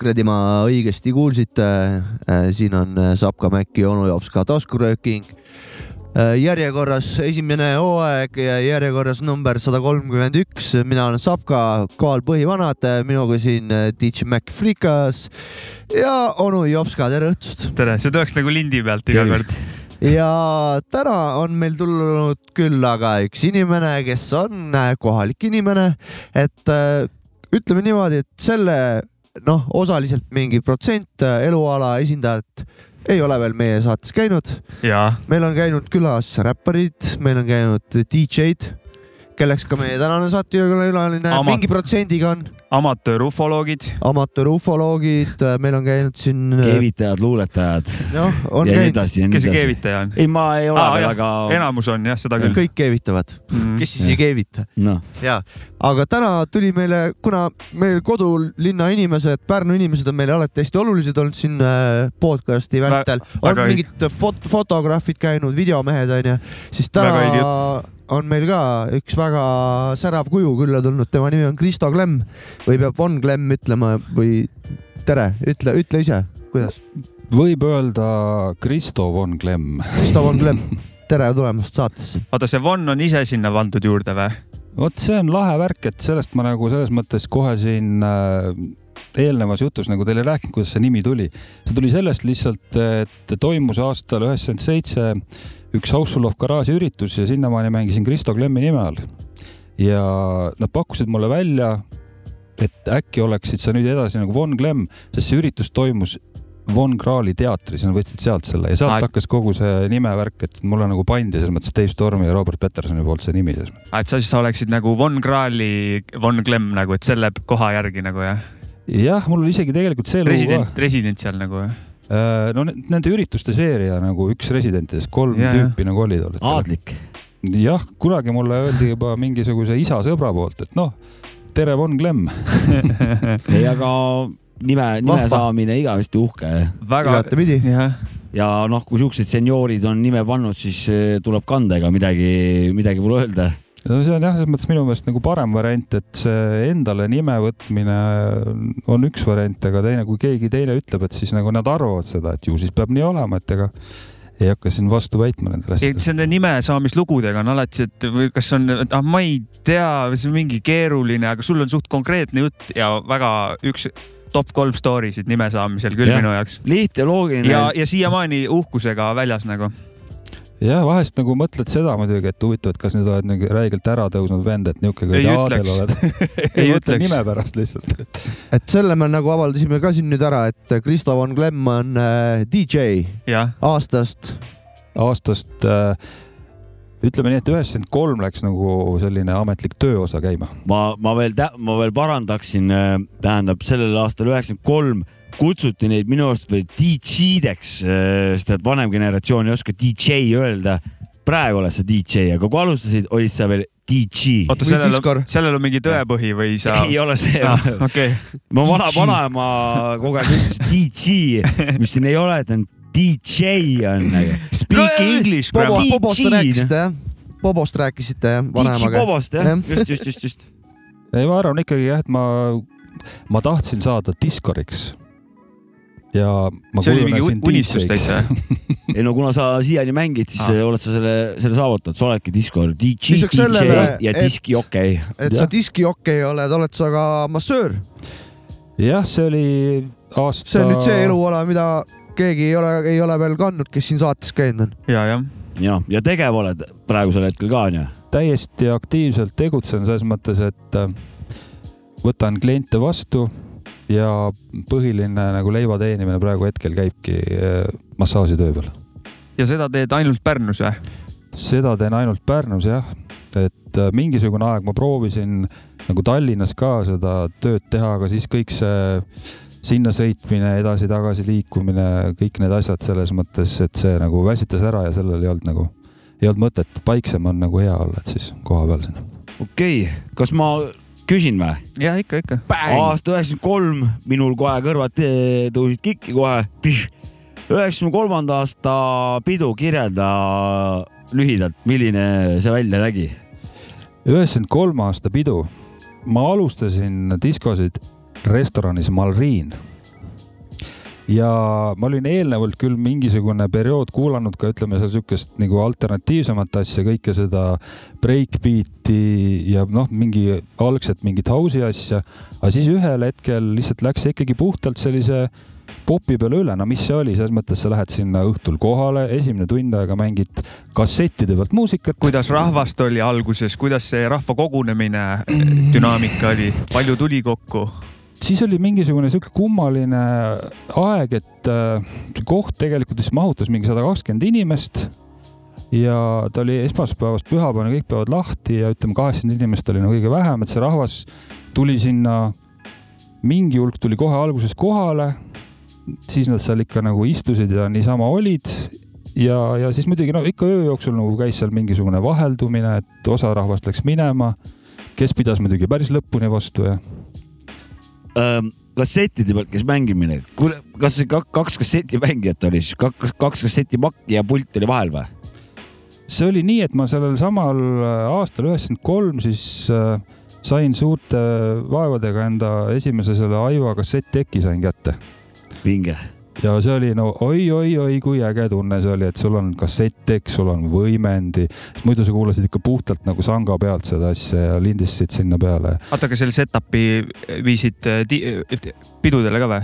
kuradi ma õigesti kuulsite, siin on Sapka Mäkki onu jops ka taskurööking. Järjekorras esimene hooaeg ja järjekorras number sada kolmkümmend üks, mina olen Sapka, kohal põhivanad, minuga siin DJ Mac Frikas ja onu Jopska, tere õhtust. tere, see tuleks nagu lindi pealt iga kord. Ja täna on meil tulnud külla ka üks inimene, kes on kohalik inimene, et ütleme niimoodi, et selle noh, osaliselt mingi protsent eluala esindajat ei ole veel meie saates käinud. meil on käinud külas räpparid, meil on käinud DJ-d, kelleks ka meie tänane saatekülaline mingi protsendiga on amatöör-ufoloogid. amatöör-ufoloogid, meil on käinud siin. keevitajad, luuletajad. noh, on ja käinud. ja kes see keevitaja on? ei, ma ei ole veel, aga. enamus on jah, seda küll. kõik keevitavad mm, -hmm. kes siis ei keevita. noh, ja, aga täna tuli meile, kuna meil kodulinna inimesed, Pärnu inimesed on meile alati hästi olulised olnud siin äh, podcast'i vältel, on väga mingid fot fotograafid käinud, videomehed onju, siis täna on meil ka üks väga särav kuju külla tulnud, tema nimi on Kristo Klemm või peab Von Klemm ütlema või tere, ütle, ütle ise, kuidas? võib öelda Kristo von Klemm. Kristo Von Klemm, tere tulemast saatesse. oota, see Von on ise sinna pandud juurde või? vot see on lahe värk, et sellest ma nagu selles mõttes kohe siin äh, eelnevas jutus nagu teile rääkinud, kuidas see nimi tuli. see tuli sellest lihtsalt, et toimus aastal üheksakümmend seitse üks Houseful of Garage'i üritus ja sinnamaani mängisin Kristo Klemmi nime all. ja nad pakkusid mulle välja, et äkki oleksid sa nüüd edasi nagu Von Klemm, sest see üritus toimus Von Krahli teatris ja nad võtsid sealt selle ja sealt Aa. hakkas kogu see nimevärk, et mulle nagu pandi selles mõttes Dave Stormi ja Robert Petersoni poolt see nimi selles mõttes. et sa siis sa oleksid nagu Von Krahli Von Klemm nagu, et selle koha järgi nagu jah? jah, mul oli isegi tegelikult see lugu resident, resident seal nagu jah? ka. no ne- nende ürituste seeria nagu üks residentidest, kolm jah. tüüpi nagu oli tol hetkel. aadlik. jah, kunagi mulle öeldi juba mingisuguse isa sõbra poolt, et noh, tere, Von Klemm. ei, aga nime, nime Vahva. saamine igavesti uhke. väga, igatepidi. ja noh, kui siuksed senioorid on nime pannud, siis eh, tuleb kanda, ega midagi, midagi pole öelda. no see on jah, selles mõttes minu meelest nagu parem variant, et see endale nime võtmine on üks variant, aga teine, kui keegi teine ütleb, et siis nagu nad arvavad seda, et ju siis peab nii olema, et ega ei hakka siin vastu väitma nendele asjadele. see nende nime saamislugudega on alati, et või kas on, et ah, ma ei tea, see on mingi keeruline, aga sul on suht konkreetne jutt ja väga üks top kolm story sid nime saamisel küll ja. minu jaoks. lihtne, loogiline. ja, ja siiamaani uhkusega väljas nagu. Jah, vahest nagu mõtled seda muidugi, et huvitav, et kas nüüd oled nagu räigelt ära tõusnud vend, et Ei kuradi aadel oled. Ei ütleks. nime pärast lihtsalt. et selle me nagu avaldasime ka siin nüüd ära, et Kristo Von Klemm on äh, DJ jah, aastast aastast äh, ütleme nii, et üheksakümmend kolm läks nagu selline ametlik tööosa käima. ma, ma veel, ma veel parandaksin, tähendab sellel aastal üheksakümmend kolm kutsuti neid minu arust veel DJ-deks, sest et vanem generatsioon ei oska DJ öelda. praegu oled sa DJ, aga kui alustasid, olid sa veel DJ. oota, sellel on, sellel on mingi tõepõhi või sa? ei ole see ah, okei okay. ma vana, vanaema kogu aeg ütles DJ, mis siin ei ole, et on DJ on speak english, Bobo, DJ. Bobost rääkisite jah? Bobost rääkisite jah? DJ vanemaga? Bobost Jah., just, just, just, just. ei, ma arvan ikkagi jah, et ma, ma tahtsin saada diskoriks. Ja ma see oli mingi unistus DJ-ks. ei no kuna sa siiani mängid, siis Ah. oled sa selle, selle saavutanud, sa oledki Discord DJ, DJ sellele, ja et- diskijokei. et sa diskijokei oled, oled sa ka massöör. jah, see oli aasta. see on nüüd see eluala, mida keegi ei ole, ei ole veel kandnud, kes siin saates käinud on. ja, jah. ja, ja tegev oled praegusel hetkel ka onju. täiesti aktiivselt tegutsen selles mõttes, et äh, võtan kliente vastu ja põhiline nagu leiva teenimine praegu hetkel käibki äh, massaažitöö peal. ja seda teed ainult Pärnus või? seda teen ainult Pärnus jah, et äh, mingisugune aeg ma proovisin nagu Tallinnas ka seda tööd teha, aga siis kõik see sinna sõitmine, edasi-tagasi liikumine, kõik need asjad selles mõttes, et see nagu väsitas ära ja sellel ei olnud nagu, ei olnud mõtet, paiksem on nagu hea olla, et siis koha peal sinna okei okay., kas ma küsin või? ja ikka, ikka. aasta üheksakümmend kolm, minul kohe kõrvad eh, tõusid kikki kohe. üheksakümne kolmanda aasta pidu, kirjelda lühidalt, milline see välja nägi? üheksakümmend kolm aasta pidu. ma alustasin diskosid restoranis Malriin. Ja ma olin eelnevalt küll mingisugune periood kuulanud ka ütleme seal siukest nagu alternatiivsemat asja, kõike seda breakbeat'i ja noh, mingi algselt mingit house'i asja, aga siis ühel hetkel lihtsalt läks see ikkagi puhtalt sellise popi peale üle, no mis see oli, selles mõttes sa lähed sinna õhtul kohale, esimene tund aega mängid kassettide pealt muusikat. kuidas rahvast oli alguses, kuidas see rahva kogunemine, dünaamika oli, palju tuli kokku? Siis oli mingisugune sihuke kummaline aeg, et äh, see koht tegelikult vist mahutas mingi sada kakskümmend inimest. ja ta oli esmaspäevast pühapäevani kõik päevad lahti ja ütleme, kaheksakümmend inimest oli no kõige vähem, et see rahvas tuli sinna, mingi hulk tuli kohe alguses kohale. siis nad seal ikka nagu istusid ja niisama olid ja, ja siis muidugi no ikka öö jooksul nagu käis seal mingisugune vaheldumine, et osa rahvast läks minema, kes pidas muidugi päris lõpuni vastu ja kassettide pealt käis mängimine, kuule, kas kaks kasseti mängijat oli siis, kaks, kaks kasseti makki ja pult oli vahel või? see oli nii, et ma sellel samal aastal üheksakümmend kolm siis äh, sain suurte vaevadega enda esimese selle Aiva kassettdeki sain kätte vinge. Ja see oli no oi-oi-oi, kui äge tunne see oli, et sul on kassettdekk, sul on võimendi, muidu sa kuulasid ikka puhtalt nagu sanga pealt seda asja ja lindistasid sinna peale. oota, aga selle setup'i viisid äh, ti- pidudele ka või?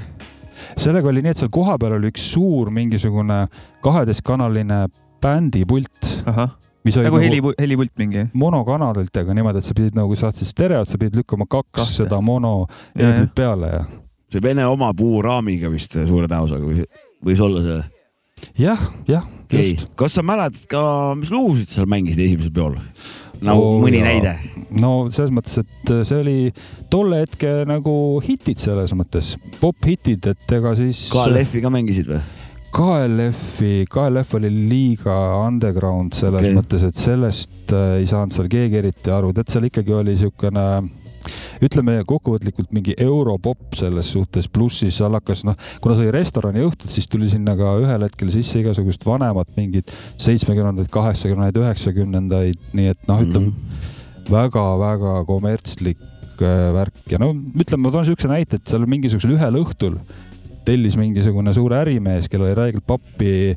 sellega oli nii, et seal kohapeal oli üks suur mingisugune kaheteistkanaline bändipult, nagu mis oli nagu, heli, helipult mingi. monokanalitega niimoodi, et sa pidid nagu, kui sa saatsid stereot, sa pidid lükkama kaks Kahte. seda mono eeblit peale ja see vene oma puuraamiga vist suure tõenäosusega võis, võis olla see. jah, jah, just. kas sa mäletad ka, mis lugusid seal mängisid esimesel peol? nagu Oo, mõni jaa. näide. no selles mõttes, et see oli tolle hetke nagu hitid selles mõttes, popp-hitid, et ega siis. KLF-i ka mängisid või? KLF-i, KLF oli liiga underground selles okay. mõttes, et sellest äh, ei saanud seal keegi eriti aru, tead seal ikkagi oli siukene ütleme kokkuvõtlikult mingi europopp selles suhtes, pluss siis seal hakkas noh, kuna see oli restorani õhtud, siis tuli sinna ka ühel hetkel sisse igasugust vanemat mingit seitsmekümnendaid, kaheksakümnendaid, üheksakümnendaid, nii et noh, ütleme Mhm. väga-väga kommertslik äh, värk ja no ütleme, ma toon siukse näite, et seal mingisugusel ühel õhtul tellis mingisugune suur ärimees, kellel oli räigelt pappi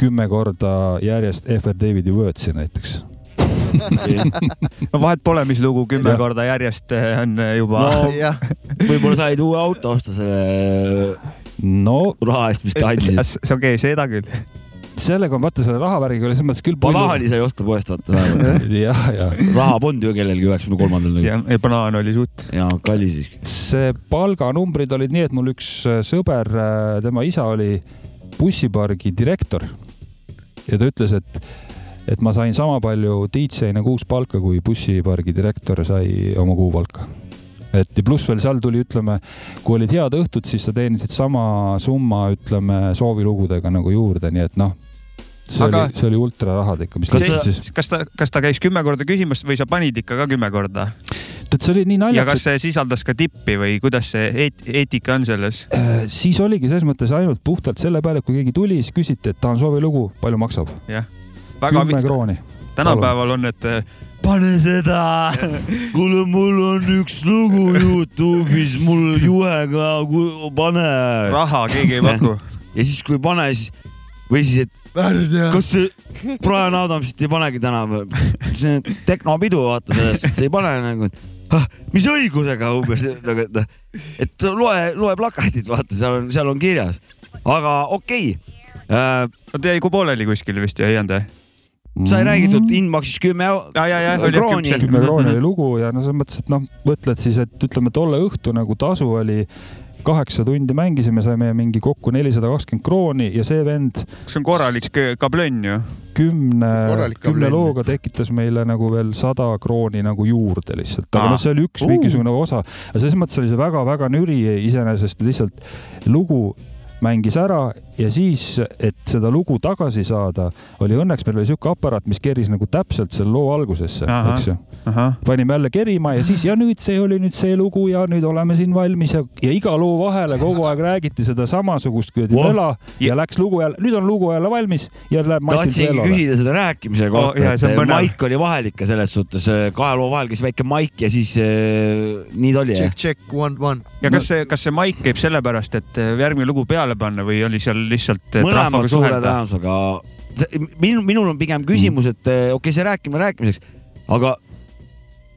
kümme korda järjest FR Davidi Wordsi näiteks. no vahet pole, mis lugu, kümme Jah. korda järjest eh, on juba no jah, võib-olla said uue auto osta selle no raha eest, mis ta andis. see on okei, seda küll. sellega on vaata selle rahavärgiga oli selles mõttes küll banaani sai osta poest, vaata vähemalt. jah, ja raha polnud ju kellelgi üheksakümne kolmandal nagu. ja ja banaan oli suht. ja kallis siiski. see palganumbrid olid nii, et mul üks sõber, tema isa oli bussipargi direktor ja ta ütles, et, et ma sain sama palju DJ-na kuus palka, kui bussipargi direktor sai oma kuupalka. et ja pluss veel seal tuli, ütleme, kui olid head õhtud, siis sa teenisid sama summa, ütleme soovilugudega nagu juurde, nii et noh, see Aga- oli, see oli ultrarahad ikka, mis sa... siis, kas ta, kas ta käis kümme korda küsimas või sa panid ikka ka kümme korda? tead, see oli nii ja naljakas kas, see sisaldas ka tippi või kuidas see eet- eetika on selles? Äh, siis oligi selles mõttes ainult puhtalt selle peale, et kui keegi tuli, siis küsiti, et tahan soovilugu, palju maksab? väga kümme krooni. tänapäeval on, et eh, pane seda. kuule, mul on üks lugu Youtube'is, mul juhega, pane. raha keegi ei paku. ja siis, kui ei pane, siis või siis, et värdja. kas see Brian Adamsit ei panegi täna või? see on tehnopidu, vaata sellest, see ei pane nagu, et ah, mis õigusega umbes nagu, et noh, et loe, loe plakatit, vaata, seal on, seal on kirjas, aga okei okay. äh,. ta jäi pooleli kuskil vist ja ei jäänud? Sai räägitud, hind maksis kümme eu- ja, ja, ja oli krooni. kümme krooni oli lugu ja no selles mõttes, et noh, mõtled siis, et ütleme, tolle õhtu nagu tasu oli kaheksa tundi mängisime, saime mingi kokku nelisada kakskümmend krooni ja see vend see on korralik kablönn ju. kümne kümne looga tekitas meile nagu veel sada krooni nagu juurde lihtsalt, aga Aa. noh, see oli üks Uh. mingisugune osa. ja selles mõttes oli see väga-väga nüri iseenesest lihtsalt lugu mängis ära ja siis, et seda lugu tagasi saada, oli õnneks meil oli sihuke aparaat, mis keris nagu täpselt selle loo algusesse, eks ju. panime jälle kerima ja siis ja nüüd see oli nüüd see lugu ja nüüd oleme siin valmis ja, ja iga loo vahele kogu aeg räägiti seda samasugust kuradi Voh. möla ja läks lugu jälle, nüüd on lugu jälle valmis ja läheb Matil tahtsingi Velole. küsida selle rääkimise Oh, kohta oh,, et maik oli vahel ikka selles suhtes, kahe loo vahel käis väike maik ja siis äh, nii ta oli check, check, one, one. ja kas see, kas see maik käib sellepärast, et äh, järgmine lugu peale panna või oli seal lihtsalt mõlemad suure tõenäosusega. minul, minul on pigem küsimus, et eh, okei okay,, see rääkimine rääkimiseks, aga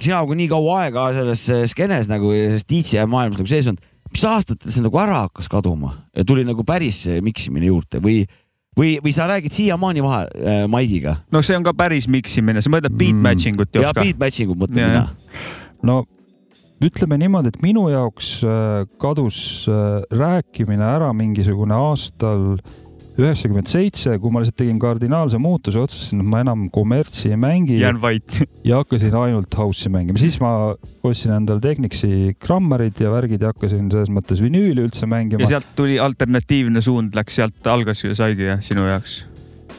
sina kui nii kaua aega selles eh, skeenes nagu ja selles DJ maailmas nagu sees olnud, mis aastatel see nagu ära hakkas kaduma ja tuli nagu päris eh, miksimine juurde või, või, või sa räägid siiamaani vahe äh, Maigiga no see on ka päris miksimine, sa mõtled beat Mm. matching ut ja Jopska? beat matching ut mõtlen Jaa, mina no ütleme niimoodi, et minu jaoks äh, kadus äh, rääkimine ära mingisugune aastal üheksakümmend seitse, kui ma lihtsalt tegin kardinaalse muutuse, otsustasin, et ma enam kommertsi ei mängi jään vait. ja hakkasin ainult house'i mängima, siis ma ostsin endale Technicsi grammarid ja värgid ja hakkasin selles mõttes vinüüli üldse mängima ja. sealt tuli alternatiivne suund, läks sealt, algas ju, saigi jah, sinu jaoks.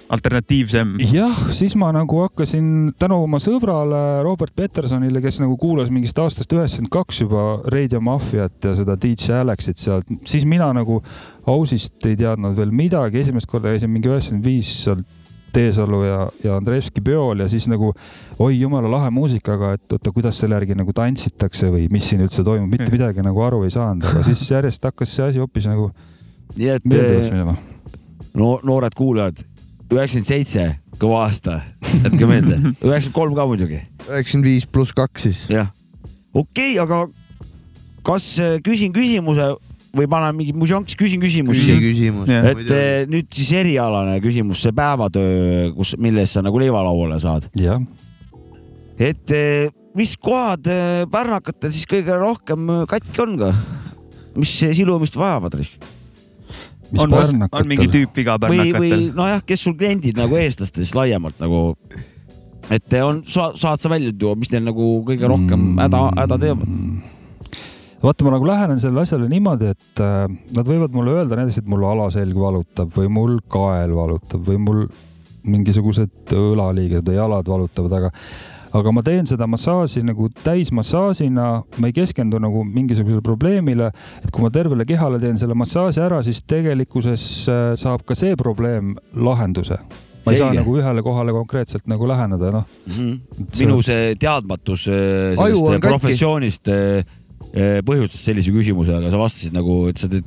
alternatiivsem. jah, siis ma nagu hakkasin tänu oma sõbrale Robert Petersonile, kes nagu kuulas mingist aastast üheksakümmend kaks juba Radio Mafiat ja seda DJ Alexit sealt, siis mina nagu Ausist ei teadnud veel midagi, esimest korda käisin mingi üheksakümmend viis seal Teesalu ja, ja Andreevski peol ja siis nagu oi jumala lahe muusikaga, et oota, kuidas selle järgi nagu tantsitakse või mis siin üldse toimub, mitte midagi nagu aru ei saanud, aga siis järjest hakkas see asi hoopis nagu nii et eh, no noored kuulajad, üheksakümmend seitse, kõva aasta, jätke meelde, üheksakümmend kolm ka muidugi üheksakümmend viis pluss kaks siis. jah, okei okay,, aga kas äh, küsin küsimuse või panen mingi mužonks, küsin küsimusi küsi. küsimus Jah. et eh, nüüd siis erialane küsimus, see päevatöö, kus, milles sa nagu leivalauale saad. jah, et eh, mis kohad pärnakatel siis kõige rohkem katki on ka? mis silumist vajavad? Mis on, on mingi pärnakatel. tüüp viga või, või pärnakatel? nojah, kes sul kliendid nagu eestlastes laiemalt nagu, et on, saad sa välja tuua, mis neil nagu kõige rohkem häda, häda teevad? vaata, ma nagu lähenen sellele asjale niimoodi, et äh, nad võivad mulle öelda näiteks, et mul alaselg valutab või mul kael valutab või mul mingisugused õlaliigesed või jalad valutavad, aga aga ma teen seda massaaži nagu täismassaažina, ma ei keskendu nagu mingisugusele probleemile, et kui ma tervele kehale teen selle massaaži ära, siis tegelikkuses äh, saab ka see probleem lahenduse. ma ei saa Selge. nagu ühele kohale konkreetselt nagu läheneda, noh. minu see teadmatus Aju sellest katki. professioonist eh, põhjustas sellise küsimuse, aga sa vastasid nagu, et sa teed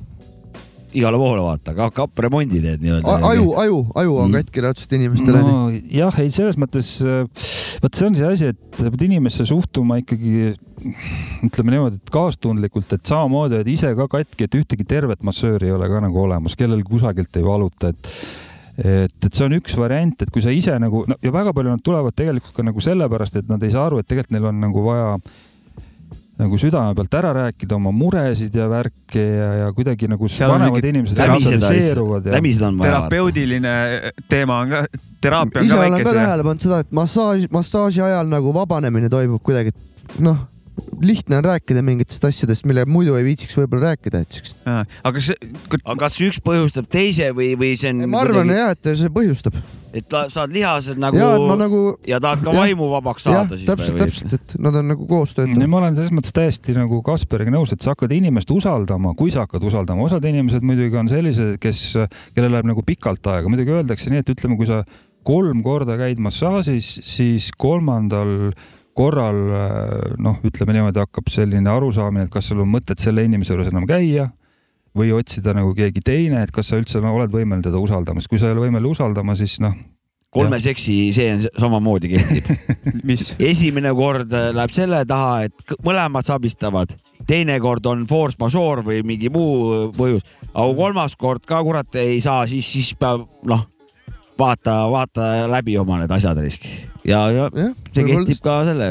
igale poole vaata, ka kappremondi teed nii-öelda. aju, aju, aju on Mm. katki raudselt inimestele no.. no jah, ei selles mõttes, vot see on see asi, et sa pead inimesse suhtuma ikkagi ütleme niimoodi, et kaastundlikult, et samamoodi oled ise ka katki, et ühtegi tervet massööri ei ole ka nagu olemas, kellel kusagilt ei valuta, et et, et see on üks variant, et kui sa ise nagu no, ja väga palju nad tulevad tegelikult ka nagu sellepärast, et nad ei saa aru, et tegelikult neil on nagu vaja nagu südame pealt ära rääkida oma muresid ja värke ja, ja kuidagi nagu vanemad inimesed sotsialiseeruvad ja läbiseda on vaja. terapeudiline teema on ka, teraapia on ise ka olen ka väike. tähele pannud seda, et massaaž, massaaži ajal nagu vabanemine toimub kuidagi, noh, lihtne on rääkida mingitest asjadest, mille muidu ei viitsiks võib-olla rääkida, et siukest. aga see, aga kas üks põhjustab teise või, või see on ma arvan jah, et see põhjustab. Et la- saad lihased nagu ja nagu ja tahad ka vaimu vabaks saada siis täpselt, täpselt, et nad on nagu koos Ja töötanud. ma olen selles mõttes täiesti nagu Kaspariga nõus, et sa hakkad inimest usaldama, kui sa hakkad usaldama, osad inimesed muidugi on sellised, kes, kellel läheb nagu pikalt aega, muidugi öeldakse nii, et ütleme, kui sa kolm korda käid massaažis, siis kolmandal korral noh, ütleme niimoodi, hakkab selline arusaamine, et kas sul on mõtet selle inimese juures enam käia või otsida nagu keegi teine, et kas sa üldse no, oled võimeline teda usaldama, sest kui sa ei ole võimeline usaldama, siis noh, kolme seksi see on samamoodi kehtib. esimene kord äh, läheb selle taha, et mõlemad sabistavad, teine kord on force majeure või mingi muu põhjus, aga kolmas kord ka kurat ei saa, siis, siis peab noh, vaata, vaata läbi oma need asjad risk ja, ja jah, see kehtib ka selle.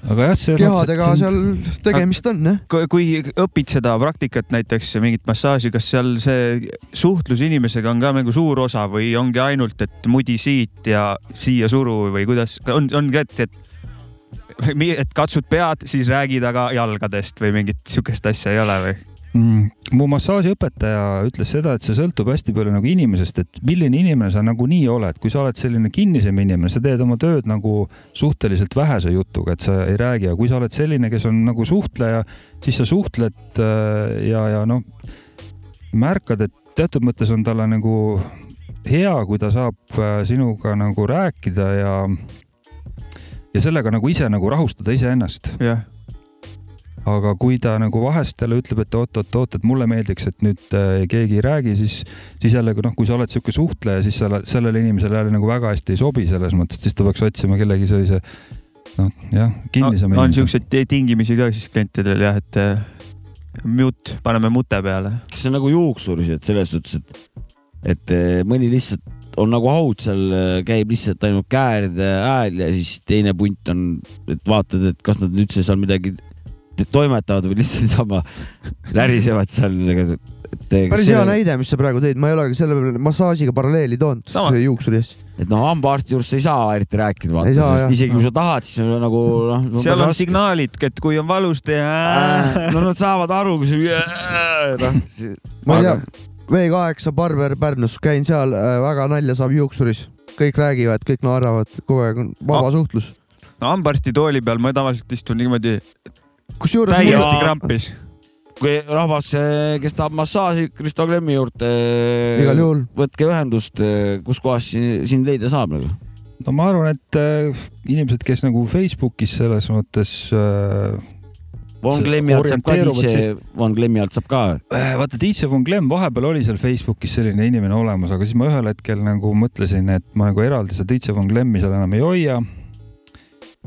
aga jah, selles kehadega et seal tegemist on jah. kui õpid seda praktikat näiteks mingit massaaži, kas seal see suhtlus inimesega on ka nagu suur osa või ongi ainult, et mudi siit ja siia suru või kuidas on, on ka, et, et et katsud pead, siis räägid aga jalgadest või mingit sihukest asja ei ole või? Mm, mu massaažiõpetaja ütles seda, et see sõltub hästi palju nagu inimesest, et milline inimene sa nagunii oled, kui sa oled selline kinnisem inimene, sa teed oma tööd nagu suhteliselt vähese jutuga, et sa ei räägi, aga kui sa oled selline, kes on nagu suhtleja, siis sa suhtled äh, ja, ja noh, märkad, et teatud mõttes on talle nagu hea, kui ta saab äh, sinuga nagu rääkida ja ja sellega nagu ise nagu rahustada iseennast. Jah, aga kui ta nagu vahest jälle ütleb, et oot-oot-oot, et mulle meeldiks, et nüüd äh, keegi ei räägi, siis, siis jällegi noh, kui sa oled sihuke suhtleja, siis selle, sellele inimesele jälle nagu väga hästi ei sobi selles mõttes, et siis ta peaks otsima kellegi sellise noh, jah, kinnisema on siukseid tingimisi ka siis klientidel jah, et äh, mute, paneme mute peale. kas see on nagu juuksurised selles suhtes, et, et eh, mõni lihtsalt on nagu haud seal, käib lihtsalt ainult kääride hääl ja siis teine punt on, et vaatad, et kas nad üldse seal midagi toimetavad või lihtsalt niisama lärisevad seal. päris hea näide, mis sa praegu tõid, ma ei olegi selle peale massaažiga paralleeli toonud, Sama. see juuksuri asja. et noh, hambaarsti juures sa ei saa eriti rääkida, vaata, sest isegi kui sa tahad, siis on nagu noh. seal on signaalid, et kui on valus teha. no nad saavad aru, kui sa noh, ma ei tea, V8 barber Pärnus, käin seal, väga nalja saab juuksuris, kõik räägivad, kõik naeravad, kogu aeg on vaba Ah. suhtlus. no hambaarsti tooli peal ma tavaliselt istun niimoodi kusjuures Täiesti Jaa. krampis. kui rahvas, kes tahab massaaži Kristo Klemmi juurde, igal juhul, võtke ühendust, kus kohas siin- sind leida saab nagu. no ma arvan, et inimesed, kes nagu Facebookis selles mõttes äh, Von See Klemmi alt saab ka DJ, Von Klemmi alt saab ka. Vaata, DJ von Glemm vahepeal oli seal Facebookis selline inimene olemas, aga siis ma ühel hetkel nagu mõtlesin, et ma nagu eraldi seda DJ von Glemmi seal enam ei hoia.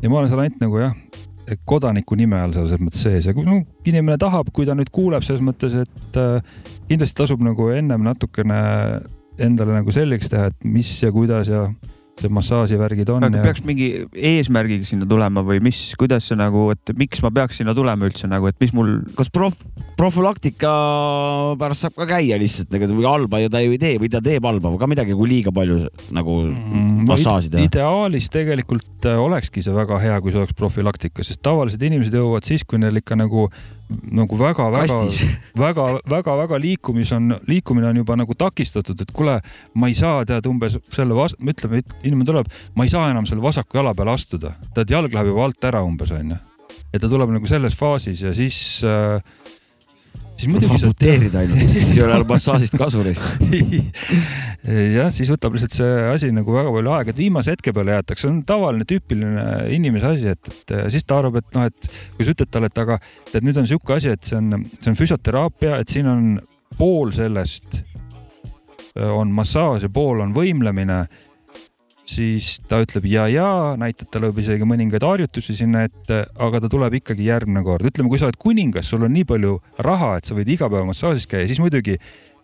ja ma olen seal ainult nagu jah, kodaniku nime all selles mõttes sees. Ja kui no, inimene tahab, kui ta nüüd kuuleb selles mõttes, et äh, kindlasti tasub nagu ennem natukene endale nagu selgeks teha, et mis ja kuidas ja see massaaživärgid on aga ja peaks mingi eesmärgiga sinna tulema või mis, kuidas see nagu, et miks ma peaks sinna tulema üldse nagu, et mis mul, kas prof-, profülaktika pärast saab ka käia lihtsalt, ega ta või halba ju ta ju ei tee või ta teeb halba, aga midagi, kui liiga palju nagu Mm, no massaaži teha. ideaalis tegelikult äh, olekski see väga hea, kui see oleks profülaktika, sest tavalised inimesed jõuavad siis, kui neil ikka nagu, nagu väga-väga, kastis. väga-väga-väga liikumis on, liikumine on juba nagu takistatud, et kuule, ma ei saa tead umbes selle vas-, ütleme, inimene tuleb, ma ei saa enam selle vasaku jala peale astuda, tead jalg läheb juba alt ära umbes onju. ja ta tuleb nagu selles faasis ja siis äh,, siis muidugi sa amputeerida ainult, ei ole massaažist kasu. jah, siis võtab lihtsalt see asi nagu väga palju aega, et viimase hetke peale jäetakse, on tavaline tüüpiline inimese asi, et, et siis ta arvab, et noh, et kui sa ütled talle, et aga tead, nüüd on niisugune asi, et see on, see on füsioteraapia, et siin on pool sellest on massaaž ja pool on võimlemine siis ta ütleb ja, ja näitab talle võib isegi mõningaid harjutusi sinna ette, aga ta tuleb ikkagi järgmine kord. ütleme, kui sa oled kuningas, sul on nii palju raha, et sa võid iga päev massaažis käia, siis muidugi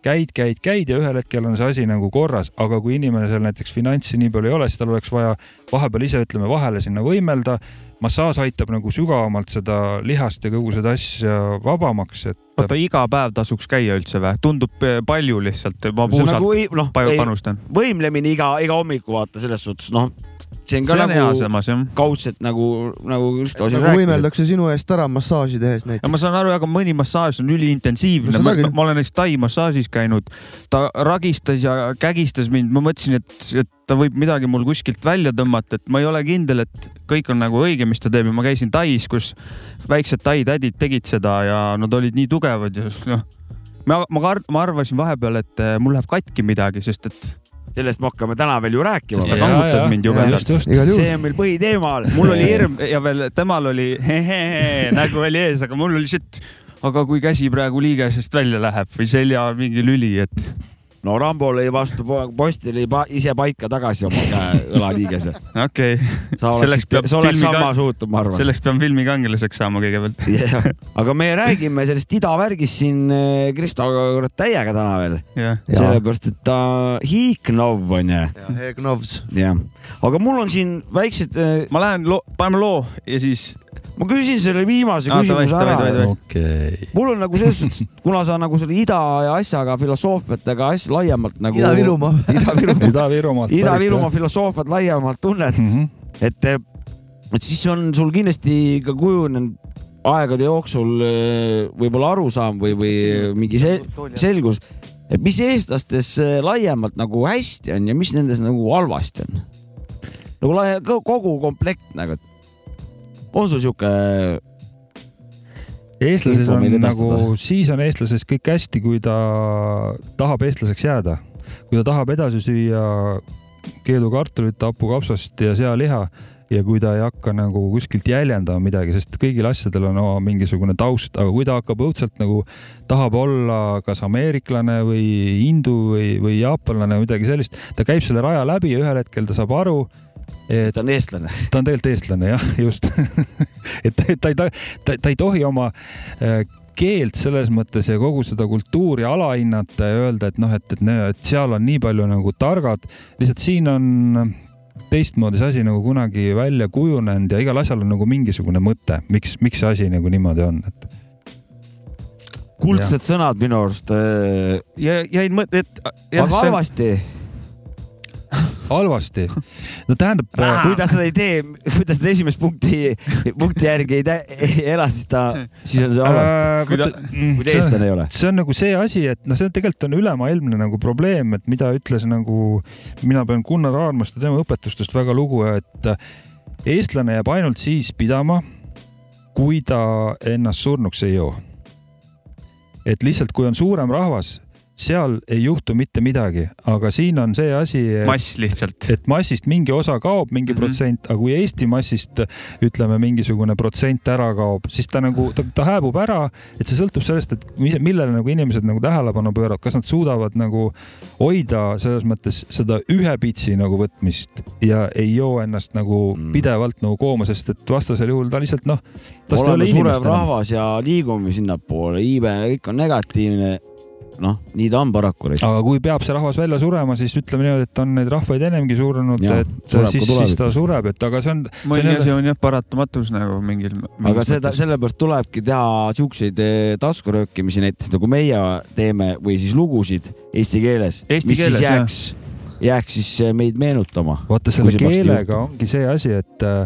käid, käid, käid ja ühel hetkel on see asi nagu korras, aga kui inimesel näiteks finantsi nii palju ei ole, siis tal oleks vaja vahepeal ise ütleme vahele sinna võimelda. massaaž aitab nagu sügavamalt seda lihast ja kogu seda asja vabamaks, et oota iga päev tasuks käia üldse või? tundub eh, palju lihtsalt, ma on puusalt nagu noh, palju panustan. võimlemine iga, iga hommiku vaata selles suhtes, noh, see on ka see on nagu samas kaudselt nagu, nagu Kristo siin nagu rääkis. võimeldakse sinu eest ära massaaži tehes ja näiteks. ma saan aru, aga mõni massaaž on üliintensiivne No no,. küll. ma olen näiteks Tai massaažis käinud, ta ragistas ja kägistas mind, ma mõtlesin, et, et ta võib midagi mul kuskilt välja tõmmata, et ma ei ole kindel, et kõik on nagu õige, mis ta teeb ja ma käisin Tais, kus väiksed Tai tädid tegid seda ja nad olid nii tugevad ja noh, ma, ma, ma arvasin vahepeal, et eh, mul läheb katki midagi, sest et sellest me hakkame täna veel ju rääkima Sest ta kangutas mind jubedalt. see. on meil põhiteema. mul oli hirm ja veel temal oli nägu oli ees, aga mul oli siit, aga kui käsi praegu liigesest välja läheb või selja mingi lüli, et no Rambo lõi vastu po- posti, lõi pa ise paika tagasi oma käe õlaliigese. okei okay., sa oleksid sa oleks sama suutnud, ma arvan. selleks pean filmi kangelaseks saama kõigepealt. Yeah. aga me räägime sellest idavärgist siin eh, Kristo kurat täiega täna veel, Jaa. sellepärast et ta hiiknov on ju, Egnovs. jah. aga mul on siin väiksed, ma lähen paneme loo ja siis ma küsin selle viimase davai, küsimuse davai, ära okei. mul on nagu selles suhtes, kuna sa nagu selle ida ja asjaga filosoofiatega asja laiemalt nagu. Ida-Virumaa. Ida-Virumaa. Ida-Virumaa filosoofiat laiemalt tunned, mm. -hmm. et, et siis on sul kindlasti ka kujunenud aegade jooksul äh, võib-olla arusaam või, või mingi se selgus, et mis eestlastes äh, laiemalt nagu hästi on ja mis nendes nagu halvasti on? nagu laia- kogu komplekt nagu, on sul sihuke eestlases on nagu siis on eestlases kõik hästi, kui ta tahab eestlaseks jääda. kui ta tahab edasi süüa keedukartulit, hapukapsast ja sealiha ja kui ta ei hakka nagu kuskilt jäljendama midagi, sest kõigil asjadel on oma mingisugune taust, aga kui ta hakkab õudselt nagu tahab olla kas ameeriklane või hindu või, või jaapanlane või midagi sellist, ta käib selle raja läbi ja ühel hetkel ta saab aru, ta on eestlane. ta on tegelikult eestlane jah, just. et ta, ta ei, ta, ta, ta ei tohi oma äh, keelt selles mõttes ja kogu seda kultuuri alahinnata ja öelda, et noh, et, et, et seal on nii palju nagu targad, lihtsalt siin on teistmoodi see asi nagu kunagi välja kujunenud ja igal asjal on nagu mingisugune mõte, miks, miks see asi nagu niimoodi on, et kuldsed sõnad minu arust äh,. ja jäin mõtte, et aga halvasti, halvasti. no tähendab, kui ta seda ei tee, kui ta seda esimest punkti, punkti järgi ei, tä- ei ela, siis ta, siis on see halvasti. kui ta- kui ta eestlane ei ole. see on nagu see asi, et noh, see on tegelikult on ülemaailmne nagu probleem, et mida ütles nagu, mina pean Gunnar Aarmast ja tema õpetustest väga lugu, et eestlane jääb ainult siis pidama, kui ta ennast surnuks ei joo. et lihtsalt, kui on suurem rahvas, seal ei juhtu mitte midagi, aga siin on see asi, mass lihtsalt. et massist mingi osa kaob, mingi mm. -hmm. protsent, aga kui Eesti massist ütleme, mingisugune protsent ära kaob, siis ta nagu, ta, ta hääbub ära, et see sõltub sellest, et millele nagu inimesed nagu tähelepanu pööravad, kas nad suudavad nagu hoida selles mõttes seda ühe pitsi nagu võtmist ja ei joo ennast nagu Mm. pidevalt nagu kooma, sest et vastasel juhul ta lihtsalt noh, oleme surev rahvas ja liigume sinnapoole, iibe, kõik on negatiivne. noh, nii ta on paraku. aga kui peab see rahvas välja surema, siis ütleme niimoodi, et on neid rahvaid enemgi surnud, Jah, et siis, siis ta sureb, et aga see on, mõni see on asi on jah paratamatus nagu mingil. aga seda, sellepärast tulebki teha siukseid eh, taskuröökimisi näiteks nagu meie teeme või siis lugusid eesti keeles, mis keeles, siis jääks, jääks siis eh, meid meenutama. vaata selle keelega ongi see asi, et äh,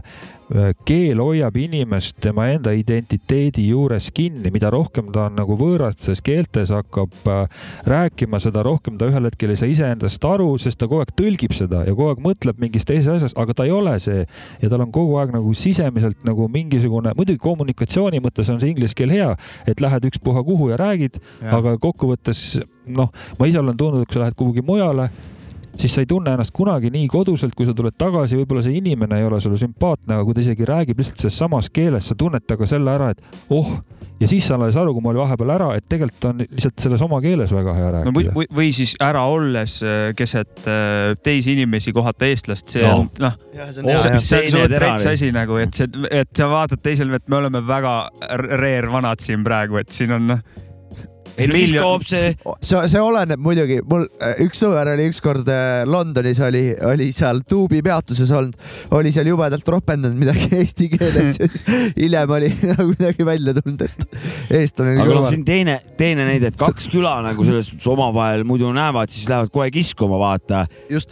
keel hoiab inimest tema enda identiteedi juures kinni, mida rohkem ta on nagu võõrastes keeltes hakkab äh, rääkima, seda rohkem ta ühel hetkel ei saa iseendast aru, sest ta kogu aeg tõlgib seda ja kogu aeg mõtleb mingist teisest asjast, aga ta ei ole see. Ja tal on kogu aeg nagu sisemiselt nagu mingisugune, muidugi kommunikatsiooni mõttes on see inglise keel hea, et lähed ükspuha kuhu ja räägid, aga kokkuvõttes noh, ma ise olen tundnud, kui sa lähed kuhugi mujale, siis sa ei tunne ennast kunagi nii koduselt, kui sa tuled tagasi, võib-olla see inimene ei ole sulle sümpaatne, aga kui ta isegi räägib lihtsalt selles samas keeles, sa tunned temaga selle ära, et oh, ja siis sa alles aru, kui ma olin vahepeal ära, et tegelikult on lihtsalt selles oma keeles väga hea no või, rääkida. või, või siis ära olles äh, keset äh, teisi inimesi kohata eestlast, see No. on noh, see on oli. asi nagu, et see, et sa vaatad teisele, et me oleme väga reer vanad siin praegu, et siin on noh, ei no siis kaob see, see, see oleneb muidugi, mul äh, üks sõber oli ükskord äh, Londonis oli, oli seal tuubi peatuses olnud, oli seal jubedalt ropendanud midagi eesti keeles ja siis hiljem oli nagu midagi välja tulnud, et eestlane aga noh, siin teine, teine näide, et kaks küla nagu selles suhtes omavahel muidu näevad, siis lähevad kohe kiskuma, vaata.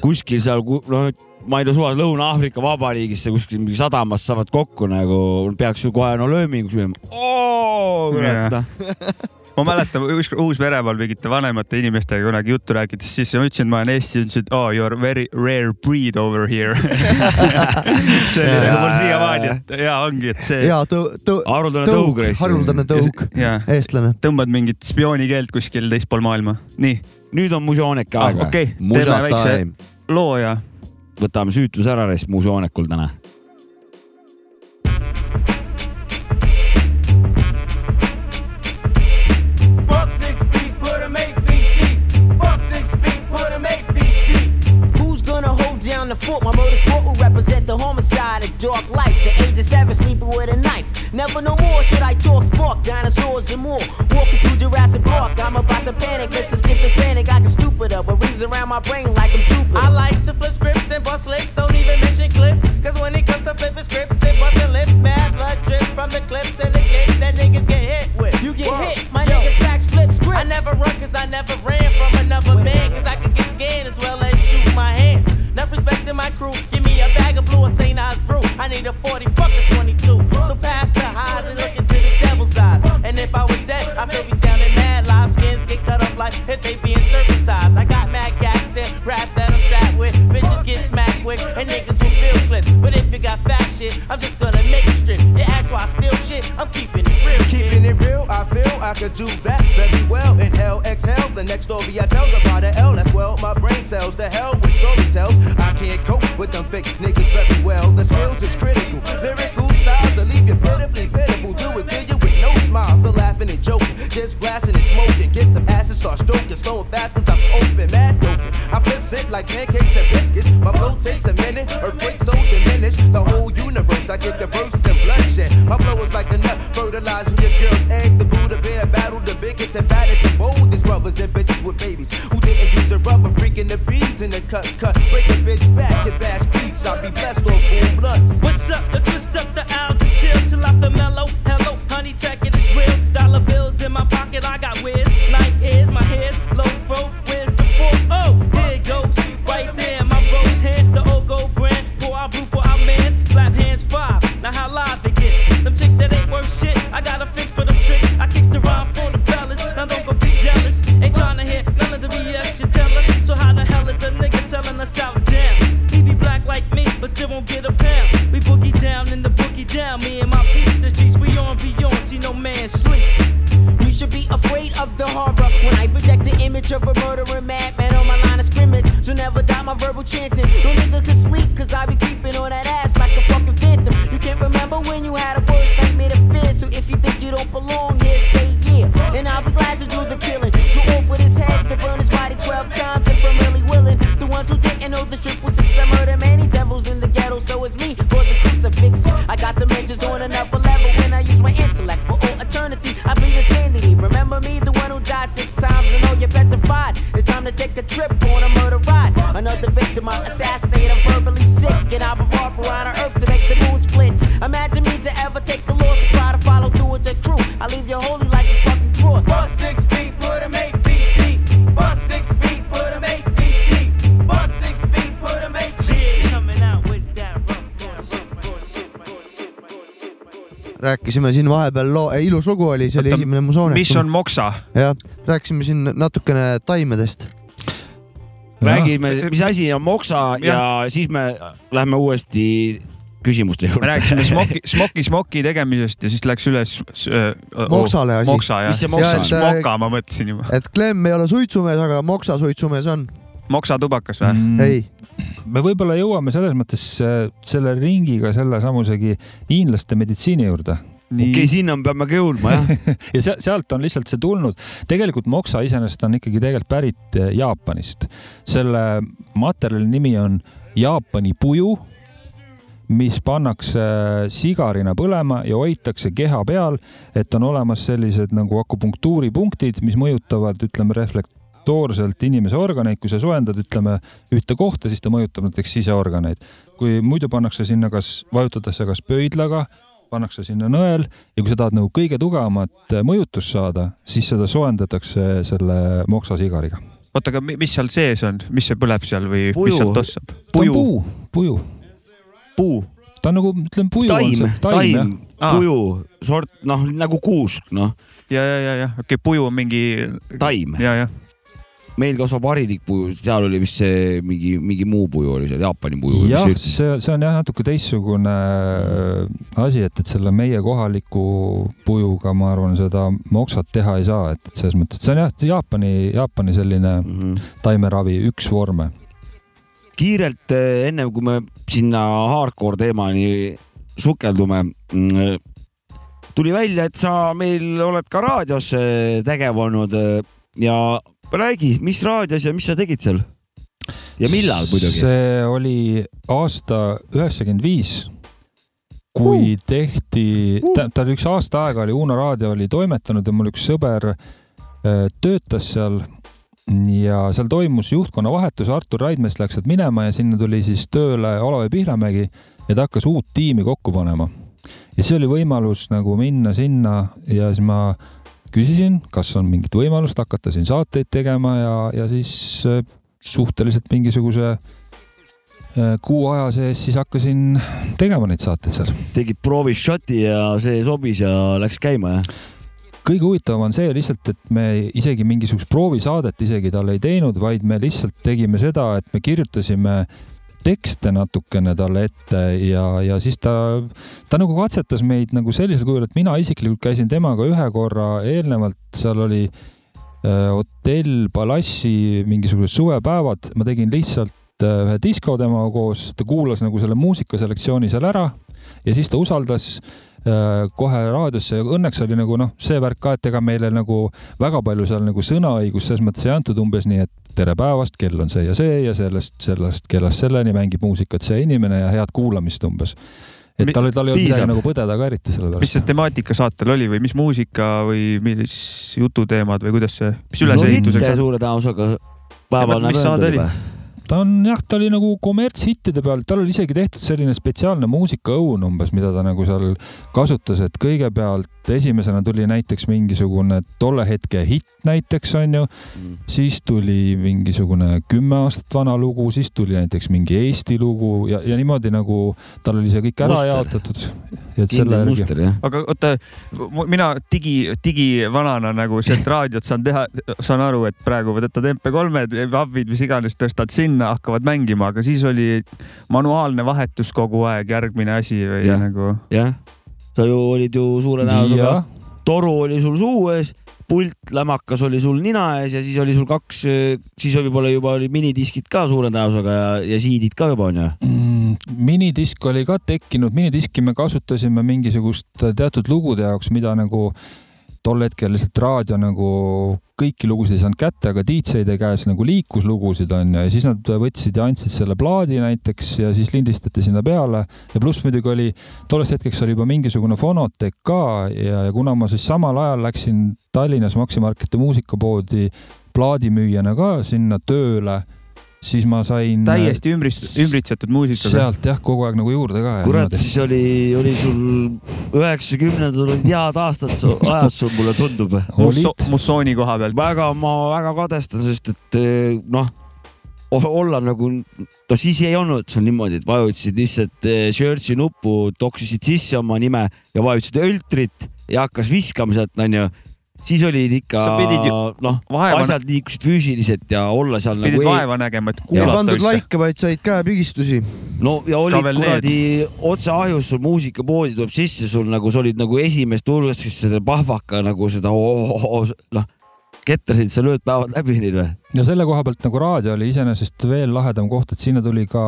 Kuskil seal, noh, ma ei tea, suva Lõuna-Aafrika Vabariigis seal kuskil mingi sadamas saavad kokku nagu, peaks ju kohe no lööminguks minema. oo, kurat noh. ma mäletan ükskord Uus-Meremaal mingite vanemate inimestega kunagi juttu rääkides, siis ma ütlesin, et ma olen Eesti, ütlesid oh you are very rare breed over here see oli nagu mul siiamaani, et ja ongi, et see ja tõ-, tõ-, haruldane tõug haruldane tõug, ja eestlane. tõmbad mingit spioonikeelt kuskil teispool maailma. nii, nüüd on mužoonek ah, aega okei okay., teeme väikse loo ja võtame süütuse ära rest mužoonekul täna. Homicide, a dark life. The age of seven, sleeping with a knife. Never no more should I talk spark, dinosaurs and more. Walking through Jurassic Park, I'm about to panic. Mr. Schizophrenic, I get stupider, but rings around my brain like I'm Jupiter. I like to flip scripts and bust lips, don't even mention clips. Cause when it comes to flipping scripts and busting lips, mad blood drip from the clips and the kicks that niggas get hit with. You get Whoa. hit, my Yo, nigga tracks flip scripts. I never run cause I never ran from another man. Cause I could get scanned as well as shoot my hands. Not respecting my crew. Give me a bag of blue and St. Oz brew. I need a 40, fuck a 22. So pass the highs and look into the devil's eyes. And if I was dead, I'd still be sounding mad. Live skins get cut off like if they being circumcised. I got mad accent, raps that I'm strapped with. Bitches get smacked quick, and niggas will feel clips. But if you got fat, make it strip. You ask why I steal shit, I'm keeping it real. Keeping it real, I feel I could do that very well. Inhale, exhale. The next story I tell's about a L. That's well, my brain cells. The hell with story tells. I can't cope with them fake niggas very well. The skills is critical. Lyrical styles that leave you pitifully pitiful. Do it to you with no smile. So laughing and joking. Just blasting and smoking. Get some acid, start stroking. Slow and fast, cause I'm open, mad open. I flips it like pancakes and biscuits. My flow takes a minute. Earthquake so diminished. The whole universe, I get the verse and bloodshed. My flow is like a nut, fertilizing your girl's egg. The Buddha bear battle the biggest and baddest and boldest brothers and bitches with babies who didn't use a rubber, freaking the bees in the cut, cut. Break a bitch back and bash beats. I'll be blessed of a murdering madman on my line of scrimmage. So never doubt my verbal chanting. No nigga rääkisime siin vahepeal loo, ilus lugu oli, see oli Oota, esimene mu soonetus. mis on moksa? jah, rääkisime siin natukene taimedest. räägime, mis asi on moksa ja, ja siis me lähme uuesti küsimuste juurde. rääkisime smoki, smoki, smoki tegemisest ja siis läks üles äh, Moksale asi. moksa jah Mis see moksa on? Smoka ma mõtlesin juba. et Clem ei ole suitsumees, aga Moksa suitsumees on. Moksatubakas või? Mm, ei, me võib-olla jõuame selles mõttes äh, selle ringiga selle samusegi hiinlaste meditsiini juurde okei, sinna me peame ka jõudma jah. ja se- sealt on lihtsalt see tulnud. tegelikult moksa iseenesest on ikkagi tegelikult pärit eh, Jaapanist. selle materjali nimi on Jaapani puju, mis pannakse sigarina põlema ja hoitakse keha peal, et on olemas sellised nagu akupunktuuripunktid, mis mõjutavad, ütleme, reflektoorselt inimese organeid, kui sa soojendad, ütleme ühte kohta, siis ta mõjutab näiteks siseorganeid. kui muidu pannakse sinna kas, vajutatakse kas pöidlaga pannakse sinna nõel ja kui sa tahad nagu kõige tugevamat mõjutust saada, siis seda soojendatakse selle moksasigariga. oota, aga mi- mis seal sees on, mis see põleb seal või Puju. mis sealt ossab? ta on puu, puju, puu, ta on nagu, ütleme puju on taim see,, taim, puju, sort, noh nagu kuusk, noh, ja, ja, ja, ja okei okay,, puju on mingi. taim. ja, ja meil kasvab harilik puju, seal oli vist see mingi, mingi muu puju oli seal, Jaapani puju. jah, see, see on jah natuke teistsugune äh, asi, et, et selle meie kohaliku pujuga, ma arvan, seda moksat teha ei saa, et, et selles mõttes, et see on jah, Jaapani, Jaapani selline Mhm. taimeravi üks vorme. kiirelt eh, ennem kui me sinna hardcore teemani sukeldume, tuli välja, et sa meil oled ka raadios eh, tegev olnud ja räägi, mis raadios ja mis sa tegid seal? ja millal muidugi? see oli aasta üheksakümmend viis, kui tehti, ta, ta oli üks aasta aega oli Uno raadio oli toimetanud ja mul üks sõber äh, töötas seal ja seal toimus juhtkonna vahetus, Artur Raidmäest läks sealt minema ja sinna tuli siis tööle Olav Pihlamägi ja ta hakkas uut tiimi kokku panema. ja see oli võimalus nagu minna sinna ja siis ma küsisin, kas on mingit võimalust hakata siin saateid tegema ja, ja siis äh, suhteliselt mingisuguse äh, kuu aja sees siis hakkasin tegema neid saateid seal. tegid proovis šoti ja see sobis ja läks käima jah? kõige huvitavam on see lihtsalt, et me isegi mingisugust proovisaadet isegi talle ei teinud, vaid me lihtsalt tegime seda, et me kirjutasime tekste natukene talle ette ja, ja siis ta, ta nagu katsetas meid nagu sellisel kujul, et mina isiklikult käisin temaga ühe korra. Eelnevalt, seal oli äh, hotell Palassi mingisugused suvepäevad, ma tegin lihtsalt äh, ühe disko temaga koos, ta kuulas nagu selle muusikaselektsiooni seal ära ja siis ta usaldas äh, kohe raadiosse. Ja õnneks oli nagu noh, see värk ka, et ega meile nagu väga palju seal nagu sõnaõigust selles mõttes ei antud umbes nii, et tere päevast, kell on see ja see ja sellest, sellest kellast selleni mängib muusikat see inimene ja head kuulamist umbes. et tal, tal ei olnud midagi nagu põdeda ka eriti selle mis pärast see temaatika saatel oli või mis muusika või mis jututeemad või kuidas see, mis no ülesehitusega suure tõenäosusega päeval mis näeb öelda oli? juba. ta on jah, ta oli nagu kommertshittide peal, tal oli isegi tehtud selline spetsiaalne muusikaõun umbes, mida ta nagu seal kasutas, et kõigepealt esimesena tuli näiteks mingisugune tolle hetke hitt näiteks onju, siis tuli mingisugune kümme aastat vana lugu, siis tuli näiteks mingi Eesti lugu ja, ja niimoodi nagu tal oli see kõik ära Muster. jaotatud. et kindel muster jah. aga oota, mina digi, digivanana nagu sealt raadiot saan teha, saan aru, et praegu võtad MP3-d, VAV-id, mis iganes, tõstad sinna, hakkavad mängima, aga siis oli manuaalne vahetus kogu aeg järgmine asi või Jah. nagu. jah, sa ju olid ju suure jah, toru oli sul suu ees, pult lämakas oli sul nina ees ja siis oli sul kaks, siis oli võib-olla juba oli minidiskid ka suure näosusega ja, ja siidid ka juba onju. Mm, minidisk oli ka tekkinud, minidiski me kasutasime mingisugust teatud lugude jaoks, mida nagu tol hetkel lihtsalt raadio nagu kõiki lugusid ei saanud kätte, aga DJ-de käes nagu liikus lugusid onju ja siis nad võtsid ja andsid selle plaadi näiteks ja siis lindistati sinna peale. Ja pluss muidugi oli tollest hetkeks oli juba mingisugune fonoteek ka ja, ja kuna ma siis samal ajal läksin Tallinnas Maxi Marketi muusikapoodi plaadimüüjana ka sinna tööle, siis ma sain täiesti ümbrist-, ümbritsetud muusikaga. sealt jah, kogu aeg nagu juurde ka. kurat, siis oli, oli sul üheksakümnendad olid head aastad, ajad sul mulle tundub. Musso-, mussooni koha pealt. väga, ma väga kadestan, sest et eh, noh, olla nagu, no siis ei olnud sul niimoodi, et vajutasid lihtsalt eh, search'i nuppu, toksisid sisse oma nime ja vajutasid öltrit ja hakkas viskama sealt, onju. Siis olid ikka noh, asjad liikusid füüsiliselt ja olla seal pidid nagu vaeva nägema, et ei kuulata pandud üldse. laike, vaid said käepigistusi. no ja olid kuradi otse ahjus sul muusikapoodi tuleb sisse sul nagu sa olid nagu esimest hulgast, kes selle pahvaka nagu seda noh, ketrasid sa lööd päevad läbi neid või? ja selle koha pealt nagu raadio oli iseenesest veel lahedam koht, et sinna tuli ka,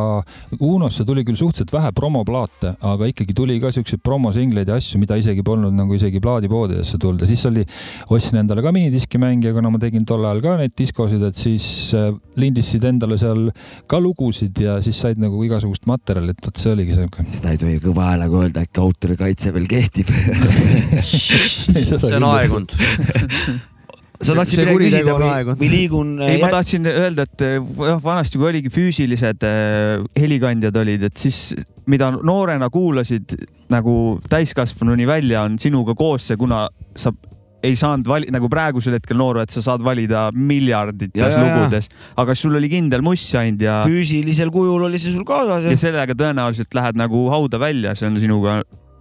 Unosse tuli küll suhteliselt vähe promoplaate, aga ikkagi tuli ka siukseid promosingleid ja asju, mida isegi polnud nagu isegi plaadipoodidesse tulnud ja siis oli, ostsin endale ka minidiski mängija, kuna ma tegin tol ajal ka neid diskosid, et siis äh, lindistasid endale seal ka lugusid ja siis said nagu igasugust materjali, et vot see oligi siuke. seda ei tohi kõva häälega öelda, äkki autorikaitse veel kehtib. see on aegunud. sa tahtsid midagi küsida või või liigun? ei, ma tahtsin öelda, et eh, jah, vanasti kui oligi füüsilised eh, helikandjad olid, et siis mida noorena kuulasid nagu täiskasvanuni välja, on sinuga koos see, kuna sa ei saanud vali-, nagu praegusel hetkel noor, et sa saad valida miljardites Ja, ja, ja. lugudes, aga sul oli kindel muss ainult ja, füüsilisel kujul oli see sul kaasas ja ja sellega tõenäoliselt lähed nagu hauda välja, see on sinuga,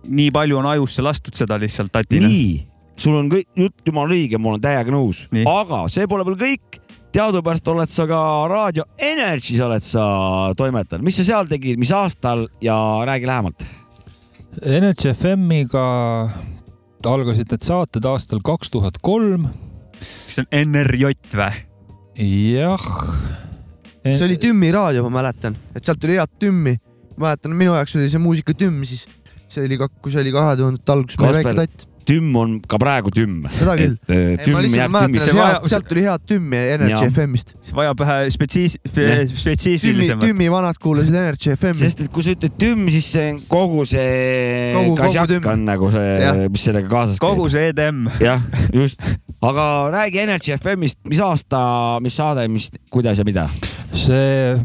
nii palju on ajusse lastud seda lihtsalt tatina. nii, sul on kõik jutt jumala õige, ma olen täiega nõus aga see pole veel kõik. teadupärast oled sa ka Raadio Energys oled sa toimetanud, mis sa seal tegid, mis aastal ja räägi lähemalt. Energy FM-iga algasid need saated aastal kaks tuhat kolm. see on NRJ või? jah. see oli Tümmi raadio, ma mäletan, et sealt tuli head Tümmi. mäletan, minu jaoks oli see muusikatümm siis. see oli ka, kui see oli kahe tuhandete alguses, Kasper. Tümm on ka praegu tümm. Seda küll. et eh, sealt tuli head Tümmi Energy. FM-ist. vajab vähe spetsiis-, spetsiifilisemat. Tümmi vanad kuulasid Energy FM-i. sest et kui sa ütled tümm, siis see on kogu see Kogu- kogu kasjak tümm. on nagu see mis sellega kaasas kogu see EDM. jah, just. aga räägi Energy FM-ist, mis aasta, mis saade, mis, kuidas ja mida? see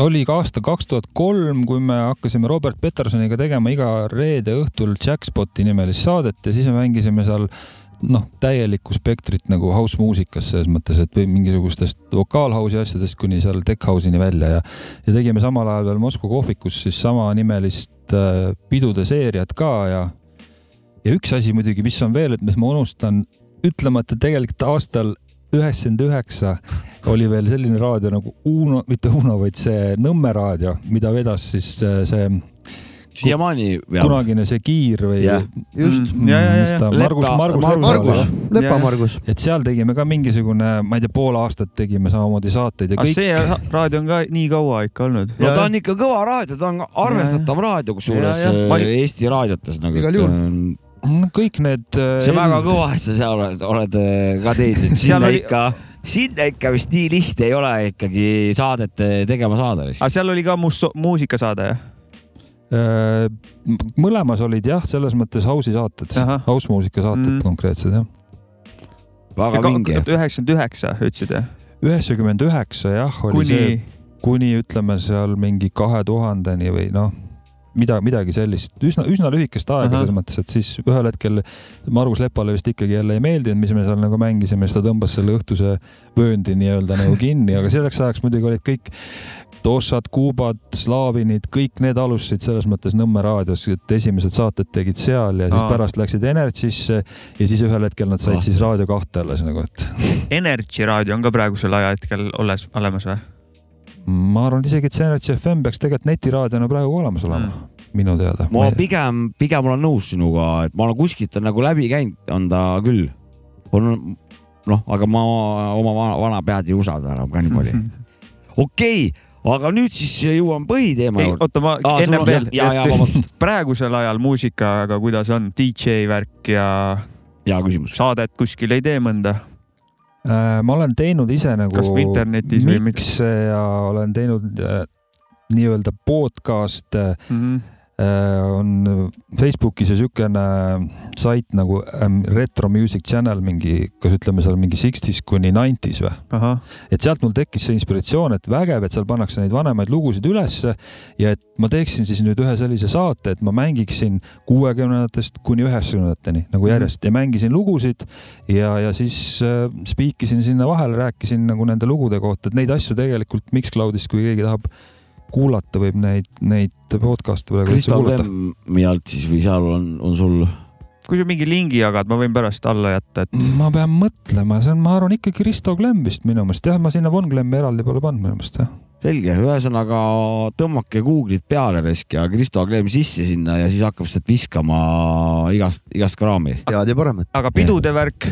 oli ka aasta kaks tuhat kolm, kui me hakkasime Robert Petersoniga tegema iga reede õhtul Jackspoti nimelist saadet ja siis me mängisime seal noh, täielikku spektrit nagu house muusikas selles mõttes, et või mingisugustest vokaalhouse'i asjadest kuni seal tech house'ini välja ja ja tegime samal ajal veel Moskva kohvikus siis samanimelist äh, pidude seeriat ka ja ja üks asi muidugi, mis on veel, et mis ma unustan ütlemata tegelikult aastal üheksakümmend üheksa oli veel selline raadio nagu Uno, mitte Uno, vaid see Nõmme raadio, mida vedas siis äh, see siiamaani veab. kunagine see Kiir või Jah. just, Mm, ja, ja, mis ja, ta, Lepa- Margus, Margus Margus- Lepa Margus et seal tegime ka mingisugune, ma ei tea, pool aastat tegime samamoodi saateid ja aga kõik, see raadio on ka nii kaua ikka olnud. no ta on ikka kõva raadio, ta on arvestatav raadio, kusjuures Ja, ja. Äh, Eesti raadiotes nagu. Igal juhul. Kõik need. äh, see on väga kõva, et sa seal oled, oled äh, ka teinud, sinna oli- ikka, sinna ikka vist nii lihtne ei ole ikkagi saadet äh, tegema saada. aga seal oli ka mus-, muusikasaade jah? Mõlemas olid jah, selles mõttes house'i saated house muusika saated Mm. mm. konkreetsed jah. väga vinge. üheksakümmend üheksa ütlesid jah? üheksakümmend üheksa jah, oli kuni see kuni ütleme seal mingi kahe tuhandeni või noh, mida, midagi sellist, üsna, üsna lühikest aega Ahah. selles mõttes, et siis ühel hetkel Margus Lepale vist ikkagi jälle ei meeldinud, mis me seal nagu mängisime, siis ta tõmbas selle õhtuse vööndi nii-öelda nagu kinni, aga selleks ajaks muidugi olid kõik Tossad, Kuubad, Slaavinid, kõik need alustasid selles mõttes Nõmme raadios, et esimesed saated tegid seal ja siis Aa. pärast läksid Energy'sse ja siis ühel hetkel nad said Ah. siis Raadio kahte alles nagu, et Energy raadio on ka praegusel ajahetkel olles, olemas või? Ma arvan, et isegi, et see Energy FM peaks tegelikult netiraadiona praegu olemas olema Mm. minu teada. ma pigem, pigem olen nõus sinuga, et ma olen kuskilt on nagu läbi käinud, on ta küll. on noh, aga ma oma vana, vana pead ei usalda enam ka nii palju. okei okay,, aga nüüd siis jõuame põhiteema juurde. oota, ma Aa, ennem on- veel, ja- ja- vabandust. praegusel ajal muusikaga, kuidas on DJ värk ja hea küsimus. saadet kuskil ei tee mõnda? Äh, ma olen teinud ise nagu Kas või internetis või mikse ja olen teinud äh, nii-öelda podcast'e äh, on Facebookis ja siukene sait nagu ähm, Retro Music Channel mingi, kas ütleme seal mingi sixties kuni nineties või? et sealt mul tekkis see inspiratsioon, et vägev, et seal pannakse neid vanemaid lugusid ülesse ja et ma teeksin siis nüüd ühe sellise saate, et ma mängiksin kuuekümnendatest kuni üheksakümnendateni nagu järjest. Ja mängisin lugusid ja, ja siis äh, spiikisin sinna vahele, rääkisin nagu nende lugude kohta, et neid asju tegelikult Mixcloudist, kui keegi tahab kuulata, võib neid, neid podcast'e praegu üldse Kristo kuulata. Klemmi alt siis või seal on, on sul kui sa mingi lingi jagad, ma võin pärast alla jätta, et ma pean mõtlema, see on, ma arvan ikkagi Risto Klemm vist minu meelest jah, ma sinna Von Klemmi eraldi pole pannud minu meelest jah. selge, ühesõnaga tõmmake Google'it peale risk ja Kristo Klemm sisse sinna ja siis hakkab sealt viskama igast, igast kraami. head ja paremat. aga pidude värk,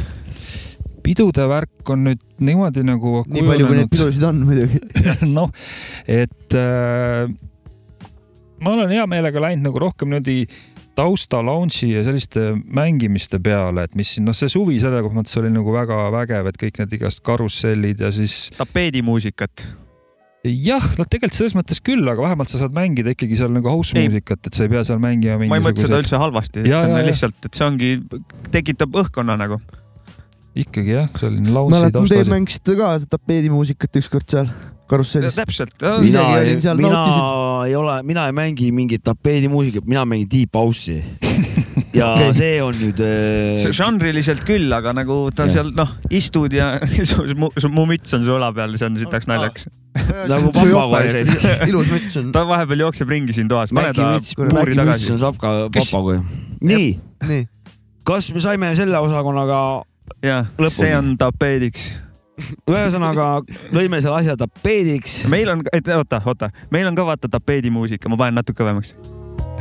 pidude värk on nüüd niimoodi nagu nii palju, kui neid pidusid on muidugi. noh, et äh, ma olen hea meelega läinud nagu rohkem niimoodi tausta lounge'i ja selliste mängimiste peale, et mis siin, noh, see suvi selle koha mõttes oli nagu väga vägev, et kõik need igast karussellid ja siis tapeedimuusikat. jah, no tegelikult selles mõttes küll, aga vähemalt sa saad mängida ikkagi seal nagu house muusikat, et sa ei pea seal mängima ma ei mõtle seda mingisuguseid, üldse halvasti, et Jaa, see on jaa, jaa. lihtsalt, et see ongi, tekitab õhkkonna nagu. Ikkagi jah, selline lounge'i mäletan, te taustas. mängisite ka tapeedimuusikat ükskord seal karussellis. täpselt, Mina- mina mina ei ole, mina ei mängi mingit tapeedimuusikat, mina mängin deep house'i. ja okay. see on nüüd äh, žanriliselt küll, aga nagu ta Jah. seal noh, istud ja su, mu, su, mu müts on su õla peal, see on sitaks naljakas. Nagu papagoi ilus müts on. ta vahepeal jookseb ringi siin toas, pane Mäki ta müts, puuri Mäki müts tagasi on. Sapka papagoi. nii, nii, kas me saime selle osakonnaga, jah, see on tapeediks. ühesõnaga lõime selle asja tapeediks. meil on, oota, oota, meil on ka vaata tapeedimuusika, ma panen natuke kõvemaks.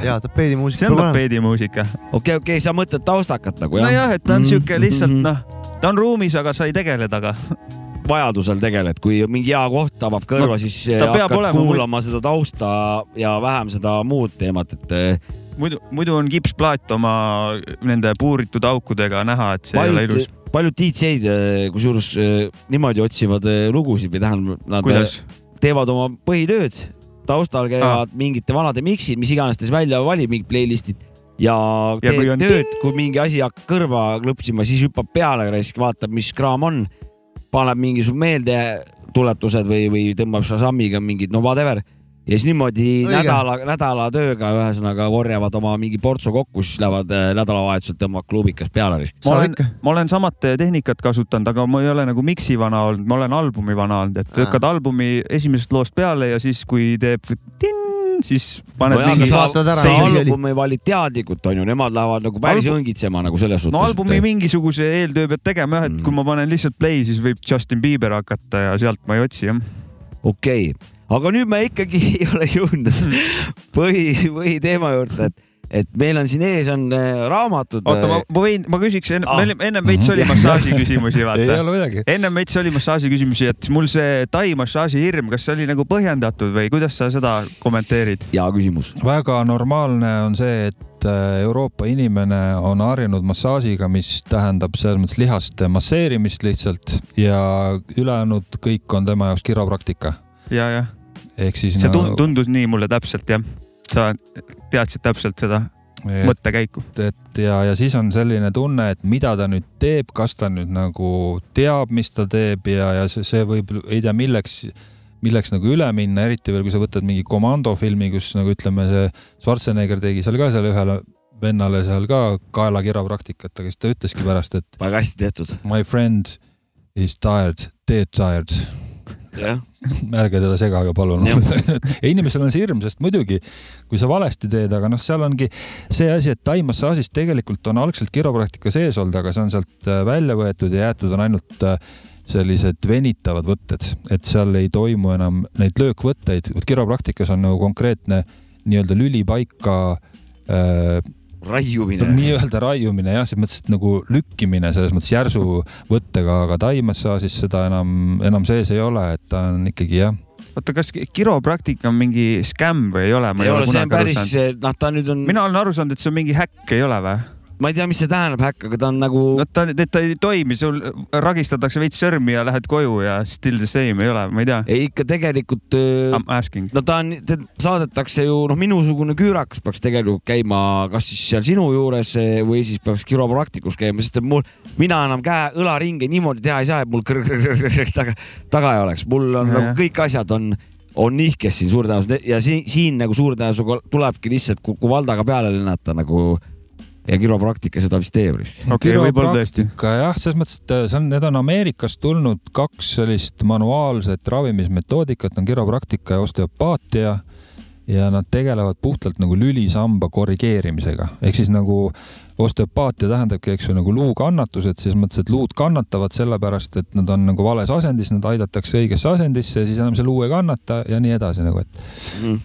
ja tapeedimuusika see on tapeedimuusika. okei, okei, sa mõtled taustakat nagu jah? nojah, et ta on Mhm, sihuke lihtsalt mhm. noh, ta on ruumis, aga sa ei tegele taga. vajadusel tegeled, kui mingi hea koht tabab kõrva No, siis peab hakkad olema kuulama seda tausta ja vähem seda muud teemat, et eh, muidu, muidu on kipsplaat oma nende puuritud aukudega näha, et see ei ole paljud ilus., paljud DJ-d eh, kusjuures eh, niimoodi otsivad eh, lugusid või tähendab, nad kuidas? teevad oma põhitööd, taustal käivad mingite vanade miksid, mis iganes ta siis välja valib, mingid playlist'id ja, Ja teeb on tööd, kui mingi asi hakkab kõrva klõpsima, siis hüppab peale, vaatab, mis kraam on, paneb mingisugused meeldetuletused või, või tõmbab Shazamiga mingid no whatever ja siis niimoodi Õige. nädala, nädala tööga ühesõnaga korjavad oma mingi portsu kokku, siis lähevad eh, nädalavahetusel tõmbavad klubikas peale. ma olen ma olen samat tehnikat kasutanud, aga ma ei ole nagu miksi vana olnud, ma olen albumi vana olnud, et lükkad albumi esimesest loost peale ja siis, kui teeb tin- siis paned nojah, mingi oli. albumi valid teadlikult onju, nemad lähevad nagu päris Album- õngitsema nagu selles suhtes. no albumi mingisuguse eeltöö pead tegema jah, et Mm. kui ma panen lihtsalt play, siis võib Justin Bieber hakata ja sealt ma ei otsi jah. okei okay., aga nüüd me ikkagi ei ole jõudnud põhi, põhiteema juurde, et, et meil on siin ees on äh, raamatud. oota, ma, ma võin, ma küsiks enne Ah. ah., ennem veits oli massaaži küsimusi, ei vaata. ole midagi. ennem veits oli massaaži küsimusi, et mul see tai massaaži hirm, kas see oli nagu põhjendatud või kuidas sa seda kommenteerid? hea küsimus. väga normaalne on see, et äh, Euroopa inimene on harjunud massaažiga, mis tähendab selles mõttes lihaste masseerimist lihtsalt ja ülejäänud kõik on tema jaoks kiropraktika. ja, jah, ehk siis see tund- tundus nii mulle täpselt jah. sa teadsid täpselt seda mõttekäiku. et ja, ja siis on selline tunne, et mida ta nüüd teeb, kas ta nüüd nagu teab, mis ta teeb ja, ja see, see võib, ei tea, milleks, milleks nagu üle minna, eriti veel, kui sa võtad mingi komandofilmi, kus nagu ütleme, see Schwarzenegger tegi seal ka seal ühele vennale seal ka kaela kiropraktikat, aga siis ta ütleski pärast, et väga hästi tehtud. my friend is tired, dead tired. ärge teda segage, palun. Ja inimesel on see hirm, sest muidugi, kui sa valesti teed, aga noh, seal ongi see asi, et taimassaažis tegelikult on algselt kiropraktika sees olnud, aga see on sealt äh, välja võetud ja jäetud on ainult äh, sellised venitavad võtted, et seal ei toimu enam neid löökvõtteid, vot kiropraktikas on nagu konkreetne nii-öelda lüli paika äh, raiumine. nii-öelda raiumine jah, selles mõttes, et nagu lükkimine selles mõttes järsu võttega, aga taimassaažis seda enam, enam sees ei ole, et ta on ikkagi jah oota, kas kiropraktika on mingi skämm või ei ole? ei ole, see on päris, noh, ta nüüd on, mina olen aru saanud, et see on mingi häkk, ei ole või? Ma ei tea, mis see tähendab, häkk, aga ta on nagu no ta, ta ei toimi, sul ragistatakse veits sõrmi ja lähed koju ja still the same ei ole, ma ei tea. ei ikka tegelikult I m asking. no ta on, saadetakse ju noh, minusugune küürakas peaks tegelikult käima kas siis seal sinu juures eh, või siis peaks kiropraktikus käima, sest et mul, mina enam käe õlaringe niimoodi teha ei saa, et mul kõrg-kõrg-kõrg taga, taga ei oleks, mul on Ja, nagu kõik asjad on, on nihkes siin suure tõenäosusega ja siin, siin nagu suure tõenäosusega tulebki lihtsalt, kui Valdaga peale lennata nagu ja kiropraktika seda vist teeb. okei, võib-olla tõesti. kiropraktika jah, selles mõttes, et see on, need on Ameerikast tulnud kaks sellist manuaalset ravimismetoodikat on kiropraktika ja osteopaatia ja nad tegelevad puhtalt nagu lülisamba korrigeerimisega, ehk siis nagu osteopaatia tähendabki, eks ju, nagu luukannatused, selles mõttes, et luud kannatavad sellepärast, et nad on nagu vales asendis, nad aidatakse õigesse asendisse ja siis enam see luu ei kannata ja nii edasi nagu, et Mhm.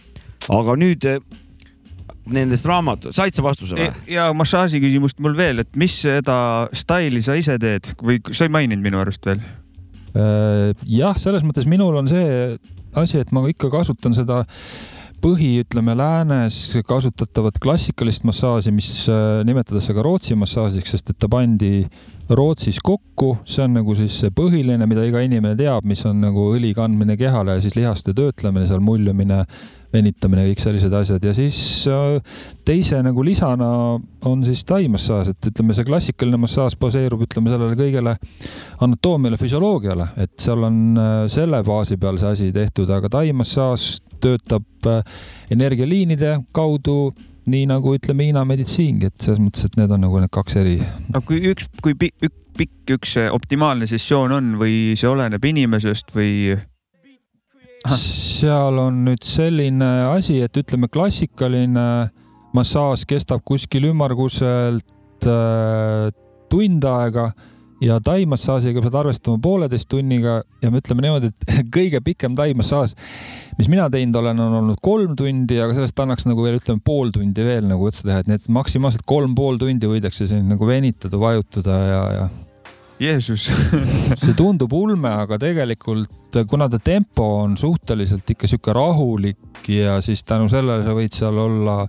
aga nüüd eh, nendest raamatutest, said sa vastuse või? ja massaaži küsimust mul veel, et mis seda staili sa ise teed või sa ei maininud minu arust veel? Äh, jah, selles mõttes minul on see asi, et ma ikka kasutan seda põhi, ütleme läänes kasutatavat klassikalist massaaži, mis äh, nimetatakse ka Rootsi massaažiks, sest et ta pandi Rootsis kokku, see on nagu siis see põhiline, mida iga inimene teab, mis on nagu õli kandmine kehale ja siis lihaste töötlemine, seal muljumine, venitamine, kõik sellised asjad ja siis äh, teise nagu lisana on siis taimassaaž, et ütleme, see klassikaline massaaž baseerub, ütleme sellele kõigele anatoomiale, füsioloogiale, et seal on äh, selle baasi peal see asi tehtud, aga taimassaaž töötab äh, energialiinide kaudu, nii nagu ütleme Hiina meditsiingi, et selles mõttes, et need on nagu need kaks eri. aga kui üks, kui pikk, ük, pikk üks optimaalne sessioon on või see oleneb inimesest või? Ahah. seal on nüüd selline asi, et ütleme, klassikaline massaaž kestab kuskil ümmarguselt äh, tund aega ja taimassaažiga pead arvestama pooleteist tunniga ja me ütleme niimoodi, et kõige pikem taimassaaž, mis mina teinud olen, on olnud kolm tundi, aga sellest annaks nagu veel ütleme pool tundi veel nagu otsa teha, et need maksimaalselt kolm pool tundi võidakse siin nagu venitada, vajutada ja, ja Jeesus. see tundub ulme, aga tegelikult kuna ta tempo on suhteliselt ikka sihuke rahulik ja siis tänu sellele sa võid seal olla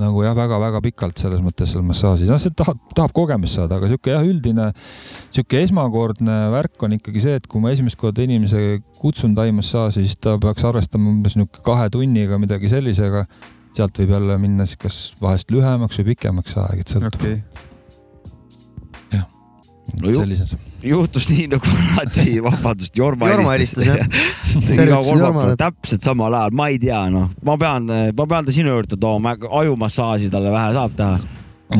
nagu jah, väga-väga pikalt selles mõttes seal massaažis, noh, see tahab, tahab kogemust saada, aga sihuke jah, üldine sihuke esmakordne värk on ikkagi see, et kui ma esimest korda inimese kutsun taimassaaži, siis ta peaks arvestama umbes nihuke kahe tunniga midagi sellisega. sealt võib jälle minna siis kas vahest lühemaks või pikemaks aeg, et sõltub okei, No ju- sellised. juhtus nii nagu alati, vabandust, Jorma Jorma helistas iga Jormale. täpselt samal ajal, ma ei tea, noh, ma pean, ma pean ta sinu juurde tooma, ajumassaaži talle vähe saab teha.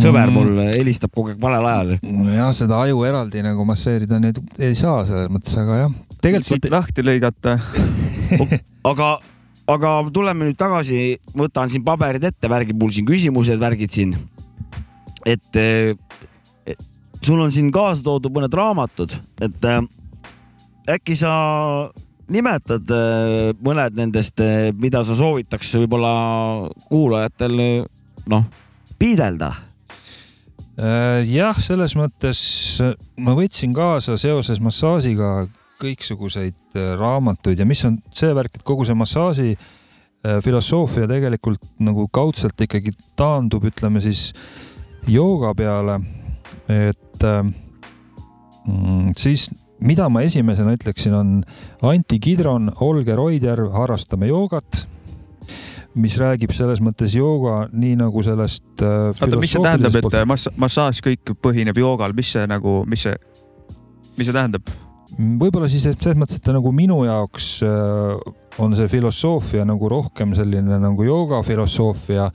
sõber Mm. mul helistab kogu aeg valel ajal. jah, seda aju eraldi nagu masseerida nüüd ei saa selles mõttes, aga jah, tegelikult siit lahti lõigata. aga aga tuleme nüüd tagasi, võtan siin paberid ette, värgid mul siin küsimused, värgid siin. et sul on siin kaasa toodud mõned raamatud, et äh, äkki sa nimetad äh, mõned nendest, mida sa soovitaks võib-olla kuulajatel noh, piidelda Äh, jah, selles mõttes ma võtsin kaasa seoses massaažiga kõiksuguseid äh, raamatuid ja mis on see värk, et kogu see massaaži äh, filosoofia tegelikult nagu kaudselt ikkagi taandub, ütleme siis jooga peale. Et mm, siis, mida ma esimesena ütleksin, on Anti Kidron, Olger Oidjärv, Harrastame joogat mis räägib selles mõttes jooga nii nagu sellest äh, oota, mis see tähendab, et äh, mass-, massaaž kõik põhineb joogal, mis see nagu, mis see, mis see tähendab? võib-olla siis et selles mõttes, et ta nagu minu jaoks äh, on see filosoofia nagu rohkem selline nagu jooga filosoofia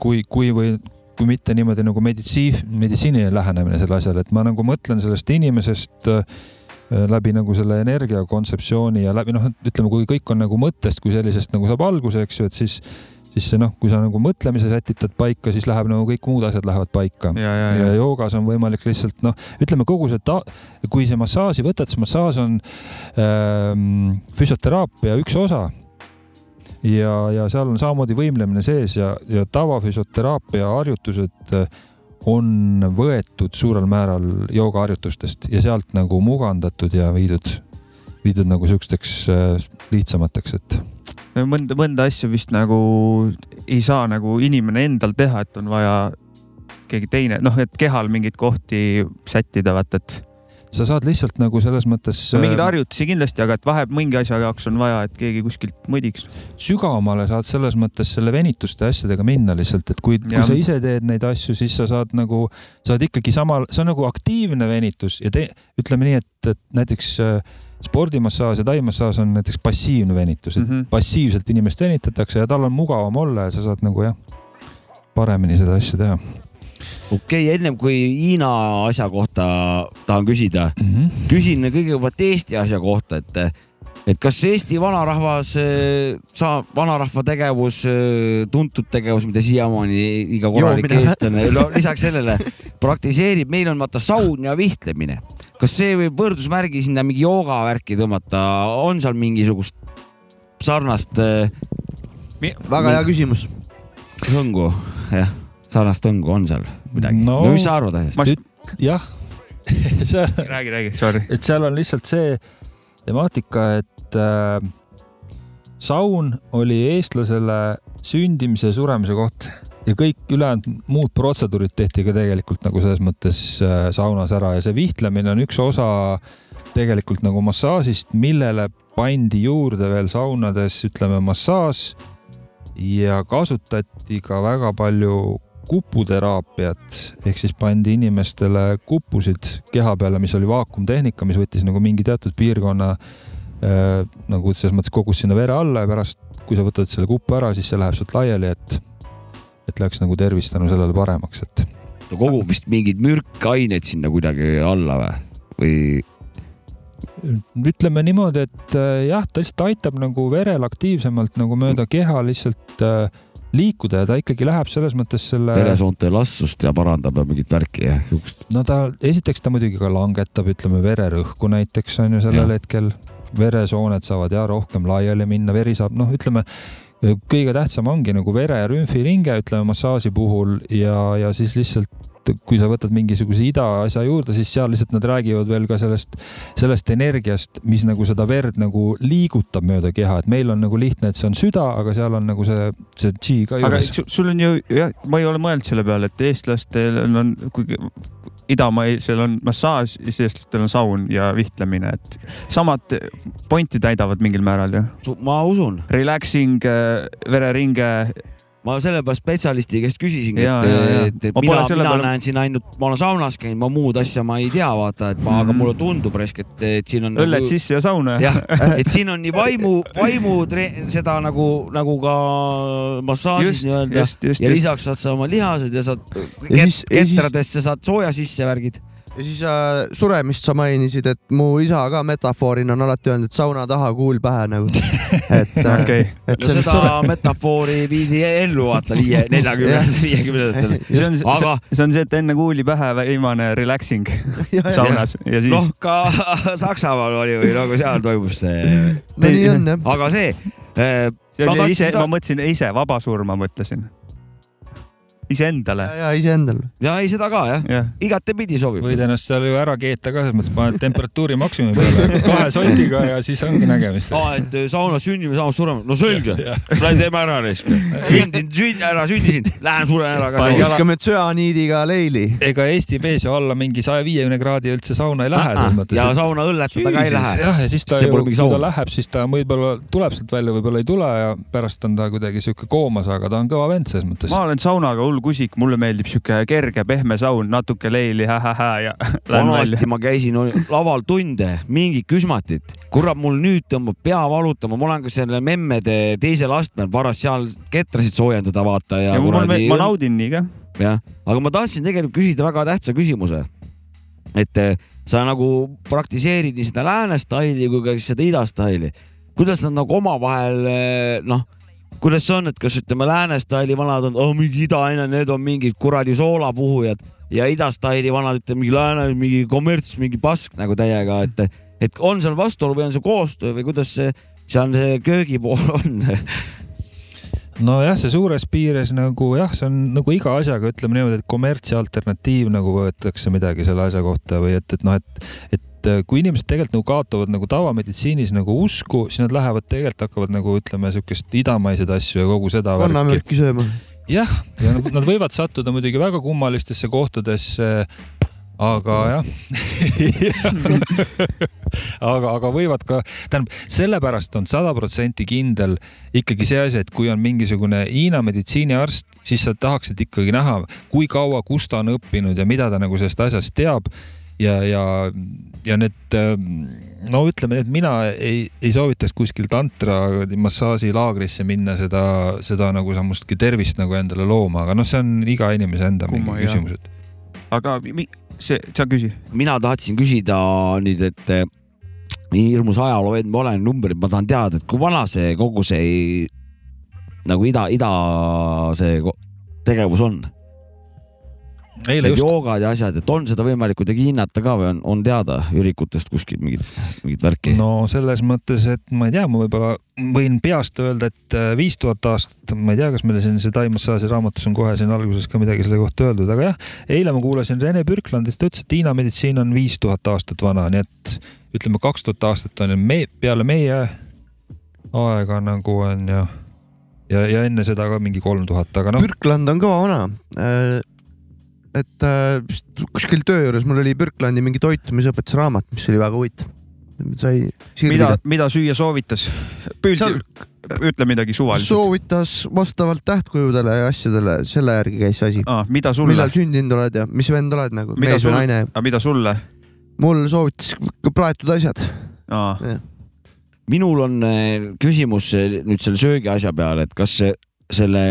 kui, kui või kui mitte niimoodi nagu meditsiin, meditsiiniline lähenemine sellele asjale, et ma nagu mõtlen sellest inimesest äh, läbi nagu selle energia kontseptsiooni ja läbi noh, ütleme, kui kõik on nagu mõttest kui sellisest nagu saab alguse, eks ju, et siis, siis see noh, kui sa nagu mõtlemise sätitad paika, siis läheb nagu kõik muud asjad lähevad paika ja, ja, ja ja. joogas on võimalik lihtsalt noh, ütleme kogu see ta-, kui see massaaži võtad, siis massaaž on ähm, füsioteraapia üks osa. ja, ja seal on samamoodi võimlemine sees ja, ja tavafüsioteraapia harjutused äh, on võetud suurel määral joogaharjutustest ja sealt nagu mugandatud ja viidud, viidud nagu siukesteks äh, lihtsamateks, et mõnda, mõnda asja vist nagu ei saa nagu inimene endal teha, et on vaja keegi teine, noh, et kehal mingeid kohti sättida, vaata, et sa saad lihtsalt nagu selles mõttes no, mingeid äh, harjutusi kindlasti, aga et vahe mingi asja jaoks on vaja, et keegi kuskilt mõdiks. sügavamale saad selles mõttes selle venituste asjadega minna lihtsalt, et kui, kui sa ise teed neid asju, siis sa saad nagu, sa oled ikkagi samal, see on nagu aktiivne venitus ja te, ütleme nii, et, et näiteks äh, spordimassaaž ja taimassaaž on näiteks passiivne venitus, et mm. -hmm. passiivselt inimest venitatakse ja tal on mugavam olla ja sa saad nagu jah, paremini seda asja teha okei okay,, ennem kui Hiina asja kohta tahan küsida, mm. -hmm. küsin kõigepealt Eesti asja kohta, et, et kas Eesti vanarahvas saab, vanarahva tegevus, tuntud tegevus, mida siiamaani iga korralik eestlane, no lisaks sellele praktiseerib, meil on vaata saun ja vihtlemine. kas see võib võrdusmärgi sinna mingi joogavärki tõmmata, on seal mingisugust sarnast eh, väga hea küsimus. hõngu, jah, sarnast hõngu on seal midagi No- no,? mis sa arvad asjast? Ma- jah, räägi, räägi, sorry. et seal on lihtsalt see temaatika, et äh, saun oli eestlasele sündimise ja suremise koht ja kõik ülejäänud muud protseduurid tehti ka tegelikult nagu selles mõttes äh, saunas ära ja see vihtlemine on üks osa tegelikult nagu massaažist, millele pandi juurde veel saunades, ütleme massaaž ja kasutati ka väga palju kuputeraapiat ehk siis pandi inimestele kupusid keha peale, mis oli vaakumtehnika, mis võttis nagu mingi teatud piirkonna äh, nagu selles mõttes kogus sinna vere alla ja pärast, kui sa võtad selle kupu ära, siis see läheb sealt laiali, et, et läks nagu tervis tänu sellele paremaks, et ta kogub vist mingeid mürkaineid sinna kuidagi alla või? või ütleme niimoodi, et äh, jah, ta lihtsalt aitab nagu verel aktiivsemalt nagu mööda keha lihtsalt äh, liikuda ja ta ikkagi läheb selles mõttes selle. veresoonte elastsust ja parandab ja mingit värki ja siukest. no ta, esiteks ta muidugi ka langetab, ütleme vererõhku näiteks on ju sellel Jah. hetkel. veresooned saavad ja rohkem laiali minna, veri saab, noh, ütleme kõige tähtsam ongi nagu vere ja rümfiringe, ütleme massaaži puhul ja, ja siis lihtsalt kui sa võtad mingisuguse ida asja juurde, siis seal lihtsalt nad räägivad veel ka sellest, sellest energiast, mis nagu seda verd nagu liigutab mööda keha, et meil on nagu lihtne, et see on süda, aga seal on nagu see, see chi ka juures. su- sul on ju, jah, ma ei ole mõelnud selle peale, et eestlastel on, kuigi idamaisel on massaaž, siis eestlastel on saun ja vihtlemine, et samad pointi täidavad mingil määral ju. ma usun, Relaxing, vereringe, ma sellepärast spetsialisti käest küsisingi, et et, et Ma mina mina peale- näen siin ainult, ma olen saunas käinud, ma muud asja ma ei tea, vaata, et ma mm, -hmm. aga Mhm. mulle tundub raisk, et, et siin on õlled nagu, sisse ja sauna. jah, et siin on nii vaimu, vaimu tre- seda nagu, nagu ka massaažis nii-öelda ja lisaks saad sa oma lihased ja saad siis- ketradesse saad sooja sisse värgid. Ja siis äh, suremist sa mainisid, et mu isa ka metafoorina on alati öelnud, et sauna taha kuul pähe nagu. et äh, okei, et no see seda metafoori viidi ellu vaata viie, neljakümnendatel, viiekümnendatel. see on, aga see on see, et enne kuuli pähe viimane relaxing saunas ja siis noh, ka Saksamaal oli või nagu seal toimus see, no nii on jah. aga see äh,. ma ise, seda- ma mõtlesin ise vaba surma mõtlesin. iseendale, ja iseendal. ja ei, seda ka jah, jah. igatepidi sobib. võid ennast seal ju ära keeta ka, selles mõttes paned temperatuuri maksimumi peale kahe sotiga ja siis ongi nägemist. aa, et saunas sünnime, saunas sureme, no selge, teeme ära risk. sündin, sünd-, ära sündisin, lähen suren ära ka. viskame tsüaniidiga leili. ega Eesti vees ju alla mingi saja viiekümne kraadi üldse sauna ei lähe selles mõttes. ja sauna õlletada ka ei lähe. jah, ja siis ta ju, pole kui mingi ta läheb, siis ta võib-olla tuleb sealt välja, võib-olla ei tule ja pärast on ta kuidagi sihuke koomas, aga ta on kõva vend selles mõttes. ma olen saunaga hull kusik, mulle meeldib sihuke kerge pehme saun, natuke leili, hä-hä-hä ja vanasti ma käisin laval tunde, mingit küsmatit. kurat, mul nüüd tõmbab pea valutama, ma olen ka selle memmede teisel astmel paras seal ketrasid soojendada, vaata ja, ja kuradi ma naudin nii ka. jah, aga ma tahtsin tegelikult küsida väga tähtsa küsimuse. et eh, sa nagu praktiseerid nii seda lääne staili kui ka siis seda ida staili. kuidas nad nagu omavahel eh, noh, kuidas see on, et kas ütleme lääne staili vanad on oh, mingi idaine, need on mingid kuradi soolapuhujad ja ida staili vanad ütleme mingi lääne, mingi kommerts, mingi pask nagu täiega, et, et on seal vastuolu või on see koostöö või kuidas see seal see köögipool on? nojah, see suures piires nagu jah, see on nagu iga asjaga, ütleme niimoodi, et kommerts ja alternatiiv nagu võetakse midagi selle asja kohta või et, et noh, et, et äh, kui inimesed tegelikult nagu kaotavad nagu tavameditsiinis nagu usku, siis nad lähevad tegelikult hakkavad nagu ütleme siukest idamaiseid asju ja kogu seda kannamürki sööma. jah, ja nad- nad võivad sattuda muidugi väga kummalistesse kohtadesse, aga jah. Aga, aga võivad ka, tähendab, sellepärast on sada protsenti kindel ikkagi see asi, et kui on mingisugune Hiina meditsiiniarst, siis sa tahaksid ikkagi näha, kui kaua, kus ta on õppinud ja mida ta nagu sellest asjast teab. Ja, ja, ja need no ütleme, et mina ei, ei soovitaks kuskil tantra massaažilaagrisse minna seda, seda nagu sammustki tervist nagu endale looma, aga noh, see on iga inimese enda Kumma, mingi küsimus, et. Aga mi- see, sa küsi. mina tahtsin küsida nüüd, et eh, nii hirmus ajaloo vend ma olen, numbrid, ma tahan teada, et kui vana see kogu see ei- nagu ida, ida see tegevus on, need just joogad ja asjad, et on seda võimalik kuidagi hinnata ka või on, on teada ürikutest kuskilt mingit, mingit värki no.? no selles mõttes, et ma ei tea, ma võib-olla võin peast öelda, et äh, viis tuhat aastat, ma ei tea, kas meil siin see taimassaaži raamatus on kohe siin alguses ka midagi selle kohta öeldud, aga jah, eile ma kuulasin Rene Birklandist, ta ütles, et Hiina meditsiin on viis tuhat aastat vana, nii et ütleme, kaks tuhat aastat on ju me, peale meie aega nagu on ju ja, ja enne seda ka mingi kolm tuhat, aga noh, Birkland on kõva vana. Et äh, kuskil töö juures mul oli Birklandi mingi toitumisõpetuse raamat, mis oli väga huvitav. sai mida sirvida., mida süüa soovitas? Seal- ütle midagi suvaliselt. soovitas vastavalt tähtkujudele ja asjadele, selle järgi käis see asi. Ah, mida sulle millal, sündinud oled ja mis vend oled nagu, mees või naine. aga mida sulle mul soovitas ka praetud asjad. ah,? minul on eh, küsimus eh, nüüd selle söögi asja peale, et kas selle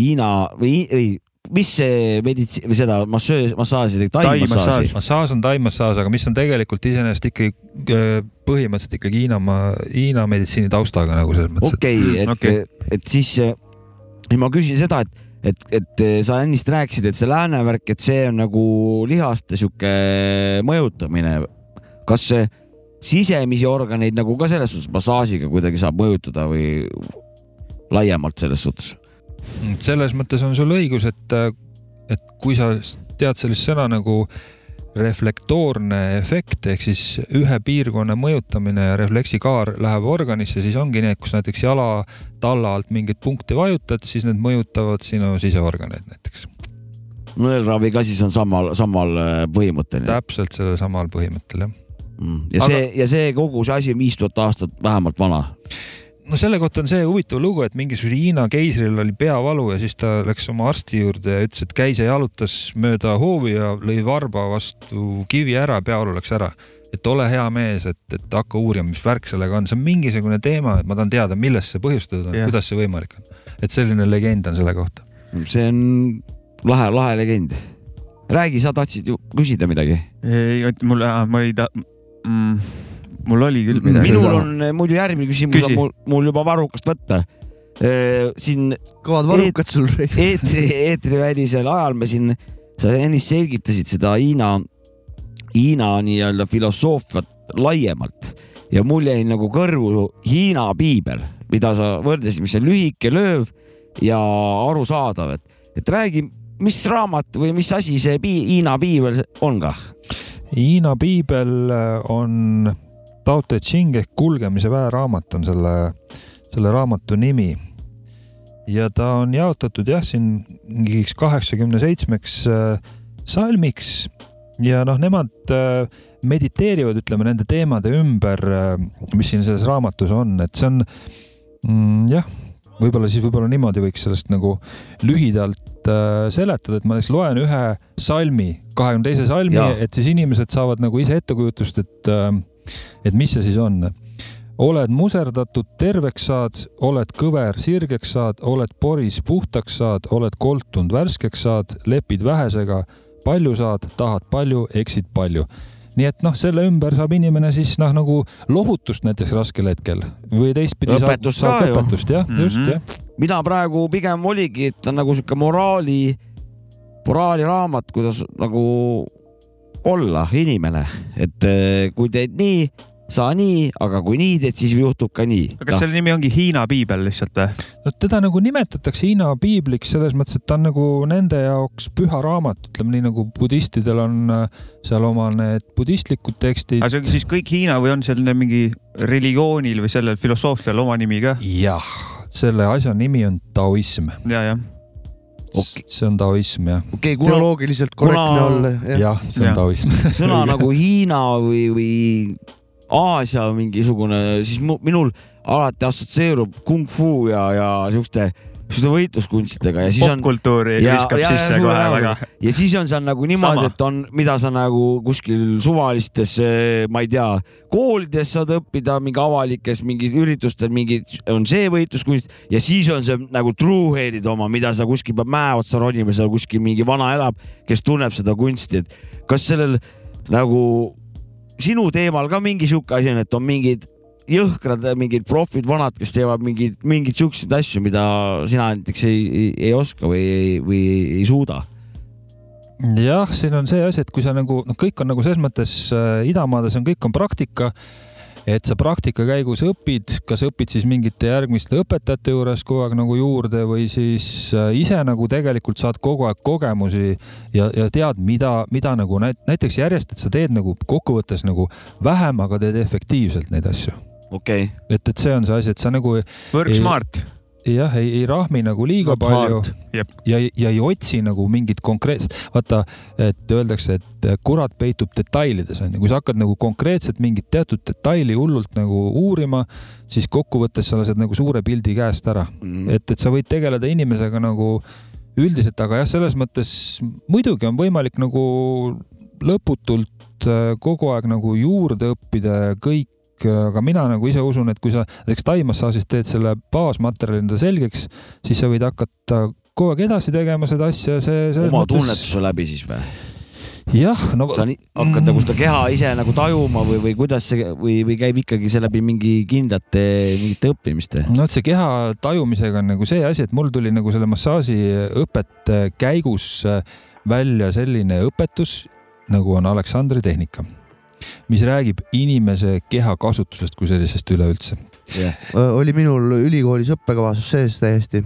Hiina või, või mis see meditsi- või seda massöös, massaaži, Tai-massaaž. tai-massaaži, massaaž on taimassaaž, aga mis on tegelikult iseenesest ikkagi äh, põhimõtteliselt ikkagi Hiina, Hiina meditsiini taustaga nagu selles mõttes, et okei, et Okei. okay., et siis eh, ja ma küsin seda, et, et, et eh, sa ennist rääkisid, et see lääne värk, et see on nagu lihaste sihuke mõjutamine. kas sisemisi organeid nagu ka selles suhtes massaažiga kuidagi saab mõjutada või laiemalt selles suhtes? Mm, selles mõttes on sul õigus, et, et kui sa tead sellist sõna nagu reflektoorne efekt ehk siis ühe piirkonna mõjutamine ja refleksikaar läheb organisse, siis ongi et kus näiteks jala talla alt mingit punkti vajutad, siis need mõjutavad sinu siseorganeid näiteks. nõelravi ka siis on samal, samal eh, põhimõttel. täpselt sellel samal põhimõttel jah. ja see, ja see kogu see asi on viis tuhat aastat vähemalt vana. No selle kohta on see huvitav lugu, et mingisugusel Hiina keisril oli peavalu ja siis ta läks oma arsti juurde ja ütles, et käis ja jalutas mööda hoovi ja lõi varba vastu kivi ära, peavalu läks ära. et ole hea mees, et, et hakka uurima, mis värk sellega on, see on mingisugune teema, et ma tahan teada, millest see põhjustatud on yeah., kuidas see võimalik on. et selline legend on selle kohta. see on lahe, lahe legend. räägi, sa tahtsid ju küsida midagi? ei, mul, ma ei ta- mm,, mul oli küll midagi. minul on eh, muidu järgmine küsimus Küsi. on mul, mul juba varrukast võtta. siin kõvad varrukad sul. eetri, eetrivälisel ajal me siin, sa ennist selgitasid seda Hiina, Hiina nii-öelda filosoofiat laiemalt ja mul jäi nagu kõrvu Hiina piibel, mida sa võrdlesid, mis on lühike, lööv ja arusaadav, et, et räägi, mis raamat või mis asi see pi Hiina piibel on kah? Hiina piibel on Tao Te Ching ehk kulgemise väeraamat on selle, selle raamatu nimi. ja ta on jaotatud jah, siin mingiks kaheksakümne seitsmeks äh, salmiks. Ja noh, nemad äh, mediteerivad, ütleme nende teemade ümber, mis siin selles raamatus on, et see on mm, jah, võib-olla siis võib-olla niimoodi võiks sellest nagu lühidalt äh, seletada, et ma näiteks loen ühe salmi, kahekümne teise salmi et siis inimesed saavad nagu ise ettekujutust, et, et mis see siis on. oled muserdatud, terveks saad, oled kõver, sirgeks saad, oled poris, puhtaks saad, oled koltunud, värskeks saad, lepid vähesega, palju saad, tahad palju, eksid palju nii et noh, selle ümber saab inimene siis noh, nagu lohutust näiteks raskel hetkel või teistpidi Õpetust saab, saab õpetust jah mm, -hmm. just jah. mina praegu pigem oligi, et on nagu sihuke moraali, moraaliraamat, kuidas nagu olla inimene, et eh, kui teed nii, saa nii, aga kui nii teed, siis juhtub ka nii. kas selle nimi ongi Hiina piibel lihtsalt või? no teda nagu nimetatakse Hiina piibliks selles mõttes, et ta on nagu nende jaoks püha raamat, ütleme nii nagu budistidel on äh, seal oma need budistlikud tekstid aga. see on siis kõik Hiina või on selline mingi religioonil või sellel filosoofial oma nimi ka? jah, selle asja nimi on taoism. ja, jah. Okei. see on taoism jah, okei, kuna teoloogiliselt korrektne kuna- olla, jah. see on taoism. sõna nagu Hiina või, või Aasia mingisugune, siis mu, minul alati assotsieerub kung fu ja, ja siukeste, siukeste võitluskunstidega ja siis on popkultuuri ja- viskab ja- ja sisse suure kohe väga. ja siis on seal nagu niimoodi, et on, mida sa nagu kuskil suvalistes, ma ei tea, koolides saad õppida, mingi avalikes mingi üritustel mingi on see võitluskunst. Ja siis on see nagu truehead'id oma, mida sa kuskil peab mäe otsa ronima, seal kuskil mingi vana elab, kes tunneb seda kunsti, et kas sellel nagu sinu teemal ka mingi sihuke asi on, et on mingid jõhkrad mingid profid, vanad, kes teevad mingeid, mingeid siukseid asju, mida sina näiteks ei, ei, ei oska või, või ei suuda jah, siin on see asi, et kui sa nagu noh, kõik on nagu selles mõttes äh, idamaades on kõik on praktika, et sa praktika käigus õpid, kas õpid siis mingite järgmiste õpetajate juures kogu aeg nagu juurde või siis äh, ise nagu tegelikult saad kogu aeg kogemusi ja, ja tead, mida, mida nagu näit- näiteks järjest, et sa teed nagu kokkuvõttes nagu vähem, aga teed efektiivselt neid asju. Okei okay., et, et see on see asi, et sa nagu Work Ei- smart. jah, ei, ei rahmi nagu liiga Not palju hard. Jep. ja, ja ei otsi nagu mingit konkreetset, vaata, et öeldakse, et kurat peitub detailides onju, kui sa hakkad nagu konkreetselt mingit teatud detaili hullult nagu uurima, siis kokkuvõttes sa lased nagu suure pildi käest ära, Mm. et, et sa võid tegeleda inimesega nagu üldiselt, aga jah, selles mõttes muidugi on võimalik nagu lõputult äh, kogu aeg nagu juurde õppida ja kõik, aga mina nagu ise usun, et kui sa näiteks taimassaažis teed selle baasmaterjali enda selgeks, siis sa võid hakata kogu aeg edasi tegema seda asja, see oma mõttes tunnetuse läbi siis või? jah, no sa ni- hakkad nagu seda keha ise nagu tajuma või, või kuidas see või, või käib ikkagi see läbi mingi kindlate mingite õppimiste? no vot see keha tajumisega on nagu see asi, et mul tuli nagu selle massaažiõpet käigus äh, välja selline õpetus nagu on Aleksandri tehnika, mis räägib inimese keha kasutusest kui sellisest üleüldse. oli minul ülikoolis õppekavas sees täiesti.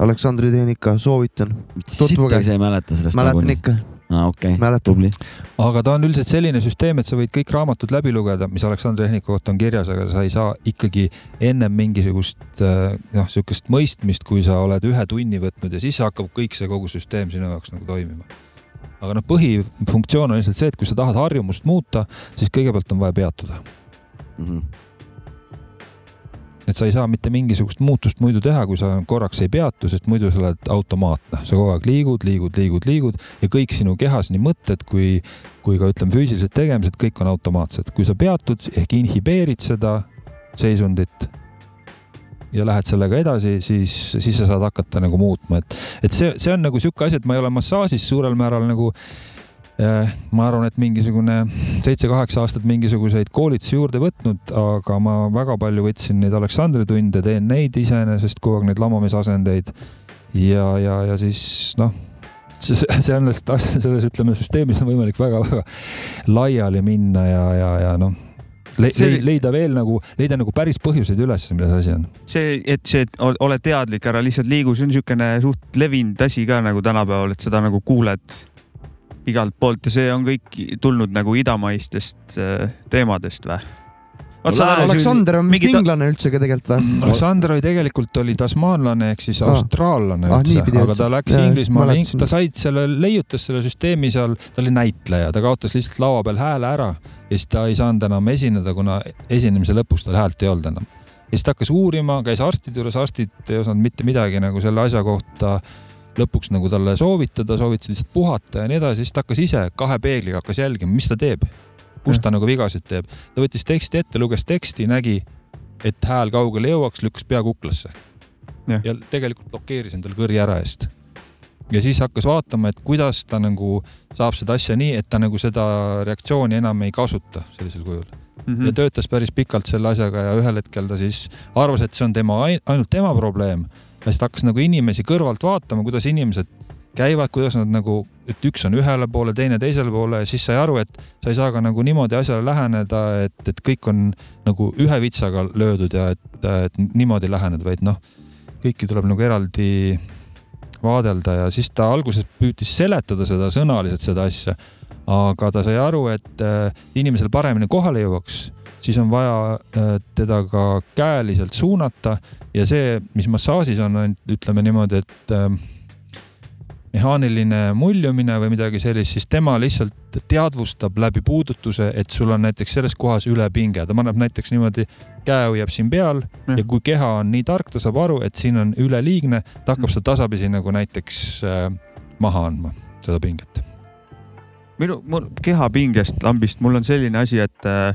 Aleksandri tehnika, soovitan. Sitta sa ei mäleta sellest mäletan. ikka, aa, okei, mäletan. tubli. aga ta on üldiselt selline süsteem, et sa võid kõik raamatud läbi lugeda, mis Aleksandri tehnika kohta on kirjas, aga sa ei saa ikkagi ennem mingisugust äh, noh, sihukest mõistmist, kui sa oled ühe tunni võtnud ja siis hakkab kõik see kogu süsteem sinu jaoks nagu toimima. Aga noh, põhifunktsioon on lihtsalt see, et kui sa tahad harjumust muuta, siis kõigepealt on vaja peatuda, Mhm. et sa ei saa mitte mingisugust muutust muidu teha, kui sa korraks ei peatu, sest muidu sa oled automaatne, sa kogu aeg liigud, liigud, liigud, liigud ja kõik sinu kehas, nii mõtted kui, kui ka ütleme, füüsilised tegemised, kõik on automaatsed. kui sa peatud ehk inhibeerid seda seisundit ja lähed sellega edasi, siis, siis sa saad hakata nagu muutma, et, et see, see on nagu sihuke asi, et ma ei ole massaažis suurel määral nagu ma arvan, et mingisugune seitse-kaheksa aastat mingisuguseid koolitusi juurde võtnud, aga ma väga palju võtsin neid Aleksandri tunde, teen neid iseenesest kogu aeg neid lamamees asendeid ja, ja, ja siis noh, sellest, selles ütleme süsteemis on võimalik väga-väga laiali minna ja, ja, ja noh le, see... leida veel nagu, leida nagu päris põhjuseid üles, milles asi on. see, et see, et ole teadlik, ära lihtsalt liigu, see on niisugune suht levinud asi ka nagu tänapäeval, et seda nagu kuuled igalt poolt ja see on kõik tulnud nagu idamaistest äh, teemadest või? Aleksander on vist inglane üldse ka tegelikult või? Aleksander oli tegelikult oli tasmaanlane ehk siis austraallane ah, üldse, aga ta läks Inglismaale, ta sai selle, leiutas selle süsteemi seal, ta oli näitleja, ta kaotas lihtsalt laua peal hääle ära ja siis ta ei saanud enam esineda, kuna esinemise lõpus tal häält ei olnud enam. ja siis ta hakkas uurima, käis arstide juures, arstid ei osanud mitte midagi nagu selle asja kohta lõpuks nagu talle soovitada, soovitasid lihtsalt puhata ja nii edasi, siis ta hakkas ise kahe peegliga hakkas jälgima, mis ta teeb, kus ta nagu vigasid teeb. ta võttis teksti ette, luges teksti, nägi, et hääl kaugele jõuaks, lükkas pea kuklasse. ja tegelikult blokeeris endale kõri ära eest. ja siis hakkas vaatama, et kuidas ta nagu saab seda asja nii, et ta nagu seda reaktsiooni enam ei kasuta sellisel kujul mm. -hmm. ja töötas päris pikalt selle asjaga ja ühel hetkel ta siis arvas, et see on tema, ainult tema probleem ja siis ta hakkas nagu inimesi kõrvalt vaatama, kuidas inimesed käivad, kuidas nad nagu, et üks on ühele poole, teine teisele poole siis sai aru, et sa ei saa ka nagu niimoodi asjale läheneda, et, et kõik on nagu ühe vitsaga löödud ja et, et niimoodi lähened, vaid noh, kõiki tuleb nagu eraldi vaadelda ja siis ta alguses püüdis seletada seda sõnaliselt, seda asja. aga ta sai aru, et äh, inimesel paremini kohale jõuaks, siis on vaja äh, teda ka käeliselt suunata ja see, mis massaažis on ütleme niimoodi, et äh, mehaaniline muljumine või midagi sellist, siis tema lihtsalt teadvustab läbi puudutuse, et sul on näiteks selles kohas ülepinge, ta paneb näiteks niimoodi, käe hoiab siin peal mm. ja kui keha on nii tark, ta saab aru, et siin on üleliigne, ta hakkab seda tasapisi nagu näiteks äh, maha andma, seda pinget. minu, mul kehapingest, lambist, mul on selline asi, et äh,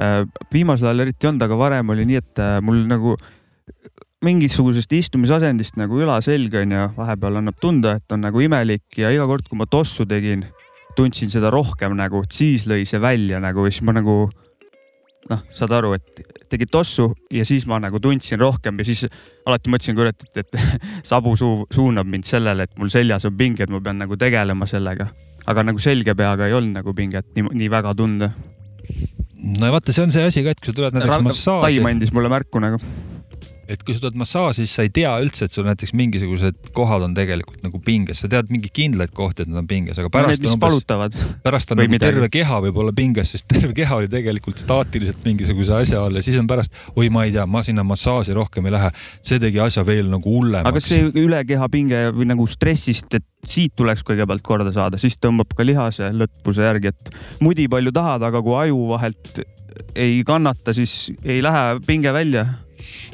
äh viimasel ajal eriti ei olnud, aga varem oli nii, et äh, mul nagu äh, mingisugusest istumisasendist nagu ülaselg onju, vahepeal annab tunda, et on nagu imelik ja iga kord, kui ma tossu tegin, tundsin seda rohkem nagu, siis lõi see välja nagu ja siis ma nagu noh, saad aru, et tegid tossu ja siis ma nagu tundsin rohkem ja siis alati mõtlesin, kurat, et, et sabu suu suunab mind sellele, et mul seljas on pinge, et ma pean nagu tegelema sellega. aga nagu selge peaga ei olnud nagu pinget nii, nii väga tunda. no ja vaata, see on see asi ka, et kui sa tuled näiteks massaaži. taim andis mulle märku nagu et kui sa tuled massaaži, siis sa ei tea üldse, et sul näiteks mingisugused kohad on tegelikult nagu pinges, sa tead mingeid kindlaid kohti, et nad on pinges, aga pärast no, on umbes, pärast on nagu midagi. terve keha võib olla pinges, sest terve keha oli tegelikult staatiliselt mingisuguse asja all ja siis on pärast, oi, ma ei tea, ma sinna massaaži rohkem ei lähe. see tegi asja veel nagu hullemaks. aga see ülekehapinge või nagu stressist, et siit tuleks kõigepealt korda saada, siis tõmbab ka lihase lõtvuse järgi, et mudi palju tahad, aga kui aju vahelt ei kannata, siis ei lähe pinge välja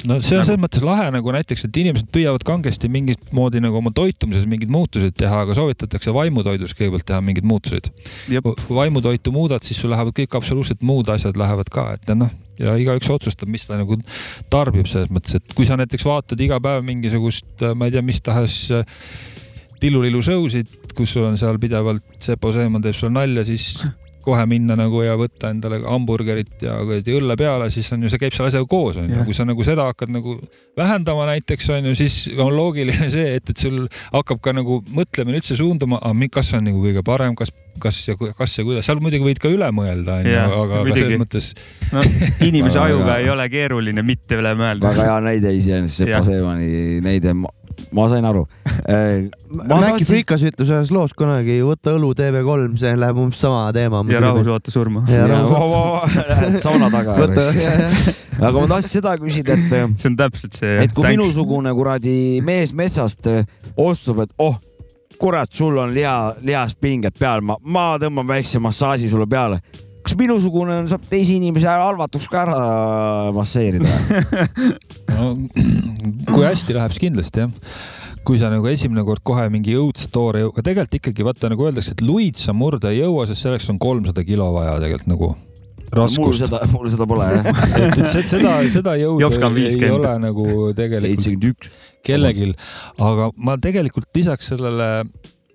no see on nagu... selles mõttes lahe nagu näiteks, et inimesed püüavad kangesti mingit moodi nagu oma toitumises mingeid muutuseid teha, aga soovitatakse vaimutoidus kõigepealt teha mingeid muutuseid. kui vaimutoitu muudad, siis sul lähevad kõik absoluutselt muud asjad lähevad ka, et noh ja igaüks otsustab, mis ta nagu tarbib selles mõttes, et kui sa näiteks vaatad iga päev mingisugust, ma ei tea, mis tahes tillulilu show'sid, kus sul on seal pidevalt Sepo Seeman teeb sulle nalja, siis kohe minna nagu ja võtta endale hamburgerit ja kuradi õlle peale, siis on ju, see käib selle asjaga koos, onju. kui sa nagu seda hakkad nagu vähendama näiteks, onju, siis on loogiline see, et, et sul hakkab ka nagu mõtlemine üldse suunduma, kas on nagu kõige parem, kas kas ja kas ja kuidas, seal muidugi võid ka üle mõelda, onju, aga, aga selles mõttes no,. inimese ajuga ei ole keeruline mitte üle mõelda. väga hea näide iseenesest, Sepo Seemani näide ma sain aru äh,. Mäkki Frikas ütles ühes loos kunagi, võta õlu TV3, see läheb umbes sama teema. ja rahus oota surma. sauna taga. aga ma tahtsin seda küsida, et. see on täpselt see. et kui minusugune kuradi mees metsast äh, ostub, et oh, kurat, sul on liha, lihast pinged peal, ma, ma tõmban väikse massaaži sulle peale kas minusugune saab teisi inimesi halvatuks ka ära masseerida. No, kui hästi läheb, siis kindlasti jah. Kui sa nagu esimene kord kohe mingi õudstoore, aga tegelikult ikkagi vaata nagu öeldakse, et luid sa murda ei jõua, sest selleks on kolmsada kilo vaja tegelikult nagu raskust. mul seda, mul seda pole jah. Et, et seda, seda jõudu ei, ei ole nagu tegelikult kellelgi, aga ma tegelikult lisaks sellele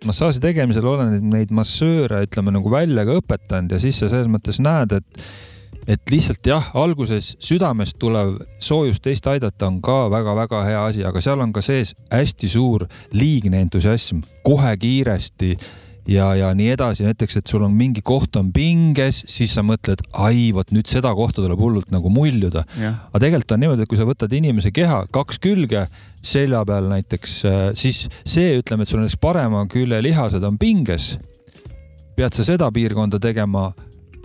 massaaži tegemisel olen neid massööre, ütleme nagu välja ka õpetanud ja siis sa selles mõttes näed, et et lihtsalt jah, alguses südamest tulev soojus teist aidata on ka väga-väga hea asi, aga seal on ka sees hästi suur liigne entusiasm, kohe kiiresti ja, ja nii edasi, näiteks, et sul on mingi koht on pinges, siis sa mõtled, ai, vot nüüd seda kohta tuleb hullult nagu muljuda. aga tegelikult on niimoodi, et kui sa võtad inimese keha kaks külge selja peal näiteks, siis see, ütleme, et sul näiteks parema külje lihased on pinges, pead sa seda piirkonda tegema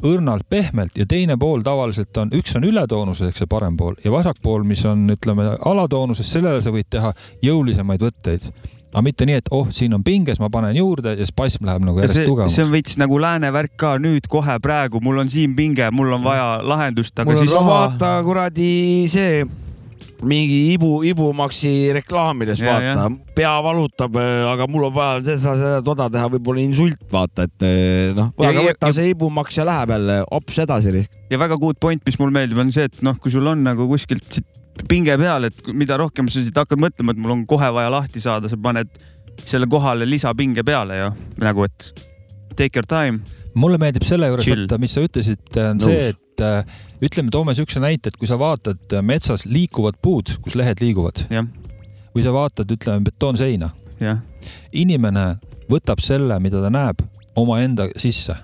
õrnalt pehmelt ja teine pool tavaliselt on, üks on ületoonuses, eks see parem pool ja vasak pool, mis on, ütleme alatoonuses, sellele sa võid teha jõulisemaid võtteid. Aga mitte nii, et oh, siin on pinges, ma panen juurde ja spasm läheb nagu järjest see, see tugevamaks on. veits nagu lääne värk ka nüüd kohe praegu, mul on siin pinge, mul on vaja lahendust, aga Mul on siis vaata kuradi see mingi ibu, ibumaksi reklaamides Ja, vaata, pea valutab, aga mul on vaja seda, seda, toda teha, võib-olla insult, vaata, et eh, noh, Ja- aga ja- võta see ibumaks ja läheb jälle hops edasi. ja väga good point, mis mulle meeldib, on see, et noh, kui sul on nagu kuskilt siit pinge peal, et mida rohkem sa siit hakkad mõtlema, et mul on kohe vaja lahti saada, sa paned selle kohale lisapinge peale ju nagu, et take your time. mulle meeldib selle juures võtta, mis sa ütlesid, on Nõus. see, et äh, ütleme, toome siukse näite, et kui sa vaatad äh, metsas liikuvad puud, kus lehed liiguvad. Või sa vaatad, ütleme betoonseina, inimene võtab selle, mida ta näeb, omaenda sisse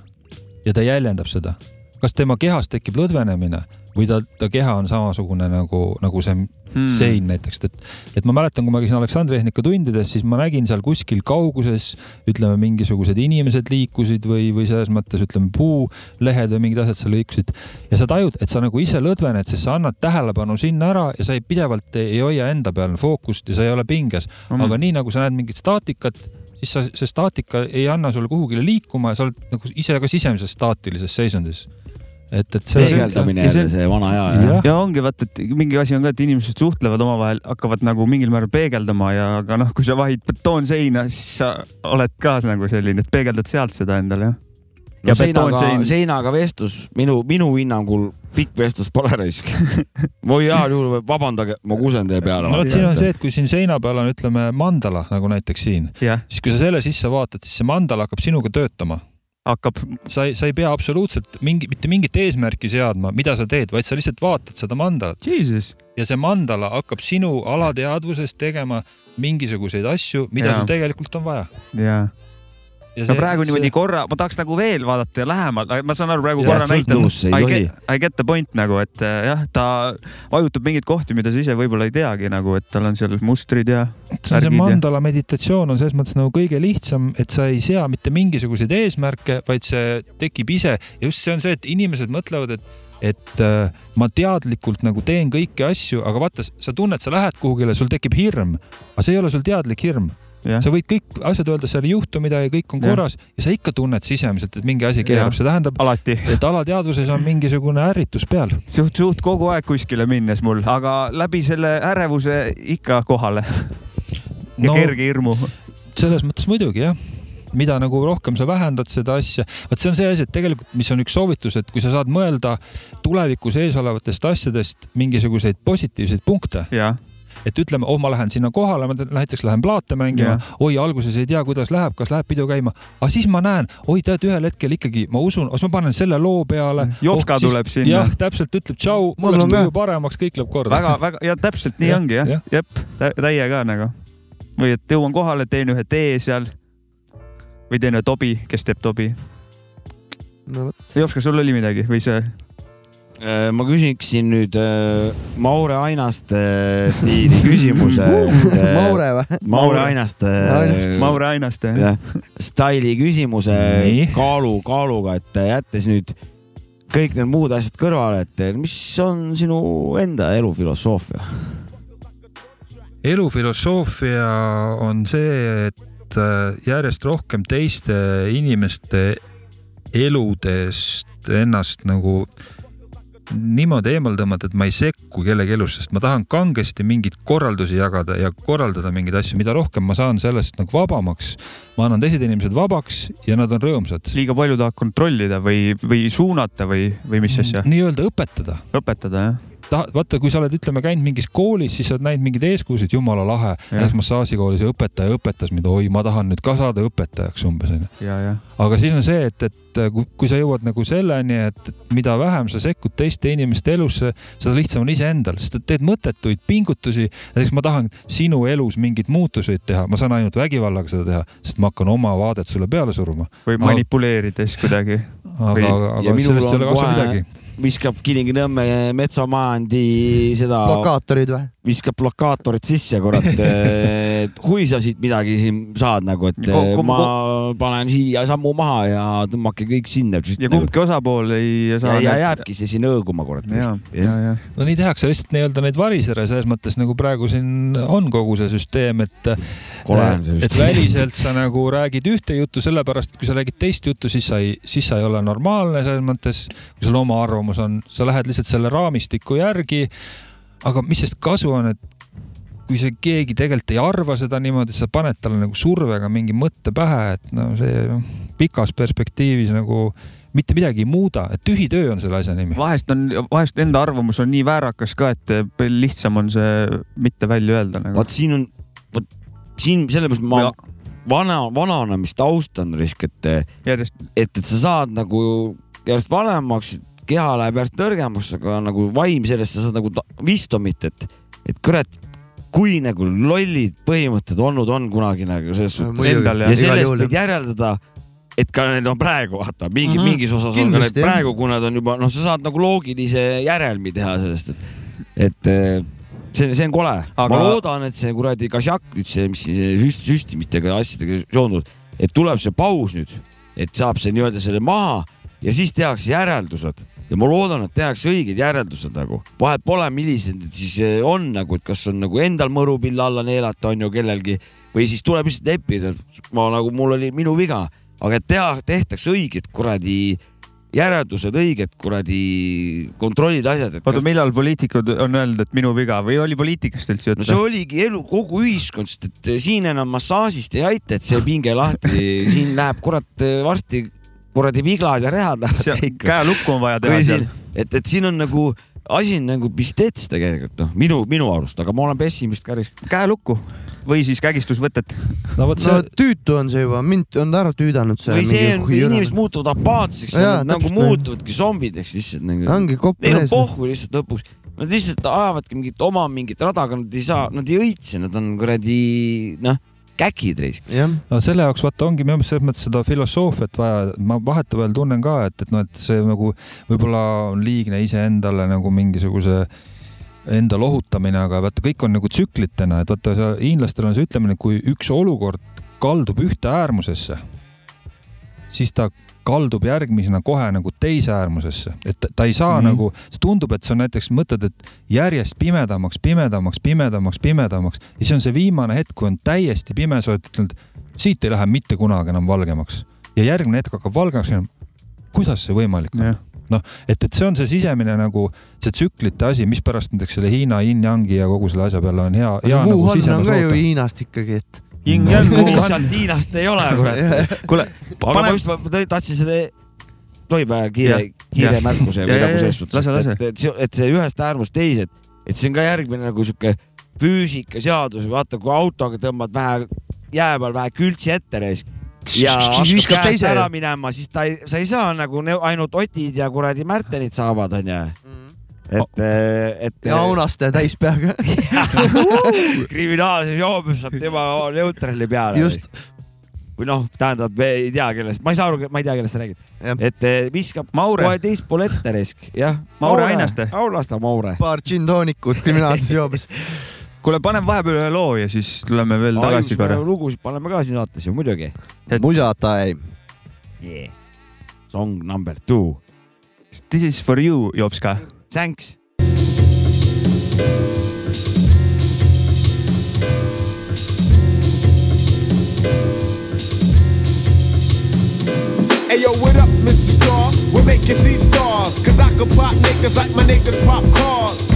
ja ta jäljendab seda. kas tema kehas tekib lõdvenemine või ta, ta keha on samasugune nagu, nagu see Hmm. sein näiteks, et, et ma mäletan, kui ma käisin Aleksandri Tehnika tundides, siis ma nägin seal kuskil kauguses, ütleme, mingisugused inimesed liikusid või, või selles mõttes ütleme, puulehed või mingid asjad seal liikusid ja sa tajud, et sa nagu ise lõdvened, sest sa annad tähelepanu sinna ära ja sa ei pidevalt ei, ei hoia enda peal fookust ja sa ei ole pinges, Mm. aga nii nagu sa näed mingit staatikat, siis sa, see staatika ei anna sulle kuhugile liikuma ja sa oled nagu ise ka sisemises staatilises seisundis. et, et see peegeldamine ja see- jälle, see vana hea ja Jah. ja ongi vaata, et mingi asi on ka, et inimesed suhtlevad omavahel, hakkavad nagu mingil määral peegeldama ja, aga noh, kui sa vahid betoonseina, siis sa oled ka nagu selline, et peegeldad sealt seda endale jah. no ja seinaga, betoonsein, seinaga vestlus, minu, minu hinnangul pikk vestlus pole raisk. või heal juhul vabandage, ma kusen teie peale. no vot siin on see, et kui siin seina peal on, ütleme mandala nagu näiteks siin, jah, siis kui sa selle sisse vaatad, siis see mandala hakkab sinuga töötama. hakkab, sa ei, sa ei pea absoluutselt mingi, mitte mingit eesmärki seadma, mida sa teed, vaid sa lihtsalt vaatad seda mandalat ja see mandala hakkab sinu alateadvuses tegema mingisuguseid asju, mida Jaa. sul tegelikult on vaja. jaa. No praegu niimoodi korra, ma tahaks nagu veel vaadata ja lähemalt, ma saan aru praegu Jah, korra näitan. I get, I get the point nagu, et äh, jah, ta vajutab mingeid kohti, mida sa ise võib-olla ei teagi nagu, et tal on seal mustrid ja see on see värgid ja- mandala meditatsioon on selles mõttes nagu kõige lihtsam, et sa ei sea mitte mingisuguseid eesmärke, vaid see tekib ise ja just see on see, et inimesed mõtlevad, et et äh, ma teadlikult nagu teen kõiki asju, aga vaata, sa tunned, sa lähed kuhugile, sul tekib hirm, aga see ei ole sul teadlik hirm. Sa võid kõik asjad öelda, seal ei juhtu midagi, kõik on Jah. korras. Ja sa ikka tunned sisemiselt, et mingi asi keerab, see tähendab, et alateadvuses on mingisugune ärritus peal. suht, suht kogu aeg kuskile minnes mul, aga läbi selle ärevuse ikka kohale. Ja no kerge hirmu. selles mõttes muidugi jah. Mida nagu rohkem sa vähendad seda asja, vot see on see asi, et tegelikult, mis on üks soovitus, et kui sa saad mõelda tulevikus ees olevatest asjadest mingisuguseid positiivseid punkte, et ütleme, oh, ma lähen sinna kohale, ma näiteks lähen plaate mängima Jah., oi, alguses ei tea, kuidas läheb, kas läheb pidu käima, aga siis ma näen, oi, tead, ühel hetkel ikkagi ma usun, siis ma panen selle loo peale. Jopska tuleb sinna. jah, täpselt ütleb tšau, Mul läks tuju paremaks, kõik läheb korda. väga, väga ja täpselt nii Jah, ongi jah jah., jep, täiega nagu. või et jõuan kohale, teen ühe tee seal või teen ühe tobi, kes teeb tobi. no vot, Jops, kas sul oli midagi või see? Äh, ma küsiksin nüüd äh, Maure Ainaste stiili küsimuse. Maure või? Maure Ainaste. Maure Ainaste. staili küsimuse Nii. kaalu, kaaluga, et jättes nüüd kõik need muud asjad kõrvale, et mis on sinu enda elufilosoofia? elufilosoofia on see, et äh, järjest rohkem teiste inimeste eludest ennast nagu niimoodi eemal tõmmata, et ma ei sekku kellegi elus, sest ma tahan kangesti mingeid korraldusi jagada ja korraldada mingeid asju, mida rohkem ma saan sellest nagu vabamaks, ma annan teised inimesed vabaks ja nad on rõõmsad. liiga palju tahad kontrollida või, või suunata või, või mis asja? nii-öelda õpetada, õpetada jah? tahad, vaata, kui sa oled, ütleme, käinud mingis koolis, siis sa oled näinud mingeid eeskujusid, jumala lahe. näiteks massaažikoolis õpetaja õpetas mind, oi, ma tahan nüüd ka saada õpetajaks umbes onju. aga siis on see, et, et kui, kui sa jõuad nagu selleni, et mida vähem sa sekkud teiste inimeste elusse, seda lihtsam on iseendal, sest teed mõttetuid pingutusi. näiteks ma tahan sinu elus mingeid muutuseid teha, ma saan ainult vägivallaga seda teha, sest ma hakkan oma vaadet sulle peale suruma. või Aga- manipuleerides kuidagi. aga, Või- aga ja minul sellest ei on ole kasu midagi. Viskab Kilingi-Nõmme metsamajandi seda, plakaatorid või? Viskab plakaatorit sisse, kurat. kui sa siit midagi siin saad nagu, et Ko- kom- ma panen siia sammu maha ja tõmmake kõik sinna. ja kumbki osapool ei ja, saa. ja jääbki see siin õõguma, kurat. ja, ja, ja. no nii tehakse lihtsalt nii-öelda neid varisere selles mõttes nagu praegu siin on kogu see süsteem, et see et väliselt sa nagu räägid ühte juttu, sellepärast et kui sa räägid teist juttu, siis sa ei, siis sa ei ole normaalne selles mõttes, kui sul oma arvamus on, sa lähed lihtsalt selle raamistiku järgi. Aga mis sest kasu on, et kui see keegi tegelikult ei arva seda niimoodi, sa paned talle nagu survega mingi mõtte pähe, et no see pikas perspektiivis nagu mitte midagi ei muuda, et tühi töö on selle asja nimi. vahest on, vahest enda arvamus on nii väärakas ka, et lihtsam on see mitte välja öelda nagu. vot siin on, vot siin sellepärast ma Ja- vana, vananemist austan risk, et, et, et sa saad nagu järjest vanemaks, keha läheb järjest nõrgemaks, aga nagu vaim sellest sa saad nagu wisdomit, et, et kurat, kui nagu lollid põhimõtted olnud on kunagi nagu selles suhtes Endal, ja, sellest võid järeldada, et ka need on praegu vaata mingi mm. -hmm. mingis osas on ka need Kindlasti, praegu, kui nad on juba noh, sa saad nagu loogilise järelmi teha sellest, et, et see, see on kole aga.... Ma loodan, et see kuradi kasjak nüüd see, mis siin see süst, süstimistega ja asjadega seondub, et tuleb see paus nüüd, et saab see nii-öelda selle maha ja siis tehakse järeldused ja ma loodan, et tehakse õiged järeldused nagu, vahet pole, millised need siis eh, on nagu, et kas on nagu endal mõrupilla alla neelata, on ju kellelgi või siis tuleb lihtsalt leppida, ma nagu mul oli minu viga, aga et teha, tehtaks õiged kuradi järeldused, õiged kuradi kontrollid asjad, oota, kas, millal poliitikud on öelnud, et minu viga või oli poliitikast üldse no see juttu? oligi elu, kogu ühiskond, sest et siin enam massaažist ei aita, et see pinge lahti, siin läheb kurat varsti kuradi viglad ja rehad lähevad käiku. käelukku on vaja teha seal siin, et, et siin on nagu asi on nagu pistets tegelikult noh, minu, minu arust, aga ma olen pessimist ka. käelukku või siis kägistusvõtet. no vot no see, tüütu on see juba, mind on ära tüüdanud see. või see on, inimesed muutuvad apaatseks, nagu muutuvadki zombideks lihtsalt nagu. ongi kopp Neil on ees. pohhu lihtsalt lõpuks, nad lihtsalt ajavadki mingit oma mingit rada, aga nad ei saa, nad ei õitse, nad on kuradi noh, käkid reisk. jah, no selle jaoks vaata ongi minu meelest selles mõttes seda filosoofiat vaja, ma vahetevahel tunnen ka, et, et noh, et see nagu võib-olla on liigne iseendale nagu mingisuguse enda lohutamine, aga vaata, kõik on nagu tsüklitena, et vaata, hiinlastel on see ütlemine, kui üks olukord kaldub ühte äärmusesse, siis ta kaldub järgmisena kohe nagu teise äärmusesse, et ta- ta ei saa mm. nagu, see tundub, et sa näiteks mõtled, et järjest pimedamaks, pimedamaks, pimedamaks, pimedamaks ja siis on see viimane hetk, kui on täiesti pime, sa oled ütelnud, siit ei lähe mitte kunagi enam valgemaks ja järgmine hetk hakkab valgemaks minema. kuidas see võimalik on? noh, et, et see on see sisemine nagu see tsüklite asi, mispärast näiteks selle Hiina yin-yangi ja kogu selle asja peale on hea, hea nagu on ka ju. Hiinast ikkagi, et. Yin-Yang lihtsalt Hiinast ei ole, kurat. kuule, aga ma just ma tahtsin selle, tohib väga kiire kiire märkuse või nagu selles suhtes et, et see, et see ühest äärmust teise, et, et see on ka järgmine nagu sihuke füüsikaseadus, vaata, kui autoga tõmbad vähe jää peal vähe kültsi ette reis ja Siis hakkab käest ära minema, siis ta ei, sa ei saa nagu ne- ainult Otid ja kuradi Märtenid saavad, onju. et, et. ja Aunaste täis peaga. kriminaalses joomes saab tema neutrali peale. just, või noh, tähendab, ei tea kellest, ma ei saa aru, ma ei tea, kellest sa räägid. Et eh, viskab Maure. kohe teispool ette risk, jah. Maure Ainaste. Aulaste Maure. paar džinntoonikut kriminaalses joobes. kuule, paneme vahepeal ühe loo ja siis tuleme veel tagasi korra. lugusid paneme ka siin saates ju muidugi musatai. yeah.. Song number two. This is for you, Jopska. Thanks. Hey yo, what up, Mr. Star? We're making see stars, cause I can pop niggas like my niggas pop cars.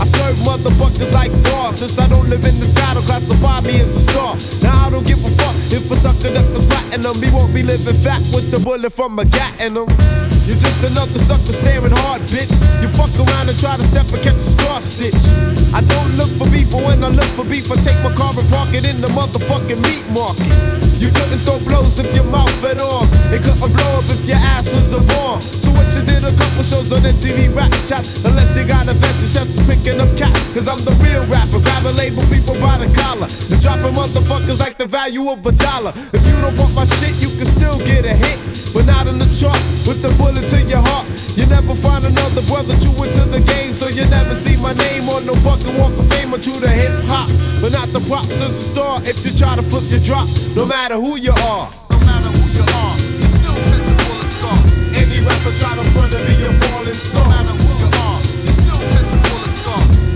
I serve motherfuckers like bars, since I don't live in the sky, don't classify me as a star. Now I don't give a fuck if a sucker was spotting them, he won't be living fat with the bullet from a gat in him. You're just another sucker staring hard, bitch. You fuck around and try to step and catch a star stitch. I don't look for beef, but when I look for beef, I take my car and park it in the motherfucking meat market. You couldn't throw blows if your mouth fed off. It couldn't blow up if your ass was a bomb. So what you did a couple shows on MTV Rap Chat, unless you got a vested chance picking up cat. Cause I'm the real rapper, grab a label people by the collar. And dropping motherfuckers like the value of a dollar. If you don't want my shit, you can still get a hit. But not in the charts with the bullet to your heart. You never find another brother true into the game, so you never see my name on no fucking walk of fame or true to hip hop. But not the props as a star if you try to flip your drop, no matter who you are. No matter who you are, you still plentiful as scar. Any rapper try to front of me a falling star. No matter who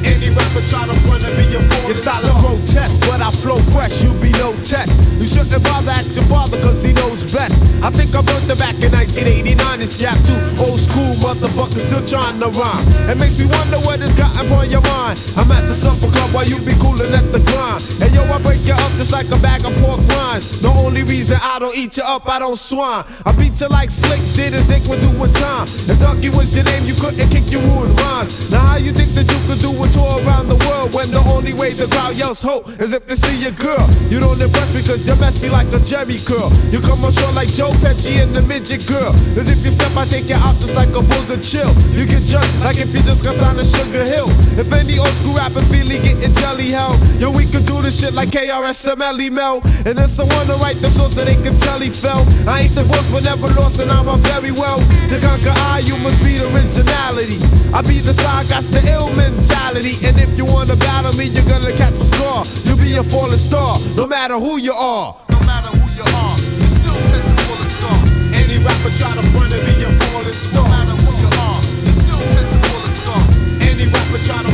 Any rapper try to front of me a falling Your style is grotesque, but I flow fresh, you be no test. You shouldn't bother at your father cause he knows best. I think I wrote the back in 1989. This gap too old school motherfuckers still trying to rhyme. It makes me wonder what has got upon your mind. I'm at the supper club while you be cooling at the grind. And yo, I break you up just like a bag of pork rinds. The only reason I don't eat you up, I don't swine. I beat you like Slick did his dick when doing time. If Donkey was your name, you couldn't kick your wood rhymes. Now how you think that you could do a tour around the world when the only way the crowd yells ho is if they see your girl? You don't impress me cause you're messy like a Jerry curl. You come on short like Joe Pesci and the midget girl. As if you step, I take you out just like a booger chill. You get jerked like if you just got signed to Sugar Hill. If any old school rapper feel he getting jelly hell, yo, we could do this shit like KRSMLE Mel. And then someone to write the song so they can tell he fell. I ain't the boss, but never lost, and I'm a very well. To conquer I, you must be the originality. I be the side, got the ill mentality. And if you wanna battle me, you're gonna catch a scar. You'll be a falling star, no matter who you are. No matter who you are, you're still plentiful as scar. Any rapper try to front of me, you're falling star. No matter who you are, you're still plentiful as scar. Any rapper try to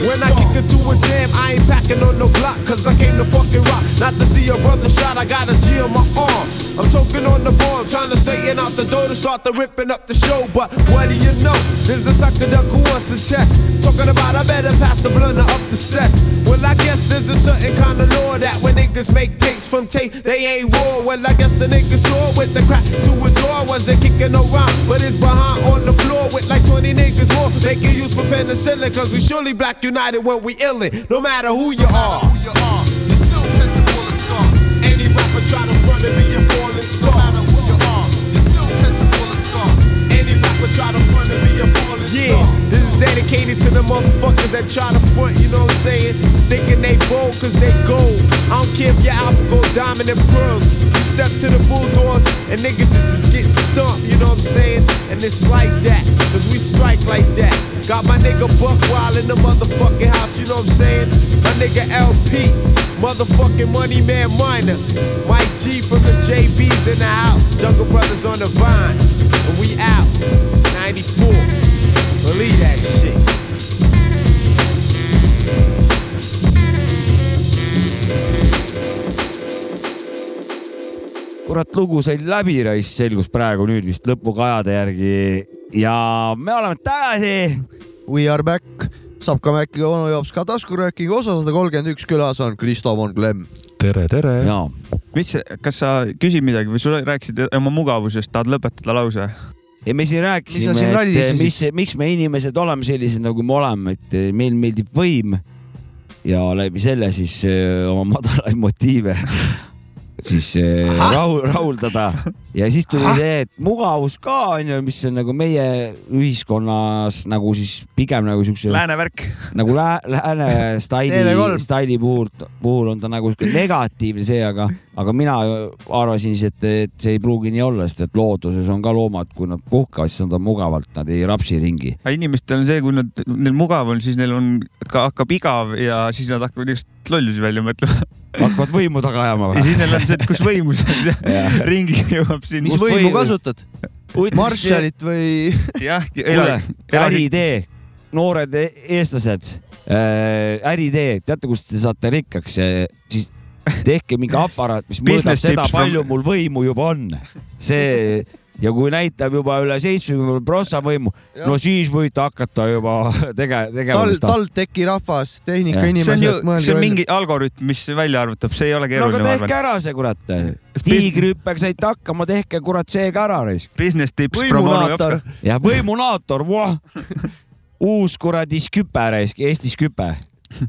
When I kick into a jam, I ain't packing on no block, cause I came to fucking rock. Not to see a brother shot, I got a G on my arm. I'm choking on the ball, trying to stay in out the door to start the ripping up the show. But what do you know? There's a sucker duck who wants to test. Talking about I better pass the blunder up the cess. Well, I guess there's a certain kind of law that when niggas make tapes from tape, they ain't raw. Well, I guess the niggas saw with the crack to a door wasn't kicking rhyme, but it's behind on the floor with like 20 niggas more. Making use for penicillin, cause we surely black united when we illin', no matter who you are. You still. Any rapper try to front of me, you're falling dedicated to the motherfuckers that try to front, you know what I'm saying? Thinking they bold cause they gold. I don't care if your album go diamond and pearls. You step to the bulldogs and niggas is just getting stumped, you know what I'm saying? And it's like that, cause we strike like that. Got my nigga Buck Wild in the motherfucking house, you know what I'm saying? My nigga LP, motherfucking Money Man Minor. Mike G from the JBs in the house. Jungle Brothers on the vine. And we out. 94. Believe that shit. kurat, lugu sai läbi raisk, selgus praegu nüüd vist lõpukajade järgi ja me oleme tagasi. We are back, saab ka Mäkki onu jops ka taskuröökiga osa sada kolmkümmend üks külas on Kristo von Klemm. tere, tere. ja mis, kas sa küsid midagi või sa rääkisid oma mugavusest, tahad lõpetada lause? Ja me siin rääkisime, et rallisesid? mis, miks me inimesed oleme sellised, nagu me oleme, et meil meeldib võim ja läbi selle siis öö, oma madalaid motiive siis öö, rahu, rahuldada ja siis tuli see, et mugavus ka onju, mis on nagu meie ühiskonnas nagu siis pigem nagu siukse Lääne värk. nagu lää, lääne staili TV3., staili puhul, puhul on ta nagu sihuke negatiivne see, aga, aga mina arvasin siis, et, et see ei pruugi nii olla, sest et looduses on ka loomad, kui nad puhkavad, siis nad on mugavalt, nad ei rapsi ringi. aga inimestel on see, kui nad, neil mugav on, siis neil on ka hakkab igav ja siis nad hakkavad igast lollusi välja mõtlema. hakkavad võimu taga ajama ja või? siis neil on see, et kus võimus on ja Jah. ringi jõuab siin. mis võimu või- kasutad? Marshallit või? jah, äriidee, noored e- eestlased äh,, äriidee, teate, kust te saate rikkaks, siis tehke mingi aparaat, mis mõõdab seda, palju mul võimu juba on. see ja kui näitab juba üle seitsmekümne prossa võimu, no siis võite hakata juba tege-, tal, tegevust. TalTechi rahvas, tehnika Jah. see on ju inimesed,, see on mingi algoritm, mis välja arvutab, see ei ole no keeruline aga ma tehke ära see kurat. tiigrihüppega saite hakkama, tehke kurat see ka ära. Business tips. võimunaator, ja võimunaator, voh. uus kuradi sküpe Eesti sküpe,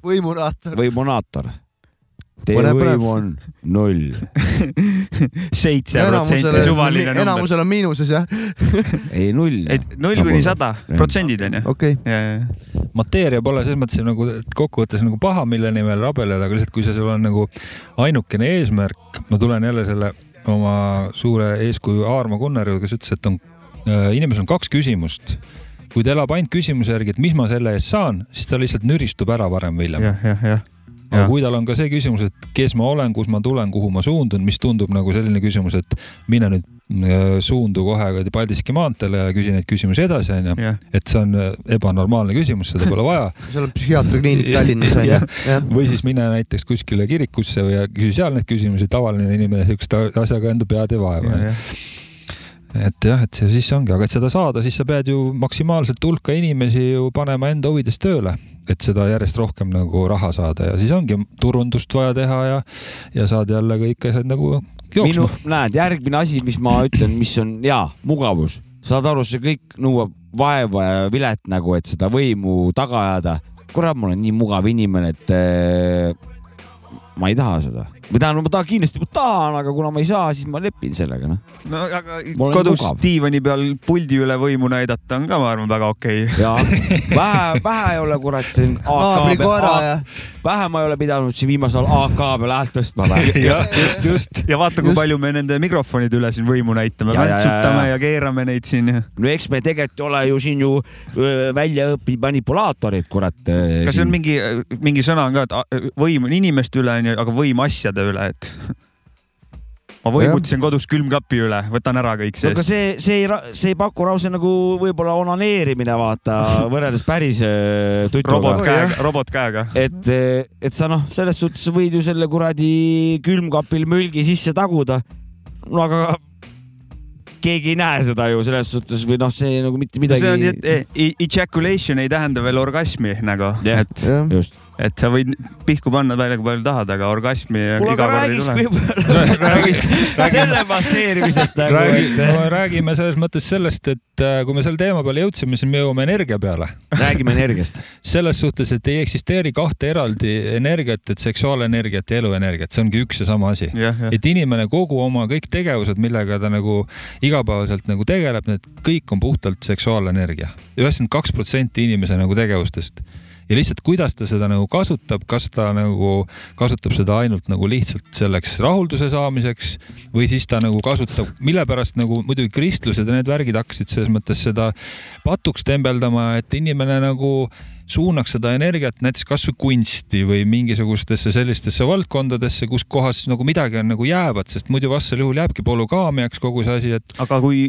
võimunaator. võimunaator. Teie Põnev, põnev. võim on null. seitse protsenti, suvaline number. enamusel on miinuses jah, ei null. et null kuni sada protsendid onju. okei. mateeria pole selles mõttes nagu et kokkuvõttes nagu paha, mille nimel rabeleda, aga lihtsalt kui see sul on nagu ainukene eesmärk, ma tulen jälle selle oma suure eeskuju Aarma Kunnari juurde, kes ütles, et on äh,, inimesel on kaks küsimust. kui ta elab ainult küsimuse järgi, et mis ma selle eest saan, siis ta lihtsalt nüristub ära varem või hiljem. jah, jah, jah. Aga kui tal on ka see küsimus, et kes ma olen, kus ma tulen, kuhu ma suundun, mis tundub nagu selline küsimus, et mine nüüd äh, suundu kohe kuradi Paldiski maanteele ja küsi neid küsimusi edasi, onju. et see on äh, ebanormaalne küsimus, seda pole vaja. seal on psühhiaatriakliinik Tallinnas onju. või siis mine näiteks kuskile kirikusse või ja küsi seal neid küsimusi, tavaline inimene siukeste asjaga enda pead ei vaeva. Et jah, et see siis ongi, aga et seda saada, siis sa pead ju maksimaalselt hulka inimesi ju panema enda huvides tööle, et seda järjest rohkem nagu raha saada ja siis ongi turundust vaja teha ja, ja saad jälle kõik asjad nagu minu jooksma., näed, järgmine asi, mis ma ütlen, mis on hea, mugavus. saad aru, see kõik nõuab vaeva ja vilet nagu, et seda võimu taga ajada. kurat, ma olen nii mugav inimene, et äh, ma ei taha seda. Või tähendab, ma tahan kindlasti, ma tahan, aga kuna ma ei saa, siis ma lepin sellega, noh. no aga kodus mugav. diivani peal puldi üle võimu näidata on ka, ma arvan, väga okei okay.. ja vähe, vähe ei ole kurat siin naabri koera ja vähe ma ei ole pidanud siin viimasel ajal AK peal häält tõstma vähe. just, just. ja vaata, kui Just. palju me nende mikrofonide üle siin võimu näitame, väntsutame ja. keerame neid siin ja. no eks me tegelikult ole ju siin ju öö, välja õppinud manipulaatorid, kurat. kas see on mingi, mingi sõna on ka, et võim on inimeste üle onju, aga võim asjade üle, et ma võimutasin kodus külmkapi üle, võtan ära kõik no aga seest. see, see ei, see ei paku rause nagu võib-olla onaneerimine, vaata, võrreldes päris öö, tutuga robot. Käega, robot käega. et, et sa noh, selles suhtes võid ju selle kuradi külmkapil mülgi sisse taguda. no aga keegi ei näe seda ju selles suhtes või noh, see nagu mitte midagi. see on, et e- ejaculation ei tähenda veel orgasmi nagu, et, just. Et sa võid pihku panna välja, kui palju tahad, aga orgasmi kuule, aga räägiks võib-olla selle masseerimisest nagu, räägi, et no, räägime selles mõttes sellest, et äh, kui me selle teema peale jõudsime, siis me jõuame energia peale. räägime energiast. selles suhtes, et ei eksisteeri kahte eraldi energiat, et seksuaalenergiat ja eluenergiat, see ongi üks ja sama asi. et inimene kogu oma kõik tegevused, millega ta nagu igapäevaselt nagu tegeleb, need kõik on puhtalt seksuaalenergia. üheksakümmend kaks protsenti inimese nagu tegevustest ja lihtsalt, kuidas ta seda nagu kasutab, kas ta nagu kasutab seda ainult nagu lihtsalt selleks rahulduse saamiseks või siis ta nagu kasutab, mille pärast nagu muidugi kristlused ja need värgid hakkasid selles mõttes seda patuks tembeldama, et inimene nagu suunaks seda energiat näiteks kasvõi kunsti või mingisugustesse sellistesse valdkondadesse, kus kohas nagu midagi on nagu jäävat, sest muidu vastasel juhul jääbki polügaamiaks kogu see asi, et aga kui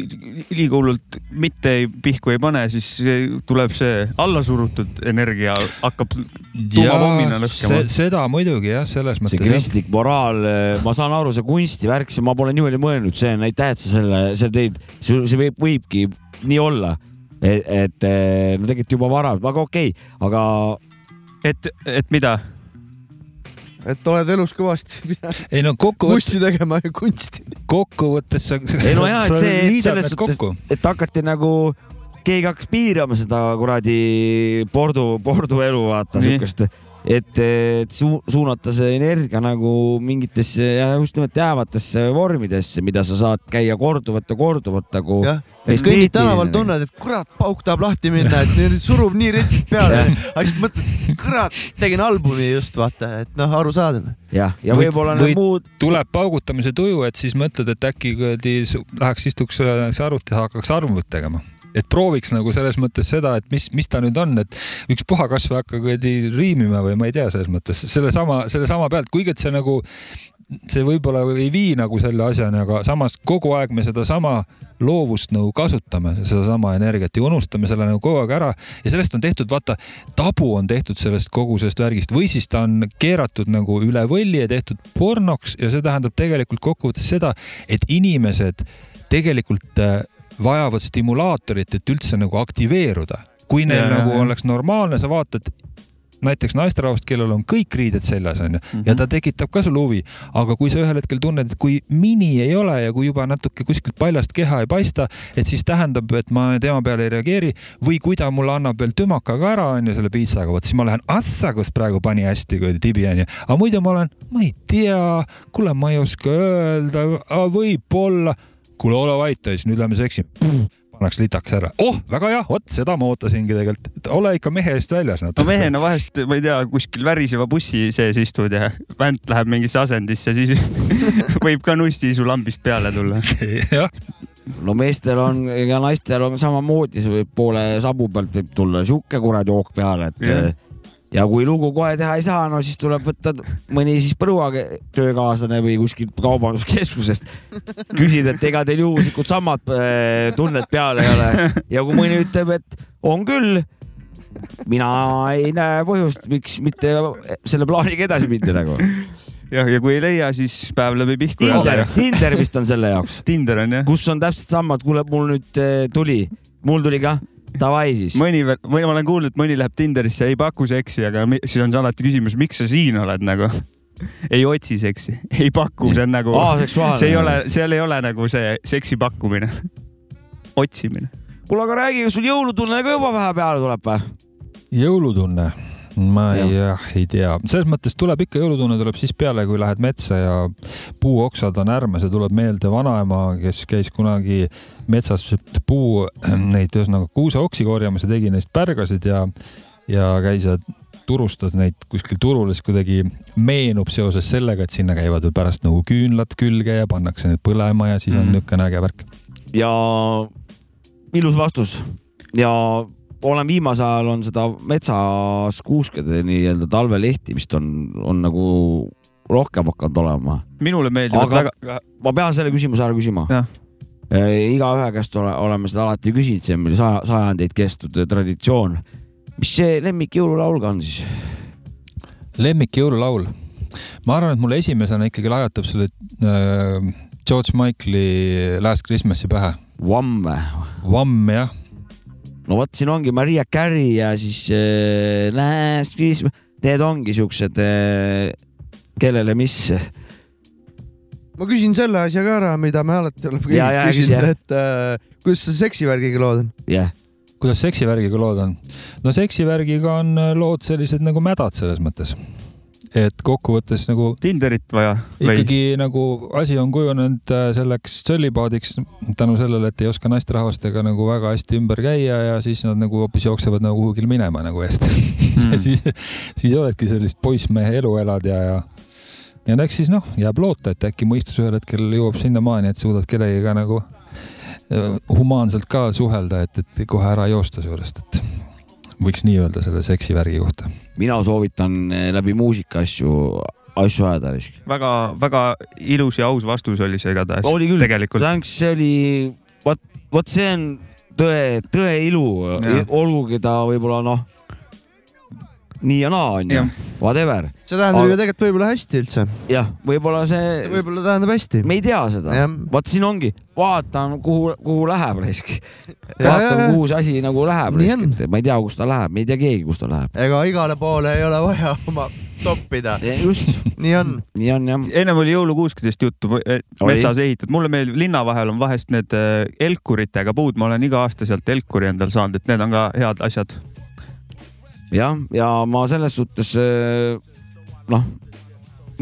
liiga hullult mitte ei, pihku ei pane, siis see- tuleb see allasurutud energia hakkab tuumapommina lõhkema se. seda muidugi jah, selles see mõttes jah. kristlik moraal, ma saan aru, see kunstivärk, see ma pole niimoodi mõelnud, see on aitäh, et sa selle, selle tõid, see, see võib, võibki nii olla. et, et eh, no tegelikult juba vara, aga okei okay,, aga et, et mida? et oled elus kõvasti ei no kokkuvõttes, kunsti tegema ja kunsti. kokkuvõttes sa. ei no jaa, et see, selles suhtes kokku., et hakati nagu, keegi hakkas piirama seda kuradi pordu, pordu elu, vaata siukest, et, et su, suunata see energia nagu mingitesse ja just nimelt jäävatesse vormidesse, mida sa saad käia korduvalt ja korduvalt nagu. jah, et kõnnid tänaval, tunned, et kurat, pauk tahab lahti minna, et nüüd surub nii retsilt peale. aga siis mõtled, kurat, tegin albumi just vaata, et noh, arusaadav. jah, ja Või- võib-olla või- need muud, tuleb paugutamise tuju, et siis mõtled, et äkki kuradi läheks istuks äh, see arvuti taha, hakkaks arvutit tegema. et prooviks nagu selles mõttes seda, et mis, mis ta nüüd on, et ükspuha kasvõi hakka kuradi riimima või ma ei tea, selles mõttes sellesama, sellesama pealt, kuigi et see nagu, see võib-olla ei vii nagu selle asjani, aga samas kogu aeg me sedasama loovust nagu kasutame, sedasama energiat ja unustame selle nagu kogu aeg ära. Ja sellest on tehtud, vaata, tabu on tehtud sellest kogu sellest värgist. Või siis ta on keeratud nagu üle võlli ja tehtud pornoks ja see tähendab tegelikult kokkuvõttes seda, et inimesed tegelikult äh, vajavad stimulaatorit, et üldse nagu aktiveeruda. kui neil Ja, nagu oleks normaalne, sa vaatad näiteks naisterahvast, kellel on kõik riided seljas onju ja ta tekitab ka sul huvi, aga kui sa ühel hetkel tunned, et kui mini ei ole ja kui juba natuke kuskilt paljast keha ei paista, et siis tähendab, et ma tema peale ei reageeri või kui ta mulle annab veel tümaka ka ära onju selle piitsaga, vot siis ma lähen assa, kus praegu pani hästi kuradi tibi onju, aga muidu ma olen, ma ei tea, kuule, ma ei oska öelda, võib-olla, kuule ole vait siis nüüd lähme seksime pannakse litaks ära. oh, väga hea, vot seda ma ootasingi tegelikult, et ole ikka mehe eest väljas no natuke. mehena vahest, ma ei tea, kuskil väriseva bussi sees istud ja vänt läheb mingisse asendisse, siis võib ka nusti su lambist peale tulla. jah, no meestel on ja naistel on samamoodi, see võib poole sabu pealt võib tulla sihuke kuradi hoog peale, et Jah. Ja. kui lugu kohe teha ei saa, no siis tuleb võtta mõni siis Põrua töökaaslane või kuskilt kaubanduskeskusest. küsida, et ega teil juhuslikult samad äh, tunded peal ei ole ja kui mõni ütleb, et on küll, mina ei näe põhjust, miks mitte selle plaaniga edasi minna nagu. jah, ja kui ei leia, siis päev läbi pihku. Tinder, Tinder vist on selle jaoks, Tinder on jah. kus on täpselt sama, et kuule, mul nüüd eh, tuli, mul tuli ka, davai siis. mõni veel, või ma olen kuulnud, et mõni läheb Tinderisse, ei paku seksi, aga siis on see alati küsimus, miks sa siin oled nagu. ei otsi seksi, ei paku, see on nagu, aseksuaalne. see ei ole, seal ei ole nagu see seksi pakkumine, otsimine. kuule, aga räägi, kas sul jõulutunne ka juba vähe peale tuleb või? jõulutunne, ma ei, jah, ei tea, selles mõttes tuleb ikka jõulutunne tuleb siis peale, kui lähed metsa ja puuoksad on ärmes ja tuleb meelde vanaema, kes käis kunagi metsas puu, neid ühesõnaga kuuseoksi korjamas ja tegi neist pärgasid ja, ja käis ja turustas neid kuskil turul, siis kuidagi meenub seoses sellega, et sinna käivad veel pärast nagu küünlad külge ja pannakse need põlema ja siis on Mhm. niisugune äge värk. ja ilus vastus ja olen viimasel ajal on seda metsas kuuskede nii-öelda talvelehti vist on, on nagu rohkem hakanud olema. minule meeldivad Aga- väga, ma pean selle küsimuse ära küsima Jah.. igaühe käest ole, oleme seda alati küsinud, see on meil saja, sajandeid kestnud traditsioon. mis see lemmik jõululaul ka on siis? lemmik jõululaul, ma arvan, et mulle esimesena ikkagi lajatab selle äh, George Michael'i Last Christmas'i pähe. Vamm või? Vamm jah, no vot, siin ongi Maria Carey ja siis äh, Last Christmas, need ongi siuksed äh,, kellele mis. ma küsin selle asja ka ära, mida me alati oleme kõik küsinud, et äh, kuidas see seksivärgiga lood on? jah, kuidas seksivärgiga lood on? no seksivärgiga on äh, lood sellised nagu mädad selles mõttes. Et kokkuvõttes nagu Tinderit vaja või? ikkagi nagu asi on kujunenud äh, selleks tšöllipaadiks tänu sellele, et ei oska naisterahvastega nagu väga hästi ümber käia ja siis nad nagu hoopis jooksevad nagu kuhugil minema nagu eest mm. ja siis, siis oledki sellist poissmehe elu elad ja, ja ja eks siis noh, jääb loota, et äkki mõistus ühel hetkel jõuab sinnamaani, et suudad kellegiga nagu äh, humaanselt ka suhelda, et, et kohe ära joosta juurest, et võiks nii öelda selle seksivärgi kohta. mina soovitan eh, läbi muusika asju, asju ajada. väga-väga ilus ja aus vastus oli see igatahes. oli küll, tegelikult. see oli, vot, vot see on tõe, tõe ilu olgugi ta võib-olla noh, nii ja naa onju whatever. see tähendab Aga- ju tegelikult võib-olla hästi üldse, jah, võib-olla see, võib-olla tähendab hästi. me ei tea seda vot siin ongi, vaatan, kuhu, kuhu läheb raisk. Vaatan, kuhu see asi nagu läheb raisk, et ma ei tea, kus ta läheb, me ei tea keegi, kus ta läheb. ega igale poole ei ole vaja oma toppida, just, nii on. nii on jah. ennem oli jõulukuuskidest juttu, metsas ehitatud, mulle meeldib, linna vahel on vahest need äh, elkuritega puud, ma olen iga aasta sealt elkuri endale saanud, et need on ka head asjad. jah, ja ma selles suhtes eh, noh,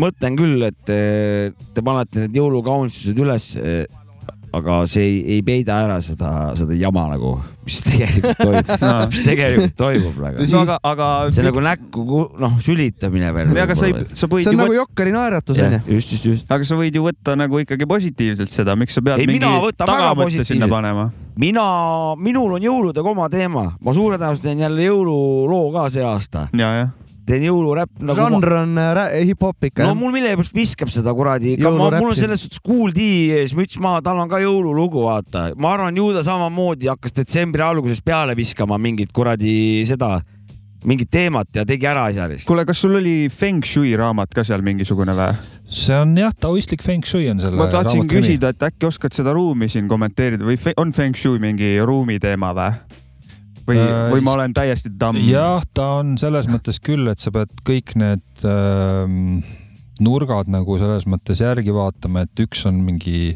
mõtlen küll, et eh, te panete need jõulukaunistused üles, aga see ei, ei peida ära seda, seda jama nagu, mis tegelikult toimub, mis tegelikult toimub praegu. no aga, aga. see nagu näkku ku- noh, sülitamine veel. aga sa ei, sa võid see on ju nagu võtta, Jokkeri naeratus onju. just, just, just. aga sa võid ju võtta nagu ikkagi positiivselt seda, miks sa pead Ei, mingi tagamõtte sinna panema? mina, minul on jõuludega oma teema, ma suure tõenäosusega teen jälle jõululoo ka see aasta, ja, jah. Teen jõuluräpp nagu. žanr on äh, rä- hip-hop ikka no mul millegipärast viskab seda kuradi, mul on selles suhtes Kool D ees müts maha, tal on ka jõululugu, vaata. ma arvan, ju ta samamoodi hakkas detsembri alguses peale viskama mingit kuradi seda, mingit teemat ja tegi ära asja. kuule, kas sul oli Feng Shui raamat ka seal mingisugune või? see on jah, taoistlik feng shui on selle ma tahtsin küsida, et äkki oskad seda ruumi siin kommenteerida või on Feng Shui mingi ruumi teema või? või, Äh, või ma olen täiesti tamm? jah, ta on selles mõttes küll, et sa pead kõik need ähm, nurgad nagu selles mõttes järgi vaatama, et üks on mingi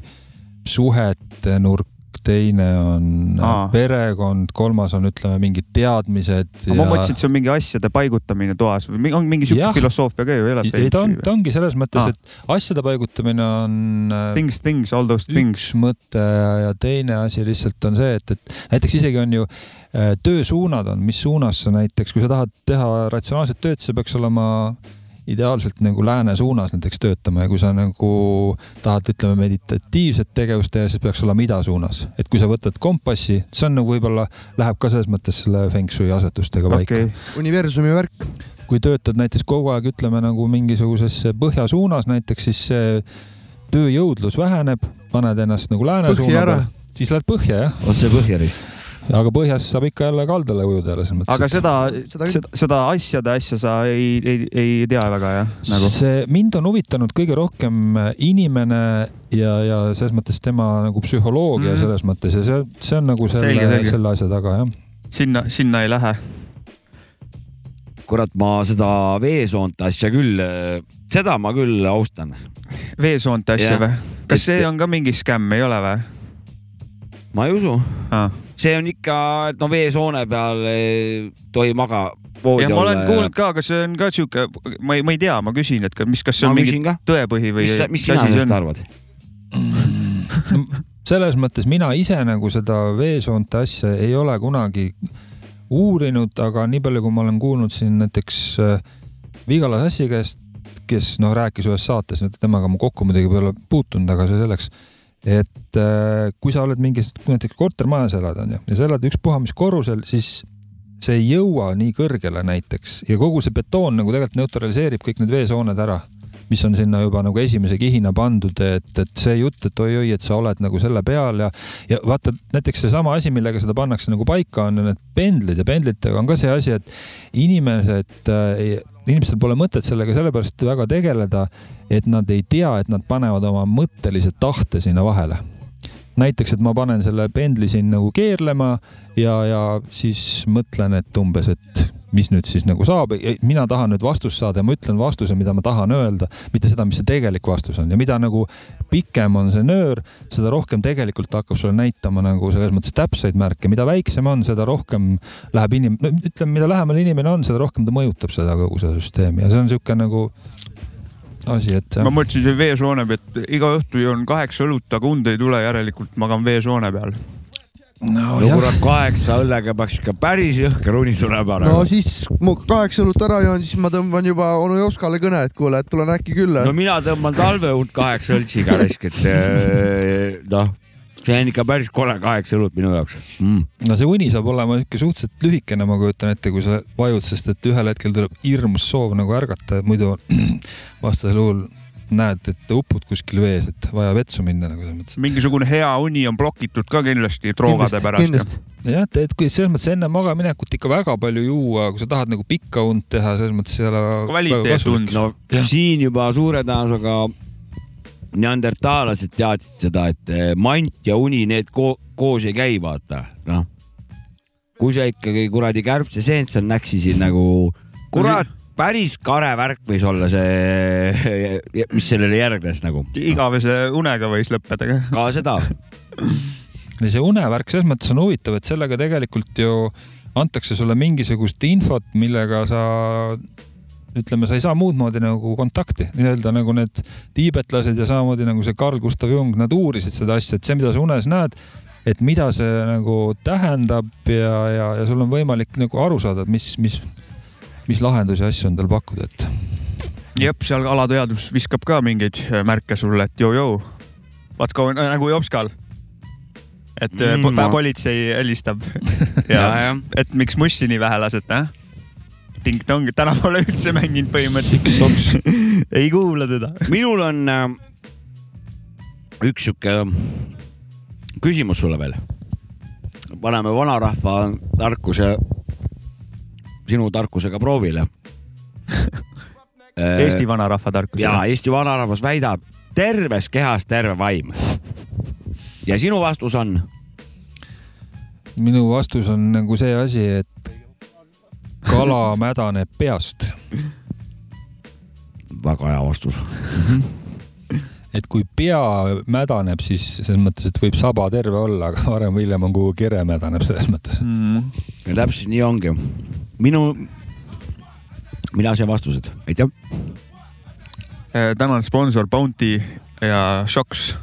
suhete nurk, teine on Aa. Aa. perekond, kolmas on, ütleme, mingid teadmised. ma mõtlesin, et see on mingi asjade paigutamine toas või on mingi siuke Jah. filosoofia ka ju, ei ole? ei, ta on, ta ongi selles mõttes et asjade paigutamine on äh, Things, things, all those things. üks mõte ja teine asi lihtsalt on see, et, et näiteks isegi on ju äh, töösuunad on, mis suunas sa näiteks, kui sa tahad teha ratsionaalset tööd, siis sa peaks olema ideaalselt nagu lääne suunas näiteks töötama ja kui sa nagu tahad, ütleme, meditatiivset tegevust teha, siis peaks olema ida suunas. et kui sa võtad kompassi, see on nagu võib-olla läheb ka selles mõttes selle feng shui asetustega paika okay.. universumi värk. kui töötad näiteks kogu aeg, ütleme nagu mingisuguses põhja suunas näiteks, siis see tööjõudlus väheneb, paned ennast nagu lääne Põhja suuna peale, siis lähed põhja jah, otse põhjarisk. Aga põhjas saab ikka jälle kaldale ujuda jälle selles mõttes. aga seda, Seda seda, seda asjade asja sa ei, ei, ei tea väga jah, nagu? see mind on huvitanud kõige rohkem inimene ja, ja selles mõttes tema nagu psühholoogia mm. selles mõttes ja see, see on nagu selle selle asja taga jah. sinna, sinna ei lähe. kurat, ma seda veesoonte asja küll, seda ma küll austan. veesoonte asja või? kas Et- see on ka mingi skämm, ei ole või? Ma ei usu, aa, see on ikka, et no veesoone peal ei tohi maga jah, ma olen kuulnud ka, aga see on ka sihuke, ma ei, ma ei tea, ma küsin, et mis, kas see ma on mingi küsin ka, tõepõhi või mis, mis sina sellest arvad? selles mõttes mina ise nagu seda veesoonte asja ei ole kunagi uurinud, aga nii palju, kui ma olen kuulnud siin näiteks äh, Vigala Sassi käest, kes noh, rääkis ühes saates, temaga ma kokku muidugi pole puutunud, aga see selleks, et äh, kui sa oled mingis näiteks kortermajas elad, onju, ja sa elad ükspuha mis korrusel, siis see ei jõua nii kõrgele näiteks ja kogu see betoon nagu tegelikult neutraliseerib kõik need veesooned ära mis on sinna juba nagu esimese kihina pandud, et, et see jutt, et oi-oi, et sa oled nagu selle peal ja, ja vaata näiteks seesama asi, millega seda pannakse nagu paika, on ju need pendlid ja pendlitega on ka see asi, et inimesed äh, inimestel pole mõtet sellega sellepärast väga tegeleda, et nad ei tea, et nad panevad oma mõttelise tahte sinna vahele. Näiteks, et ma panen selle pendli siin nagu keerlema ja, ja siis mõtlen, et umbes, et mis nüüd siis nagu saab, mina tahan nüüd vastust saada ja ma ütlen vastuse, mida ma tahan öelda, mitte seda, mis see tegelik vastus on. Ja mida nagu pikem on see nöör, seda rohkem tegelikult hakkab sulle näitama nagu selles mõttes täpseid märke, mida väiksem on, seda rohkem läheb inim-, no ütleme, mida lähemal inimene on, seda rohkem ta mõjutab seda kogu seda süsteemi. Ja see on niisugune nagu asi, et ma mõtlesin see veesoone peal, et iga õhtu joon kaheksa õlut, aga und ei tule, järelikult magan veesoone peal. No, no kurat, kaheksa õllega peaks ikka päris jõhker unistune no panema. siis ma kaheksa õlut ära joon, siis ma tõmban juba onu Jopskale kõne, et kuule, et tulen äkki külla no. mina tõmban talveund kaheksa õltsiga risk, et eh, noh, see on ikka päris kole kaheksa õlut minu jaoks mm.. no see uni saab olema ikka suhteliselt lühikene, ma kujutan ette, kui sa vajud, sest et ühel hetkel tuleb hirmus soov nagu ärgata, muidu vastasel juhul näed, et upud kuskil vees, et vaja vetsu minna nagu selles mõttes. mingisugune hea uni on blokitud ka kindlasti droogade pärast. jah, et, et kui selles mõttes enne magamaminekut ikka väga palju juua, kui sa tahad nagu pikka und teha, selles mõttes ei ole. Kvaliteetund. no Jah. siin juba suure tõenäosusega neandertaalased teadsid seda, et eh, mant ja uni, need ko koos ei käi, vaata, noh. kui sa ikkagi kuradi kärbseseent seal näksisid nagu, kurat, päris kare värk võis olla see, mis sellele järgnes nagu. igavese unega võis lõppeda ka. ka seda, see unevärk selles mõttes on huvitav, et sellega tegelikult ju antakse sulle mingisugust infot, millega sa ütleme, sa ei saa muud moodi nagu kontakti, nii-öelda nagu need tiibetlased ja samamoodi nagu see Carl Gustav Jung, nad uurisid seda asja, et see, mida sa unes näed, et mida see nagu tähendab ja, ja, ja sul on võimalik nagu aru saada, et mis, mis, mis lahendusi asju on tal pakkuda, et jep, seal alateadvus viskab ka mingeid äh, märke sulle, et joo-joo, what's going, nagu Jopskal. et Mm, mm, politsei helistab ja, ja et miks mussi nii vähe lasete, äh? ting-tong, täna pole üldse mänginud põhimõtteliselt. ei kuula teda. minul on äh, üks sihuke küsimus sulle veel. paneme vanarahva tarkuse sinu tarkusega proovile. Eesti vanarahva tarkus. ja Eesti vanarahvas väidab, terves kehas terve vaim. ja sinu vastus on? minu vastus on nagu see asi, et kala mädaneb peast. väga hea vastus. et kui pea mädaneb, siis selles mõttes, et võib saba terve olla, aga varem või hiljem on kuhugi kere mädaneb selles mõttes. Mm. ja täpselt nii ongi. minu, mina sain vastused, aitäh. tänane sponsor Bounty ja Shocks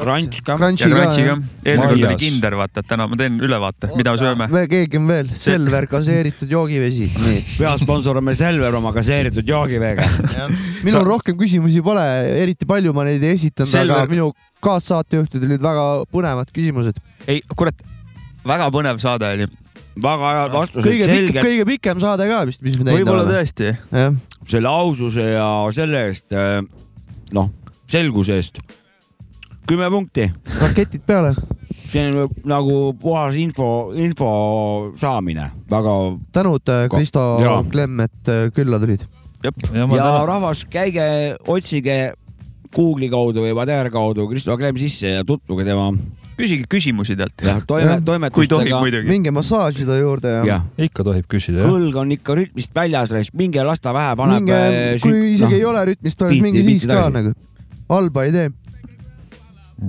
Crunch ka. eelmine kord oli. Kinder, vaata, et täna ma teen ülevaate, mida me sööme. keegi on veel, Selver gaseeritud joogivesi, nii. peasponsor on meil Selver oma gaseeritud joogiveega. minul Sa- rohkem küsimusi pole, eriti palju ma neid ei esitanud, Selver- aga minu kaassaatejuhtidel olid väga põnevad küsimused. ei, kurat, väga põnev saade oli. Väga head vastused, kõige pikem, selged, kõige pikem saade ka vist, mis me teinud võib-olla oleme. tõesti. jah, selle aususe ja selle eest, noh, selguse eest. kümme punkti, raketid peale. see on nagu puhas info, info saamine, väga tänud, Kristo Jaa. Klemm, et äh, külla tulid. ja ja tänan, rahvas, käige, otsige Google'i kaudu või Vader kaudu Kristo Klemm sisse ja tutvuge tema küsige küsimusi talt. jah, toime, toimetustega. minge massaažida juurde ja jah, ikka tohib küsida kõlg on ikka rütmist väljas, minge las ta vähe paneb. minge, kui isegi ei ole rütmist biiti- minge siis ka tagasi. nagu. halba ei tee.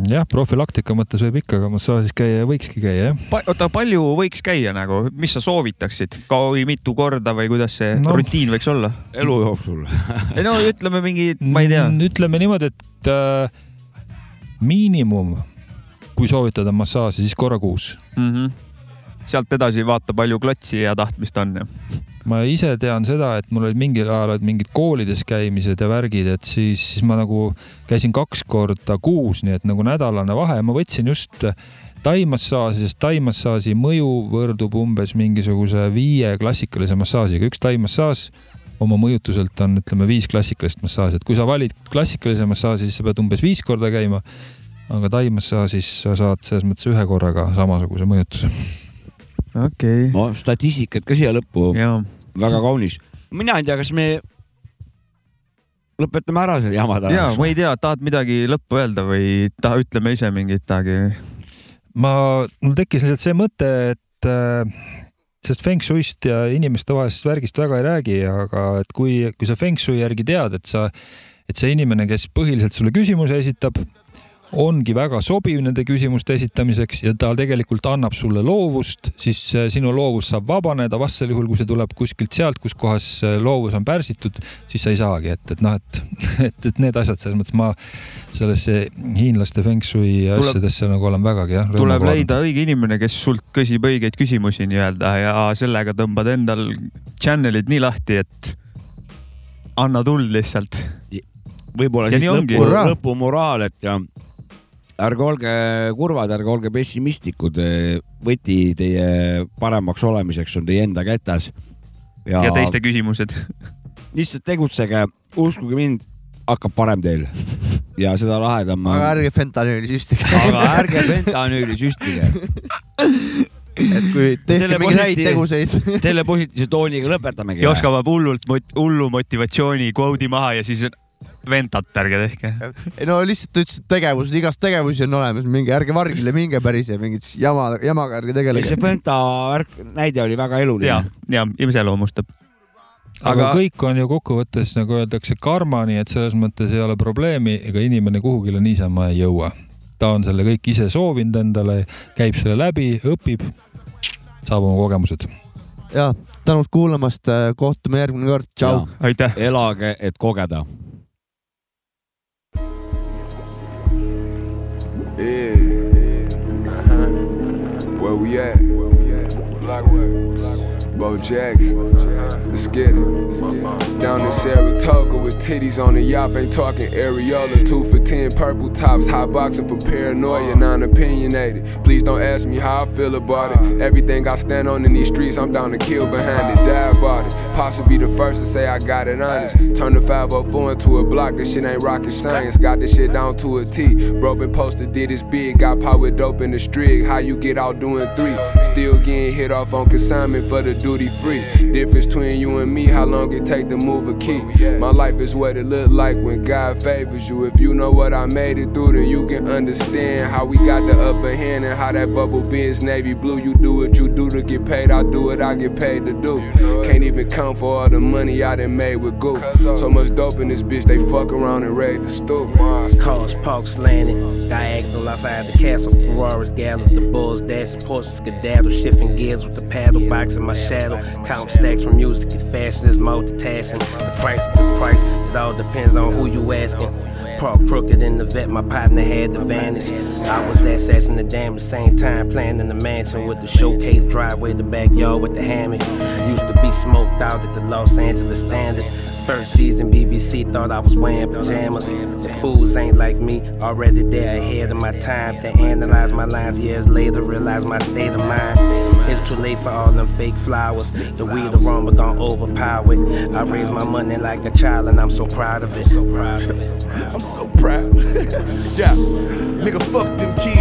jah, profülaktika mõttes võib ikka ka massaažis käia ja võikski käia jah. oota, palju võiks käia nagu, mis sa soovitaksid, kui mitu korda või kuidas see No. no. rutiin võiks olla? elu jooksul. ei no ütleme mingi, ma ei tea. Ütleme niimoodi, et äh, miinimum, kui soovitada massaaži, siis korra kuus. Mm -hmm. sealt edasi vaata, palju klotsi ja tahtmist on ja. ma ise tean seda, et mul olid mingil ajal olid mingid koolides käimised ja värgid, et siis, siis ma nagu käisin kaks korda kuus, nii et nagu nädalane vahe, ma võtsin just taimassaaži, sest taimassaaži mõju võrdub umbes mingisuguse viie klassikalise massaažiga, üks taimassaaž oma mõjutuselt on, ütleme viis klassikalist massaaži, et kui sa valid klassikalise massaaži, siis sa pead umbes viis korda käima. Aga taimassaažis sa saad selles mõttes ühe korraga samasuguse mõjutuse. okei okay.. no statistikat ka siia lõppu, ja, väga kaunis. mina ei tea, kas me lõpetame ära selle jama ja täna. ma ei tea, tahad midagi lõppu öelda või taha, ütleme ise mingit midagi. ma, mul tekkis lihtsalt see mõte, et äh, sest feng shui'st ja inimestevahelisest värgist väga ei räägi, aga et kui, kui sa feng shui järgi tead, et sa, et see inimene, kes põhiliselt sulle küsimuse esitab, ongi väga sobiv nende küsimuste esitamiseks ja ta tegelikult annab sulle loovust, siis äh, sinu loovus saab vabaneda, vastasel juhul, kui see tuleb kuskilt sealt, kus kohas äh, loovus on pärsitud, siis sa ei saagi, et, et noh, et, et, et need asjad selles mõttes ma sellesse hiinlaste feng shui Tuleb- asjadesse nagu olen vägagi jah. tuleb leida õige inimene, kes sult küsib õigeid küsimusi nii-öelda ja sellega tõmbad endal channel'id nii lahti, et anna tuld lihtsalt. võib-olla ongi. lõpu, lõpumoraal, et ja ärge olge kurvad, ärge olge pessimistlikud. võti teie paremaks olemiseks on teie enda kätes. ja, teiste küsimused. lihtsalt tegutsege, uskuge mind, hakkab parem teil ja seda lahedam. aga ärge fentanüüli süstige. aga ärge fentanüüli süstige. et kui tehke Selle mingeid häid teguseid. selle positiivse tooniga lõpetamegi. Joska paneb hullult hullu motivatsiooni kvoodi maha ja siis ventat ärge tehke. ei no lihtsalt ta ütles, et tegevused, igast tegevusi on olemas, mingi ärge vargile minge päris ja mingit jama, jamaga ärge see tegelege. Fenta värk, näide oli väga eluline ja, ja iseloomustab. aga Aga- kõik on ju kokkuvõttes nagu öeldakse karma, nii et selles mõttes ei ole probleemi, ega inimene kuhugile niisama ei jõua. ta on selle kõik ise soovinud endale, käib selle läbi, õpib, saab oma kogemused. ja tänud kuulamast, kohtume järgmine kord, tšau. aitäh. elage, et kogeda. Yeah. Uh huh. Where we at? Bo Jackson. Let's get it. Down in Saratoga with titties on the yacht, ain't talking areola. Two for ten purple tops, hot boxing for paranoia, non opinionated. Please don't ask me how I feel about it. Everything I stand on in these streets, I'm down to kill behind it, die about it. Possibly the first to say I got it honest. Turn the 504 into a block, this shit ain't rocket science. Got this shit down to a T. Bro been posted, did his big, got with dope in the street. How you get out doing three? Still getting hit off on consignment for the dude duty free. Difference between you and me, how long it take to move a key. My life is what it look like when God favors you. If you know what I made it through, then you can understand how we got the upper hand and how that bubble biz navy blue. You do what you do to get paid, I do what I get paid to do. Can't even count for all the money I done made with goo. So much dope in this bitch, they fuck around and ready to stoop. Cars parked slanted, diagonal outside the castle. Ferraris gallop, the bulls dash, the Porsche skedaddle, shifting gears with the paddle box in my shadow. Count stacks from music and fashion is multitasking. The price is the price, it all depends on who you asking. Park crooked in the vet, my partner had the vantage. I was assassin the dam at the same time, playing in the mansion with the showcase driveway, the backyard with the hammock. Used to be smoked out at the Los Angeles Standard. First season, BBC thought I was wearing pajamas. The fools ain't like me, already there ahead of my time. They analyze my lines years later, realize my state of mind. It's too late for all them fake flowers. The weed aroma gon' overpower it. I raised my money like a child, and I'm so proud of it. I'm so proud. yeah, nigga, fuck them kids.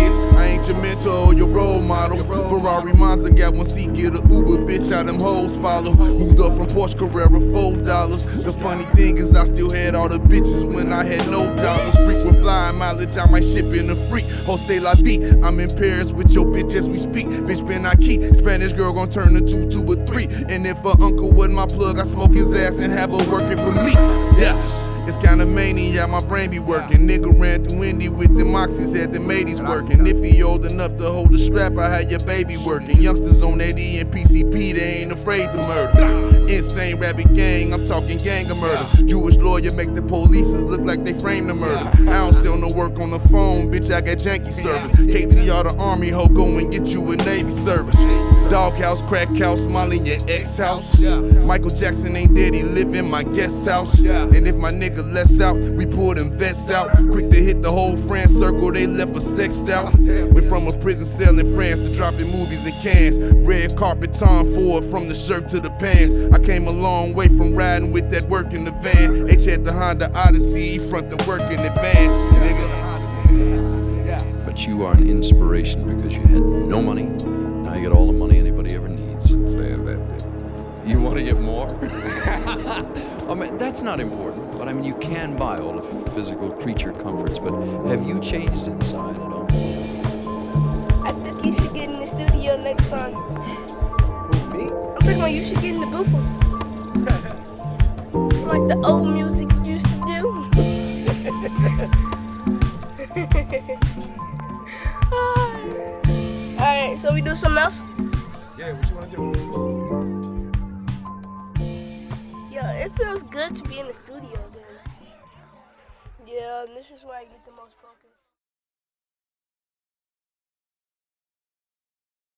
Your mentor or your role model. Ferrari Monza got one seat, get a Uber, bitch. How them hoes follow. Moved up from Porsche Carrera, four dollars. The funny thing is, I still had all the bitches when I had no dollars. Frequent flying mileage, I might ship in a freak. Jose La Vie, I'm in Paris with your bitch as we speak. Bitch, been I. Spanish girl gon' turn a two to three. And if her uncle wasn't my plug, I smoke his ass and have her working for me. Yeah. It's kinda mania, my brain be working. Nigga ran through Indy with them oxys, had them 80s working. If he old enough to hold the strap, I had your baby working. Youngsters on that E and PCP, they ain't afraid to murder. Insane rabbit gang, I'm talking gang of murder. Jewish lawyer make the polices look like they framed the murder. I don't sell no work on the phone, bitch, I got janky service. KTR the army hoe, go and get you a Navy service. Doghouse, crack house, Molly in your ex house. Michael Jackson ain't dead, he live in my guest house. And if my nigga lets out, we pull them vets out. Quick to hit the whole France circle, they left us sexed out. Went from a prison cell in France to dropping movies in cans. Red carpet, Tom Ford, from the shirt to the pants. I came a long way from riding with that work in the van. H had the Honda Odyssey, front the work in advance. Nigga. But you are an inspiration because you had no money. Now you get all the money anybody ever needs. Say that. You want to get more? I mean, that's not important. But I mean, you can buy all the physical creature comforts. But have you changed inside at all? I think you should get in the studio next time. Who, me? I'm talking about you should get in the booth. like the old music you used to do. Alright, so we do something else? Yeah, what you want to do? Yeah, it feels good to be in the studio again. Yeah, and this is where I get the.